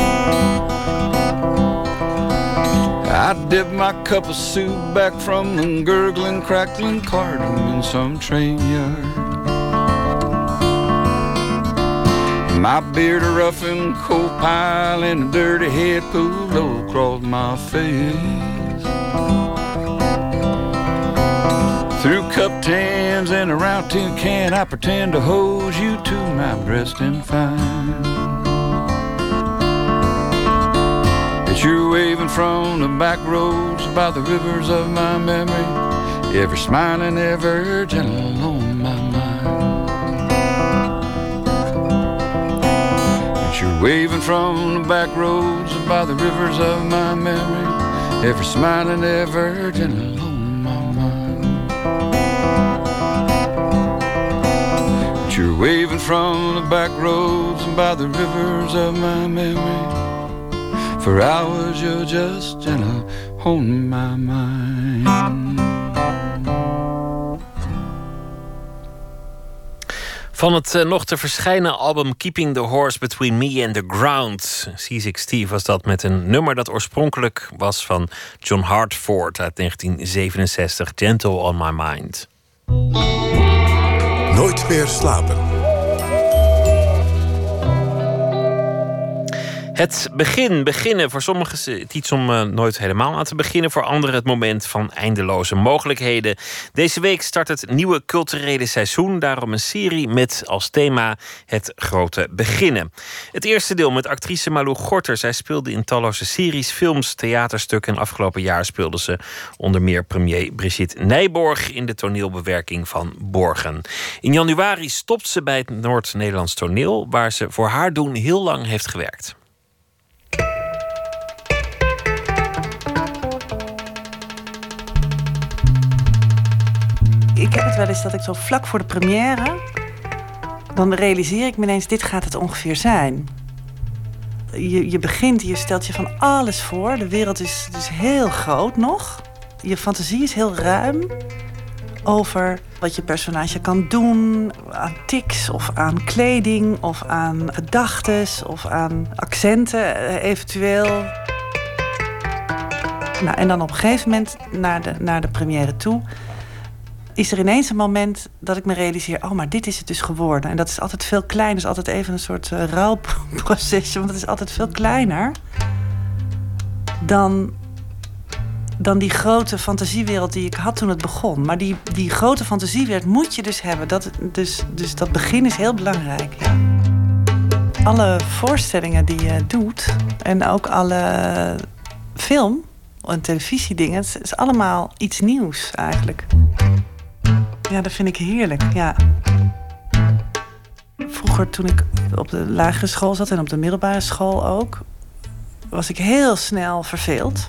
I dip my cup of soup back from the gurgling, crackling cardamom in some train yard. My beard a rough and coal pile and a dirty head pulled low across my face. Through cupped hands and a round tin can, I pretend to hold you to my breast and find that you're waving from the back roads by the rivers of my memory, ever smiling, ever gentle on my mind. That you're waving from the back roads by the rivers of my memory, ever smiling, ever gentle Waving from the back roads by the rivers of my memory. For hours you're just my mind. Van het uh, nog te verschijnen album Keeping the Horse Between Me and the Ground. Seasick Steve was dat met een nummer dat oorspronkelijk was van John Hartford uit 1967, Gentle on My Mind. Nooit meer slapen. Het begin, beginnen. Voor sommigen is het iets om eh, nooit helemaal aan te beginnen. Voor anderen het moment van eindeloze mogelijkheden. Deze week start het nieuwe culturele seizoen. Daarom een serie met als thema het grote beginnen. Het eerste deel met actrice Malou Gorter. Zij speelde in talloze series, films, theaterstukken. En afgelopen jaar speelde ze onder meer premier Brigitte Nijborg... in de toneelbewerking van Borgen. In januari stopt ze bij het Noord-Nederlands toneel... waar ze voor haar doen heel lang heeft gewerkt. Ik heb het wel eens dat ik zo vlak voor de première... dan realiseer ik me ineens, dit gaat het ongeveer zijn. Je, je begint, je stelt je van alles voor. De wereld is, is heel groot nog. Je fantasie is heel ruim over wat je personage kan doen aan tics of aan kleding of aan gedachtes of aan accenten eh, eventueel. Nou, en dan op een gegeven moment naar de, naar de première toe is er ineens een moment dat ik me realiseer... oh, maar dit is het dus geworden. En dat is altijd veel kleiner. Dat is altijd even een soort uh, rouwprocesje. Want het is altijd veel kleiner dan, dan die grote fantasiewereld die ik had toen het begon. Maar die, die grote fantasiewereld moet je dus hebben. Dat, dus, dus dat begin is heel belangrijk. Ja. Alle voorstellingen die je doet... en ook alle film- en televisiedingen... het is allemaal iets nieuws eigenlijk. Ja, dat vind ik heerlijk, ja. Vroeger, toen ik op de lagere school zat en op de middelbare school ook, was ik heel snel verveeld.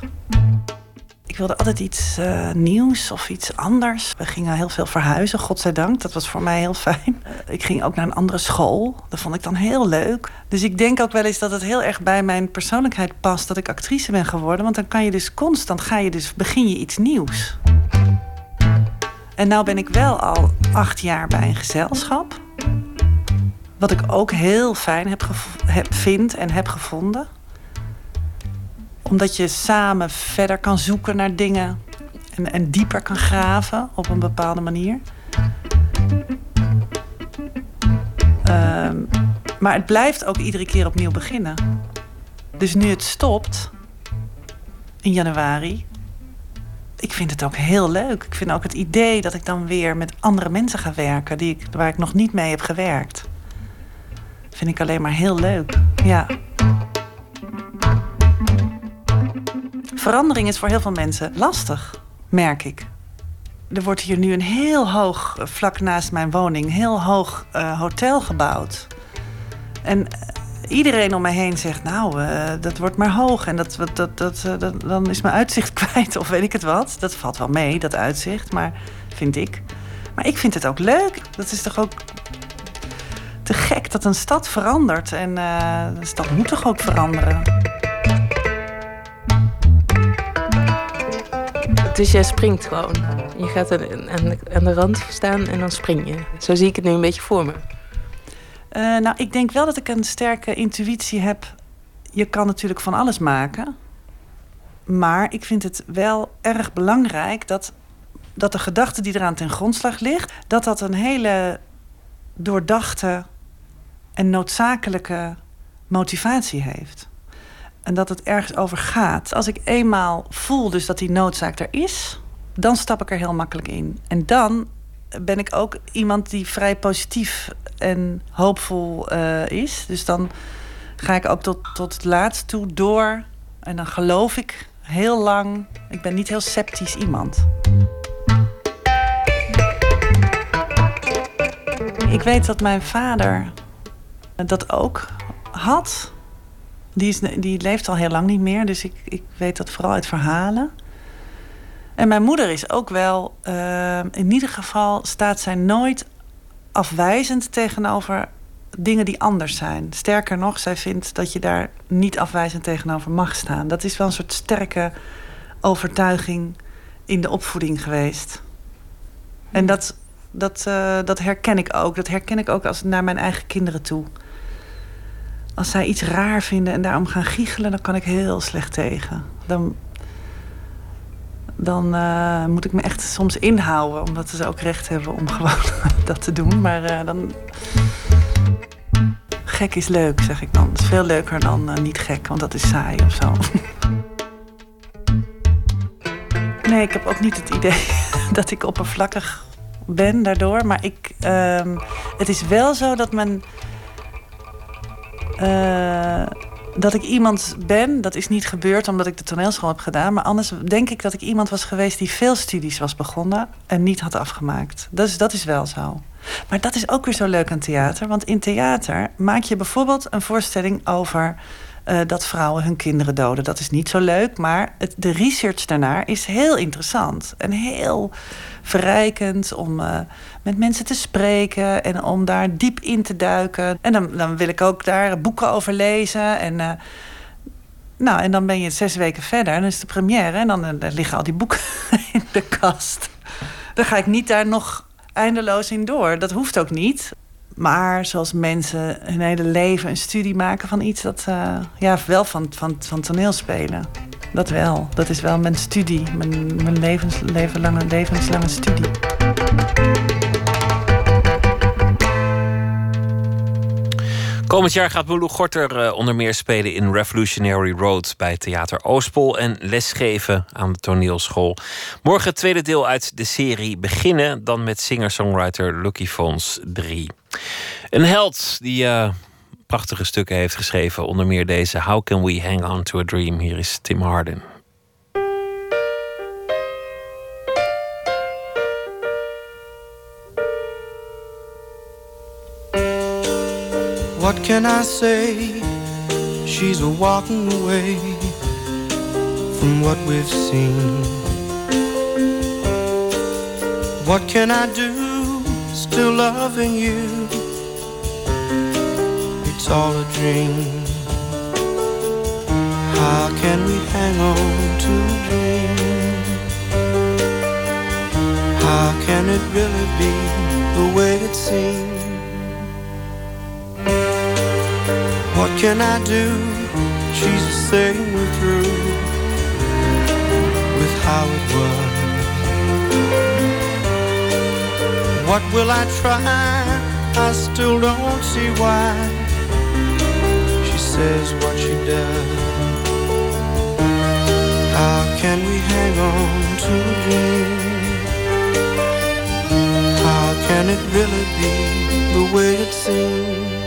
Ik wilde altijd iets uh, nieuws of iets anders. We gingen heel veel verhuizen, godzijdank. Dat was voor mij heel fijn. Ik ging ook naar een andere school. Dat vond ik dan heel leuk. Dus ik denk ook wel eens dat het heel erg bij mijn persoonlijkheid past... dat ik actrice ben geworden. Want dan kan je dus constant, ga je dus, begin je iets nieuws. En nou ben ik wel al acht jaar bij een gezelschap. Wat ik ook heel fijn heb, heb vind en heb gevonden. Omdat je samen verder kan zoeken naar dingen. En, en dieper kan graven op een bepaalde manier. Um, maar het blijft ook iedere keer opnieuw beginnen. Dus nu het stopt in januari, ik vind het ook heel leuk. Ik vind ook het idee dat ik dan weer met andere mensen ga werken... Die ik, waar ik nog niet mee heb gewerkt. Vind ik alleen maar heel leuk. Ja. Verandering is voor heel veel mensen lastig, merk ik. Er wordt hier nu een heel hoog, eh, vlak naast mijn woning... heel hoog uh, hotel gebouwd. En iedereen om mij heen zegt, nou, uh, dat wordt maar hoog. En dat, dat, dat, uh, dat, dan is mijn uitzicht kwijt of weet ik het wat. Dat valt wel mee, dat uitzicht, maar vind ik. Maar ik vind het ook leuk. Dat is toch ook te gek dat een stad verandert. En uh, stad moet toch ook veranderen. Dus jij springt gewoon. Je gaat aan aan de rand staan en dan spring je. Zo zie ik het nu een beetje voor me. Uh, nou, ik denk wel dat ik een sterke intuïtie heb. Je kan natuurlijk van alles maken. Maar ik vind het wel erg belangrijk dat, dat de gedachte die eraan ten grondslag ligt, dat dat een hele doordachte en noodzakelijke motivatie heeft. En dat het ergens over gaat. Als ik eenmaal voel dus dat die noodzaak er is, dan stap ik er heel makkelijk in. En dan ben ik ook iemand die vrij positief en hoopvol uh, is. Dus dan ga ik ook tot, tot het laatst toe door. En dan geloof ik heel lang. Ik ben niet heel sceptisch iemand. Ik weet dat mijn vader dat ook had. Die, is, die leeft al heel lang niet meer, dus ik, ik weet dat vooral uit verhalen. En mijn moeder is ook wel, uh, in ieder geval staat zij nooit afwijzend tegenover dingen die anders zijn. Sterker nog, zij vindt dat je daar niet afwijzend tegenover mag staan. Dat is wel een soort sterke overtuiging in de opvoeding geweest. En dat, dat, uh, dat herken ik ook. Dat herken ik ook als naar mijn eigen kinderen toe. Als zij iets raar vinden en daarom gaan giechelen, dan kan ik heel slecht tegen. Dan, dan uh, moet ik me echt soms inhouden. Omdat ze ook recht hebben om gewoon dat te doen. Maar uh, dan gek is leuk, zeg ik dan. Het is veel leuker dan eh, niet gek, want dat is saai of zo. nee, ik heb ook niet het idee dat ik oppervlakkig ben daardoor. Maar ik, ehm, het is wel zo dat men. Dat ik iemand ben, dat is niet gebeurd omdat ik de toneelschool heb gedaan. Maar anders denk ik dat ik iemand was geweest die veel studies was begonnen en niet had afgemaakt. Dus dat is wel zo. Maar dat is ook weer zo leuk aan theater. Want in theater maak je bijvoorbeeld een voorstelling over eh, dat vrouwen hun kinderen doden. Dat is niet zo leuk, maar het, de research daarnaar is heel interessant. En heel verrijkend om eh, met mensen te spreken en om daar diep in te duiken. En dan, dan wil ik ook daar boeken over lezen. En, eh, nou, en dan ben je zes weken verder en dan is de première. En dan, eh, dan liggen al die boeken in de kast. Dan ga ik niet daar nog eindeloos in door. Dat hoeft ook niet. Maar zoals mensen hun hele leven een studie maken van iets, dat ja, wel van, van, van toneelspelen. Dat wel. Dat is wel mijn studie. Mijn, mijn levens, levenlange, levenslange studie. Komend jaar gaat Boulou Gorter eh, onder meer spelen in Revolutionary Road bij Theater Oostpol en lesgeven aan de toneelschool. Morgen het tweede deel uit de serie beginnen, dan met singer-songwriter Lucky Fons 3. Een held die eh, prachtige stukken heeft geschreven, onder meer deze How Can We Hang On To A Dream. Hier is Tim Harden. What can I say? She's a walking away from what we've seen. What can I do? Still loving you. It's all a dream. How can we hang on to a dream? How can it really be the way it seems? What can I do? She's saying we're through with how it was. What will I try? I still don't see why says what she does. How can we hang on to a dream? How can it really be the way it seems?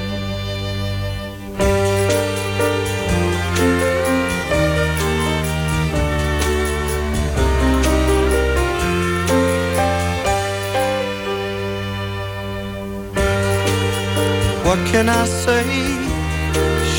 What can I say?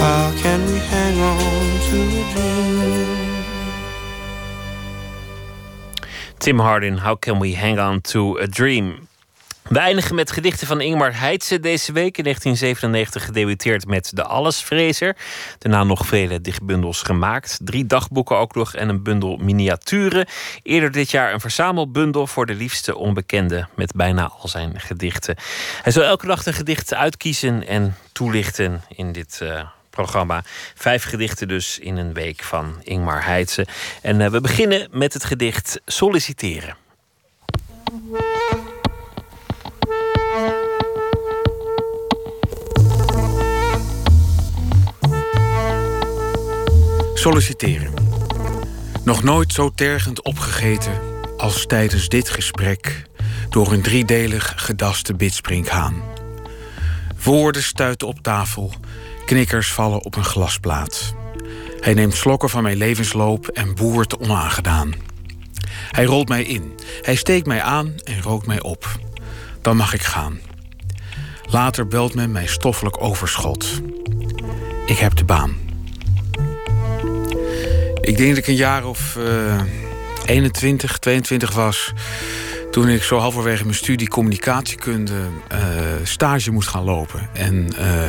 How can we hang on to a dream? Tim Hardin, How Can We Hang On To A Dream? We eindigen met gedichten van Ingmar Heitse deze week. In 1997 gedebuteerd met De Allesvrezer. Daarna nog vele dichtbundels gemaakt. Drie dagboeken ook nog en een bundel miniaturen. Eerder dit jaar een verzamelbundel voor de liefste onbekende... met bijna al zijn gedichten. Hij zal elke dag een gedicht uitkiezen en toelichten in dit eh, programma. Vijf gedichten dus in een week van Ingmar Heitse. En eh, we beginnen met het gedicht Solliciteren. Solliciteren. Nog nooit zo tergend opgegeten als tijdens dit gesprek door een driedelig gedaste bidsprinkhaan. Woorden stuiten op tafel, knikkers vallen op een glasplaat. Hij neemt slokken van mijn levensloop en boert onaangedaan. Hij rolt mij in, hij steekt mij aan en rookt mij op. Dan mag ik gaan. Later belt men mijn stoffelijk overschot. Ik heb de baan. Ik denk dat ik een jaar of eh 21, 22 was. Toen ik zo halverwege mijn studie communicatiekunde eh, stage moest gaan lopen. En eh,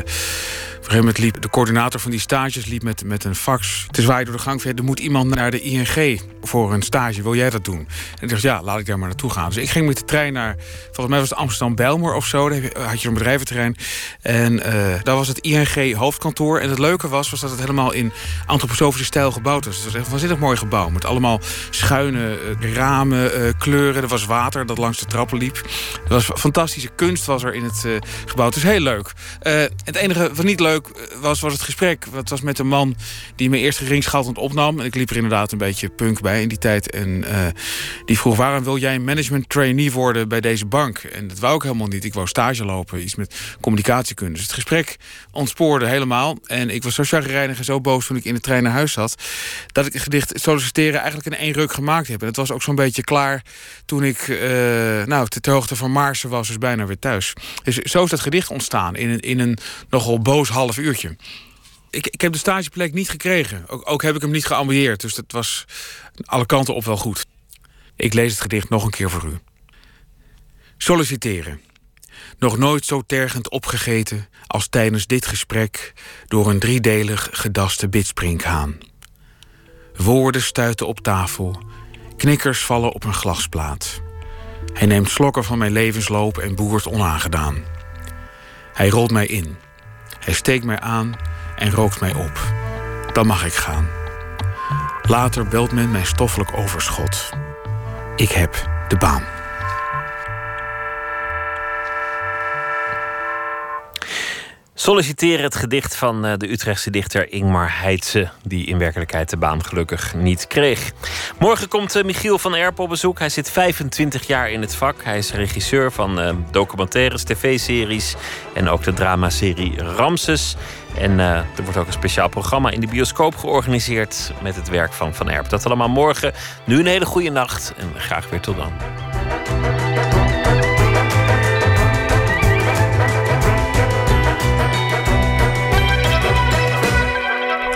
liep de coördinator van die stages liep met, met een fax te zwaaien door de gang. Er moet iemand naar de ING voor een stage. Wil jij dat doen? En ik dacht, ja, laat ik daar maar naartoe gaan. Dus ik ging met de trein naar, volgens mij was het Amsterdam Belmer of zo. Daar had je een bedrijventerrein. En uh, daar was het ING hoofdkantoor. En het leuke was, was dat het helemaal in antroposofische stijl gebouwd was. Het was echt een waanzinnig mooi gebouw. Met allemaal schuine uh, ramen, kleuren. Er was water dat langs de trappen liep. Er was fantastische kunst was er in het gebouw. Het is heel leuk. het enige wat niet leuk was, was het gesprek. Het was met een man die me eerst geringschattend opnam. En ik liep er inderdaad een beetje punk bij in die tijd. En uh, die vroeg, waarom wil jij management trainee worden bij deze bank? En dat wou ik helemaal niet. Ik wou stage lopen, iets met communicatiekunde. Dus het gesprek ontspoorde helemaal. En ik was zo chagrijnig en zo boos toen ik in de trein naar huis zat... dat ik het gedicht solliciteren eigenlijk in één ruk gemaakt heb. En het was ook zo'n beetje klaar toen ik uh, nou, ter hoogte van Maarsen was. Dus bijna weer thuis. Dus zo is dat gedicht ontstaan in een, in een nogal boos half uurtje. Ik, ik heb de stageplek niet gekregen. Ook, ook heb ik hem niet geambieerd. Dus dat was alle kanten op wel goed. Ik lees het gedicht nog een keer voor u. Solliciteren. Nog nooit zo tergend opgegeten als tijdens dit gesprek door een driedelig gedaste bitsprinkhaan. Woorden stuiten op tafel, knikkers vallen op een glasplaat. Hij neemt slokken van mijn levensloop en boert onaangedaan. Hij rolt mij in. Hij steekt mij aan en rookt mij op. Dan mag ik gaan. Later belt men mijn stoffelijk overschot. Ik heb de baan. Solliciteren het gedicht van eh, de Utrechtse dichter Ingmar Heitse, die in werkelijkheid de baan gelukkig niet kreeg. Morgen komt eh, Michiel van Erpen op bezoek. Hij zit 25 jaar in het vak. Hij is regisseur van uh, documentaires, tv-series en ook de dramaserie Ramses. En er wordt ook een speciaal programma in de bioscoop georganiseerd met het werk van Van Erp. Dat allemaal morgen. Nu een hele goede nacht en graag weer tot dan.